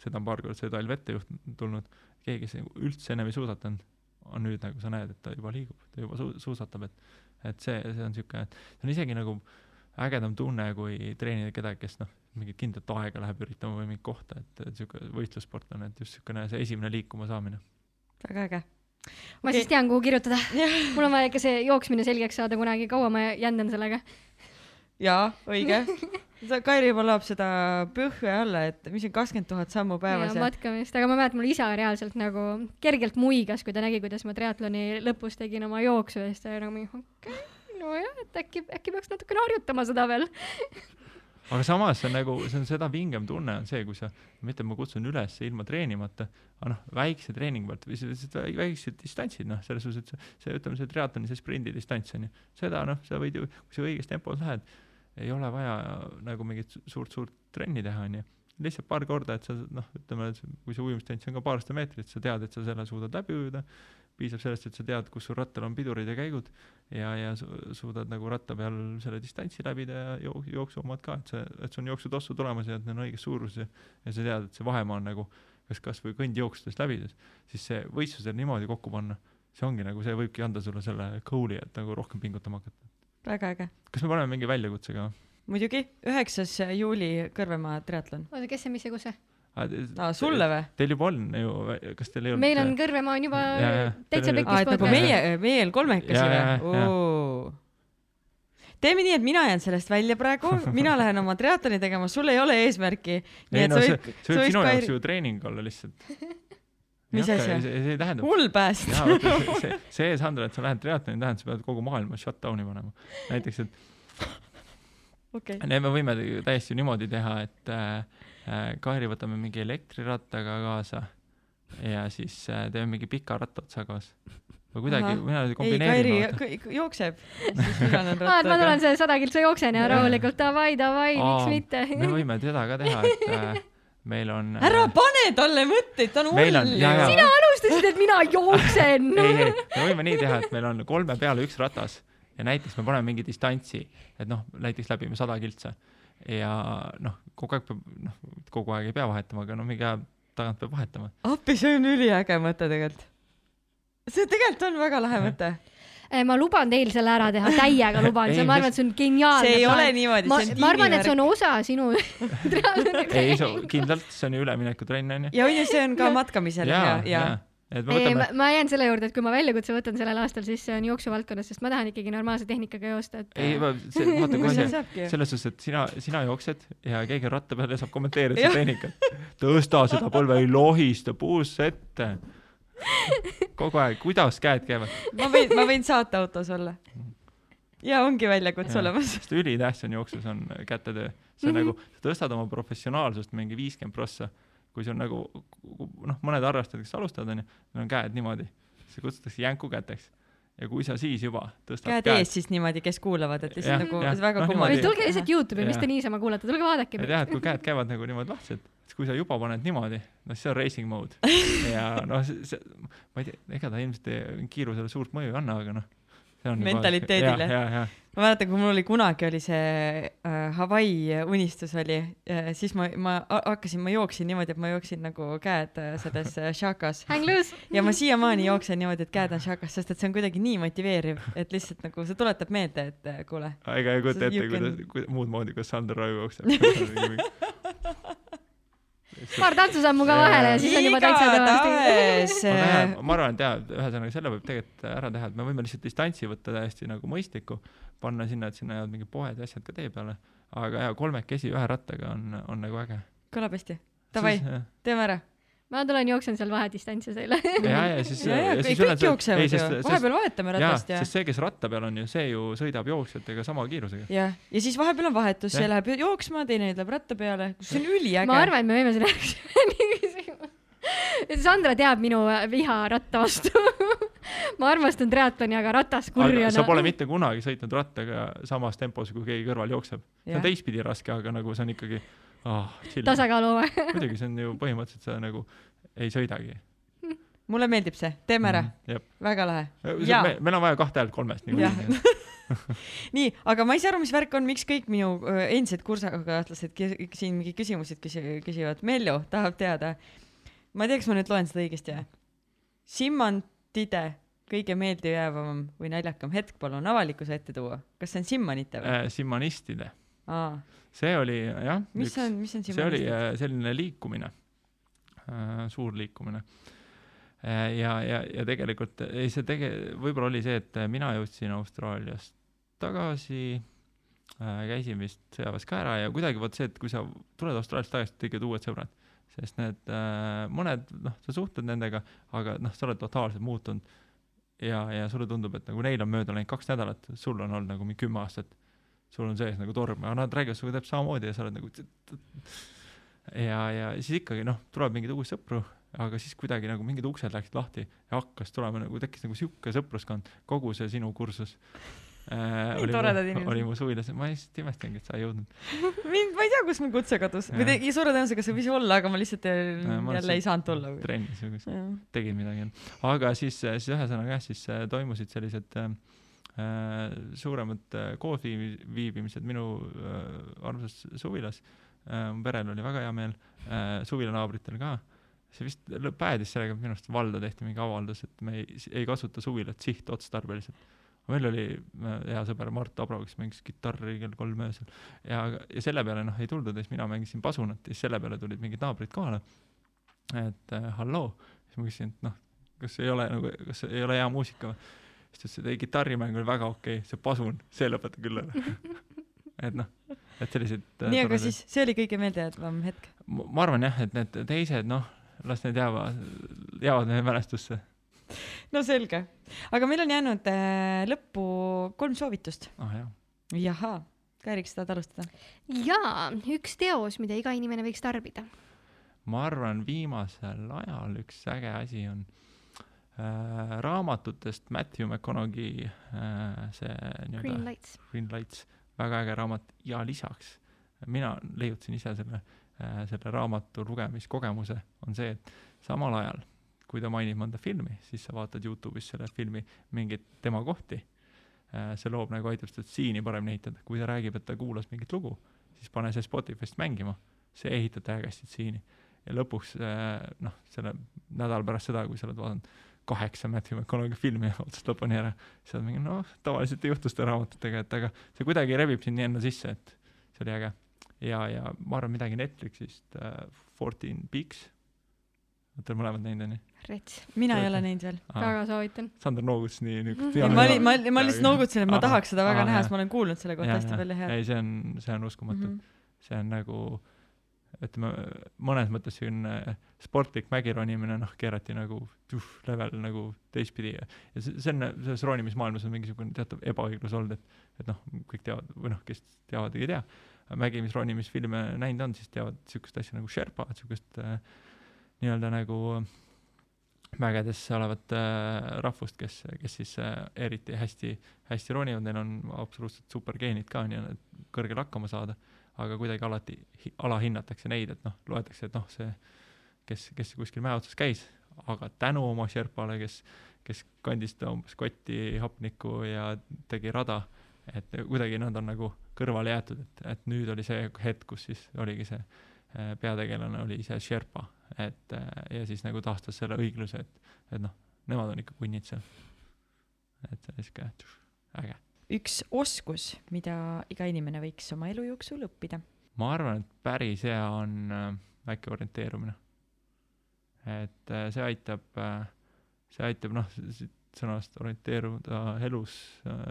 seda on paar korda see talv ette juht-, tulnud, keegi, kes üldse ennem ei suusatanud, on nüüd nagu sa näed, et ta juba liigub, ta juba su-, suusatab, et et see, see on niisugune, et see on isegi nagu ägedam tunne, kui treenida kedagi, kes noh, mingit kindlat aega läheb üritama või mingit kohta, et, niisugune võistlussportlane, et just niisugune see esimene liikuma saamine. väga äge. ma siis tean, kuhu kirjutada. mul on vaja ikka see jooksmine selgeks saada kunagi, kaua ma jändan sellega. jaa, õige. Kairi juba laob seda põhja alla, et mis on kakskümmend tuhat sammu päevas ja, matkamist, aga ma mäletan, mul isa reaalselt nagu kergelt muigas, kui ta nägi, kuidas ma triatloni lõpus tegin oma jooksu ja siis ta oli nagu mingi okei okay,, nojah, et äkki, äkki peaks natukene harjutama seda veel. aga samas see on nagu, see on seda vingem tunne on see, kui sa, mitte ma kutsun üles ilma treenimata, aga noh, väikse treeningu pealt või sellised väi- väiksed distantsid, noh, selles suhtes, et see, see, ütleme, see triatloni see sprindi distants on ju, seda noh, sa võid ju, kui sa õiges tempos lähed, ei ole vaja nagu mingit su- suurt-suurt trenni teha, on ju. lihtsalt paar korda, et sa noh, ütleme, kui see ujumisdistants on ka paarsada meetrit, sa tead, et sa selle suudad läbi ujuda, piisab sellest, et sa tead, kus sul rattal on pidurid ja käigud ja, ja su- suudad nagu ratta peal selle distantsi läbida ja jook-, jooksuomad ka, et see, et sul on jooksutossu tulemas ja et need on õiges suuruses ja ja sa tead, et see vahemaa on nagu kas, kas või kõndjooksudes läbides, siis see võistlusel niimoodi kokku panna, see ongi nagu, see võibki anda sulle selle goal'i, et nagu rohkem pingutama hakata. Väga äge. kas me paneme mingi väljakutse ka? muidugi, üheksas juuli Kõrvemaa triatlon. oota, kes see, mis see, kus see? aa, sulle või? Teil juba on ju, kas teil ei olnud? meil on Kõrvemaa on juba Jaa, jaa. täitsa pekis aa, et nagu meie, meil kolmekesi või? teeme nii, et mina jään sellest välja praegu, mina lähen oma triatloni tegema, sul ei ole eesmärki. ei et no sa see, see võib sinu jaoks ju treening olla lihtsalt. Mis asja? see, see ei tähenda hull pääst. see, see, Sandra, et sa lähed triatloni, tähendab, sa pead kogu maailma shutdown'i panema. näiteks, et okei. ne- me võime täiesti niimoodi teha, et äh, äh, Kairi võtame mingi elektrirattaga kaasa ja siis äh, teeme mingi pika rattaotsa koos. või kuidagi, mina ei, kombineerin Kairi jookseb, aa, et ma tulen. see sada kiltsa jooksen ja rahulikult davai, davai, miks mitte. me võime seda ka teha, et äh, meil on ära pane talle mõtteid, ta on hull sina alustasid, et mina jooksen. ei, ei, me võime nii teha, et meil on kolme peale üks ratas ja näiteks me paneme mingi distantsi, et noh, näiteks läbime sada kiltsa ja noh, kogu aeg peab, noh, kogu aeg ei pea vahetama, aga no mingi aja tagant peab vahetama. appi, see on üliäge mõte tegelikult. see tegelikult on väga lahe mõte. Eh, ma luban teil selle ära teha, täiega luban, ma arvan, et see on geniaalne see ei plaan. ole niimoodi, ma see on, ma arvan, et see tiimivärk. on osa sinu ei, kindlalt, see on ju üleminekutrenn onju. ja on ju, see on ka matkamisel ja, ja, ja et me ei, võtame ma,, ma jään selle juurde, et kui ma väljakutse võtan sellel aastal, siis see on jooksuvaldkonnas, sest ma tahan ikkagi normaalse tehnikaga joosta, et ei, see, vaata Kui kohe see, selles suhtes, et sina, sina jooksed ja keegi on ratta peal ja saab kommenteerida seda tehnikat. tõsta seda põlve, ei lohista puusse ette. Kogu aeg, kuidas käed käivad. ma võin, ma võin saateautos olla. ja ongi väljakutse olemas. sest ülitähtis on jooksus on kätetöö. see on Mhm. nagu, sa tõstad oma professionaalsust mingi viiskümmend prossa, kui sul nagu noh, mõned harrastajad, kes alustavad onju, neil on käed niimoodi, see kutsutakse jänkukäteks. ja kui sa siis juba tõstad käed ees siis niimoodi, kes kuulavad, et lihtsalt Jah, nagu jah. väga niimoodi. kummaline. tulge lihtsalt Youtube'i, mis te niisama kuulate, tulge vaadake ja. tead, kui käed käivad nagu niimoodi lahtised, siis kui sa juba paned niimoodi, noh, siis on racing mode. ja noh, see, ma ei tea, ega ta ilmselt kiirusele suurt mõju ei anna, aga noh, see on Mentaliteedile. ja, ja, ma mäletan, kui mul oli kunagi oli see äh, Hawaii unistus oli äh,, siis ma, ma ha- hakkasin, ma jooksin niimoodi, et ma jooksin nagu käed äh, selles äh, šakas Hang loose. ja ma siiamaani jooksen niimoodi, et käed on šakas, sest et see on kuidagi nii motiveeriv, et lihtsalt nagu see tuletab meelde, et äh, kuule, ega ei kujuta ette kuidas kuidas muud moodi, kuidas Sander Raju jookseb. paar tantsusammu ka vahele ja siis on juba täitsa äh, ma arvan, et jaa, ühesõnaga selle võib tegelikult ära teha, et me võime lihtsalt distantsi võtta täiesti nagu mõistlikku, panna sinna, et sinna jäävad mingid poed ja asjad ka tee peale, aga jaa, kolmekesi ühe rattaga on, on nagu äge. kõlab hästi, davai, teeme ära. Ma tulen jooksen seal vahedistantsi teile. ja, ja siis. ja, ja kõik kõik jooksevad ju, vahepeal vahetame ratast ja sest see, kes ratta peal on ju, see ju sõidab jooksjatega sama kiirusega. jah, ja siis vahepeal on vahetus, see läheb jooksma, teine läheb ratta peale, see on üliäge. ma arvan, et me võime selle küsima. Sandra teab minu viha ratta vastu. ma armastan triatloni, aga ratas kurjana. sa pole mitte kunagi sõitnud rattaga samas tempos, kui keegi kõrval jookseb. see on teistpidi raske, aga nagu see on ikkagi chill. tasakaalu või? muidugi, see on ju põhimõtteliselt sa nagu ei sõidagi. mulle meeldib see, teeme ära, jah. väga lahe. Jaa. Me, meil on vaja kahte häält kolmest niikuinii. nii, aga ma ei saa aru, mis värk on, miks kõik minu endised kursakaaslased siin mingi küsimused küsi-, küsivad. Mellu tahab teada. ma ei tea, kas ma nüüd loen seda õigesti või? Simmantide kõige meeldejäävam või naljakam hetk palun avalikkuse ette tuua. kas see on Simmanite või? Simmanistide, aa, see oli jah. mis see on, mis on see oli äh, selline liikumine, suur liikumine. ja, ja, ja tegelikult ei, see tege-, võib-olla oli see, et mina jõudsin Austraaliast tagasi, käisin vist sõjaväes ka ära ja kuidagi vot see, et kui sa tuled Austraaliast tagasi, tekivad uued sõbrad, sest need äh, mõned, noh, sa suhtled nendega, aga noh, sa oled totaalselt muutunud. Ja, ja sulle tundub, et nagu neil on mööda läinud kaks nädalat, sul on olnud nagu mingi kümme aastat, sul on sees nagu torm, aga nad räägivad sinuga täpselt samamoodi ja sa oled nagu ja, ja siis ikkagi noh, tuleb mingeid uusi sõpru, aga siis kuidagi nagu mingid uksed läksid lahti ja hakkas tulema nagu tekkis nagu sihuke sõpruskond, kogu see sinu kursus äh. Nii toredad inimesed. oli mu suvilas, ma lihtsalt imestangi, et sa ei jõudnud. mind, ma ei tea, kus mu kutse kadus või Jah. te- suure tõenäosusega see võis olla, aga ma lihtsalt äh, ma jälle ei saanud tulla. trennis või kus, tegin midagi. aga siis, siis ühesõnaga jah, siis äh, toimusid sellised äh, suuremad äh, koosviibimised minu äh, armsas suvilas äh,. mu perel oli väga hea meel äh,, suvilanaabritel ka. see vist päädis sellega, et minu arust valda tehti mingi avaldus, et me ei, ei kasuta suvilat sihtotstarbeliselt. meil oli äh, hea sõber Mart Abro, kes mängis kitarri kell kolm öösel ja, ja selle peale noh ei tuldud ja siis mina mängisin pasunat ja siis selle peale tulid mingid naabrid kohale et äh, halloo, siis ma küsisin, et noh, kas ei ole nagu, kas ei ole hea muusika või? Siis ta ütles, et ei, kitarrimäng oli väga okei okay,, see pasun, see lõpeta küll ära. et noh, et sellised äh, nii, aga siis see oli kõige meeldejäävam hetk. ma arvan jah, et need teised noh, las need jäävad, jäävad meie mälestusse. no selge, aga meil on jäänud äh, lõppu kolm soovitust. ah jah, jahaa, Kairik, sa tahad alustada? jaa, üks teos, mida iga inimene võiks tarbida. ma arvan, viimasel ajal üks äge asi on äh, raamatutest Matthew McConaughey äh, see nii-öelda Green Lights. Green Lights, väga äge raamat ja lisaks mina leiutasin ise selle, selle raamatu lugemiskogemuse, on see, et samal ajal, kui ta mainib mõnda filmi, siis sa vaatad Youtube'is selle filmi mingeid tema kohti. see loob nagu aitab seda stseeni paremini ehitada, kui ta räägib, et ta kuulas mingit lugu, siis pane see Spotify'st mängima, see ehitab täiega hästi stseeni. ja lõpuks äh, noh, selle nädal pärast seda, kui sa oled vaadanud kaheksa Matthew McConaughey filmi otsast lõpuni ära, siis oled mingi noh, tavaliselt ei juhtu seda raamatutega, et aga see kuidagi rebib sind nii enda sisse, et see oli äge. ja, ja ma arvan midagi Netflixist äh,, Fourteen Peaks, olete mõlemad näinud onju? rets, mina ei ole näinud veel. väga soovitan. Sander noogutas nii niuke ei, ma olin, ma, ma lihtsalt noogutasin, et ma tahaks seda väga näha, sest ma olen kuulnud selle kohta hästi palju head. ei, see on, see on uskumatu mm, Mhm. -hmm. see on nagu ütleme, mõnes mõttes selline sportlik mägironimine, noh, keerati nagu tuh, level nagu teistpidi ja, ja see, see on, selles ronimismaailmas on mingisugune teatav ebaõiglus olnud, et et noh, kõik teavad või noh, kes teavad ei tea, mägimisronimisfilme näinud on, siis teavad niisugust asja nagu Sherpa, niisugust äh, nii-öelda nagu mägedes olevat äh, rahvust, kes, kes siis äh, eriti hästi, hästi ronivad, neil on absoluutselt supergeenid ka, nii et kõrgel hakkama saada, aga kuidagi alati hi- alahinnatakse neid, et noh, loetakse, et noh, see, kes, kes kuskil mäe otsas käis, aga tänu oma Sherpale, kes, kes kandis ta umbes kotti hapnikku ja tegi rada, et kuidagi nad on nagu kõrvale jäetud, et, et nüüd oli see hetk, kus siis oligi see äh, peategelane oli ise Sherpa, et äh, ja siis nagu taastas selle õigluse, et, et noh, nemad on ikka kunnid seal. et see on siuke äge. Üks oskus, mida iga inimene võiks oma elu jooksul õppida. ma arvan, et päris hea on äh, väike orienteerumine. et äh, see aitab äh,, see aitab noh, sõnast orienteeruda elus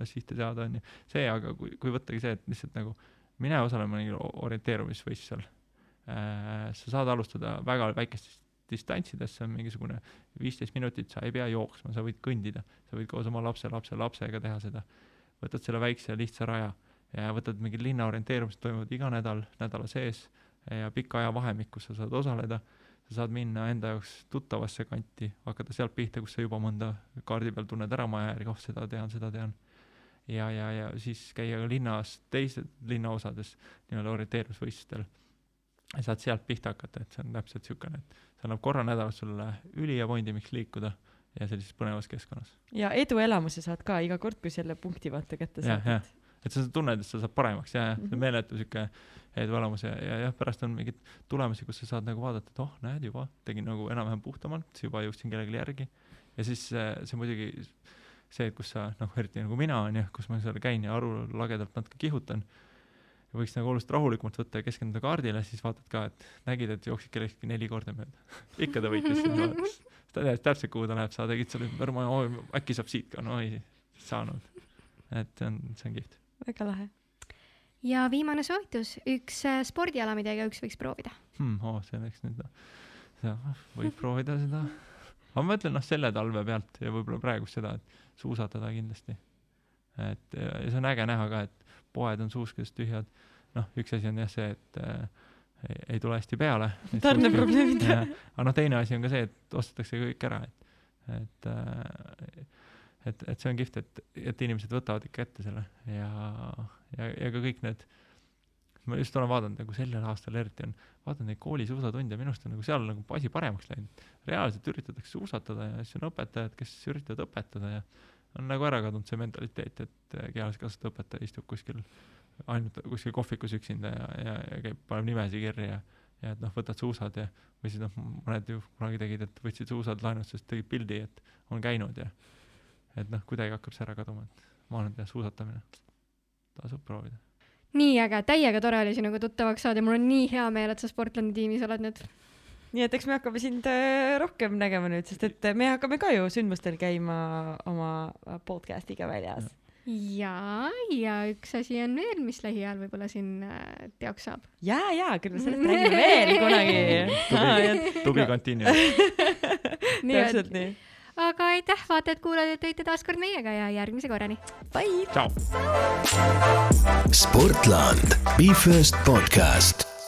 sihte seada onju, see, aga kui, kui võttagi see, et lihtsalt nagu mine osalema mingil o- orienteerumisvõistlusel sa saad alustada väga väikestest distantsidest, see on mingisugune viisteist minutit, sa ei pea jooksma, sa võid kõndida, sa võid koos oma lapse, lapse, lapsega teha seda. Võtad selle väikse lihtsa raja ja võtad mingid linna orienteerumised toimuvad iga nädal, nädala sees ja pika ajavahemik, kus sa saad osaleda, sa saad minna enda jaoks tuttavasse kanti, hakata sealt pihta, kus sa juba mõnda kaardi peal tunned ära maja järgi, oh seda tean, seda tean. ja, ja, ja siis käia ka linnas, teistes linnaosades nii-öelda orienteerumisvõistlustel. saad sealt pihta hakata, et see on täpselt niisugune, et see annab korra nädalas sulle ülihea pointi, miks liikuda ja sellises põnevas keskkonnas. ja eduelamuse saad ka iga kord, kui selle punkti vaata kätte saad. et sa tunned, et sa saad paremaks ja, ja see Mhm. on meeletu sihuke eduelamus ja, ja jah, pärast on mingeid tulemusi, kus sa saad nagu vaadata, et oh, näed juba, tegin nagu enam-vähem puhtamalt, juba jõudsin kellelegi järgi. ja siis see, see muidugi see, et kus sa noh, eriti nagu mina on ju, kus ma seal käin ja aru lagedalt natuke kihutan, võiks nagu oluliselt rahulikumalt võtta ja keskenduda kaardile, siis vaatad ka, et nägid, et jooksid kellestki neli korda mööda. ikka ta võitis sind vaadates. Ta teadis täpselt, kuhu ta läheb, sa tegid seal ümber, ma oi, äkki saab siit ka, no ei saanud. et see on, see on kihvt. väga lahe. ja viimane soovitus, üks äh, spordiala, mida igaüks võiks proovida. hmm,. Oh, see läks nüüd, võib proovida seda. aga ma mõtlen noh, selle talve pealt ja võib-olla praegust seda, et suusatada kindlasti. et ja, ja see on äge näha ka, et poed on suuskadest tühjad. noh, üks asi on jah see, et äh, ei, ei tule hästi peale. tarneprobleemid. aga noh, teine asi on ka see, et ostetakse kõik ära, et, et äh, et, et see on kihvt, et, et inimesed võtavad ikka ette selle ja, ja, ja ka kõik need ma just olen vaadanud nagu sellel aastal eriti on, vaatan neid kooli suusatunde, minu arust on nagu seal nagu asi paremaks läinud. reaalselt üritatakse suusatada ja siis on õpetajad, kes üritavad õpetada ja on nagu ära kadunud see mentaliteet, et eh, kehalise kasvatuse õpetaja istub kuskil ainult kuskil kohvikus üksinda ja, ja, ja käib, paneb nimesi kirja ja ja et noh, võtad suusad ja või siis noh, mõned ju kunagi tegid, et võtsid suusad laenustusest, tegid pildi, et on käinud ja et noh, kuidagi hakkab see ära kaduma, et ma arvan, et jah, suusatamine tasub proovida. nii äge, täiega tore oli sinuga tuttavaks saada ja mul on nii hea meel, et sa Sportlandi tiimis oled nüüd. nii et eks me hakkame sind äh, rohkem nägema nüüd, sest et me hakkame ka ju sündmustel käima oma podcast'iga väljas. ja, ja üks asi on veel, mis lähiajal võib-olla siin äh, teoks saab. ja, ja küll me sellest räägime veel kunagi. tubli et, täpselt nii. aga aitäh, vaatajad-kuulajad, et olite taas kord meiega ja järgmise korrani. Bye. tšau. Sportland, Be First podcast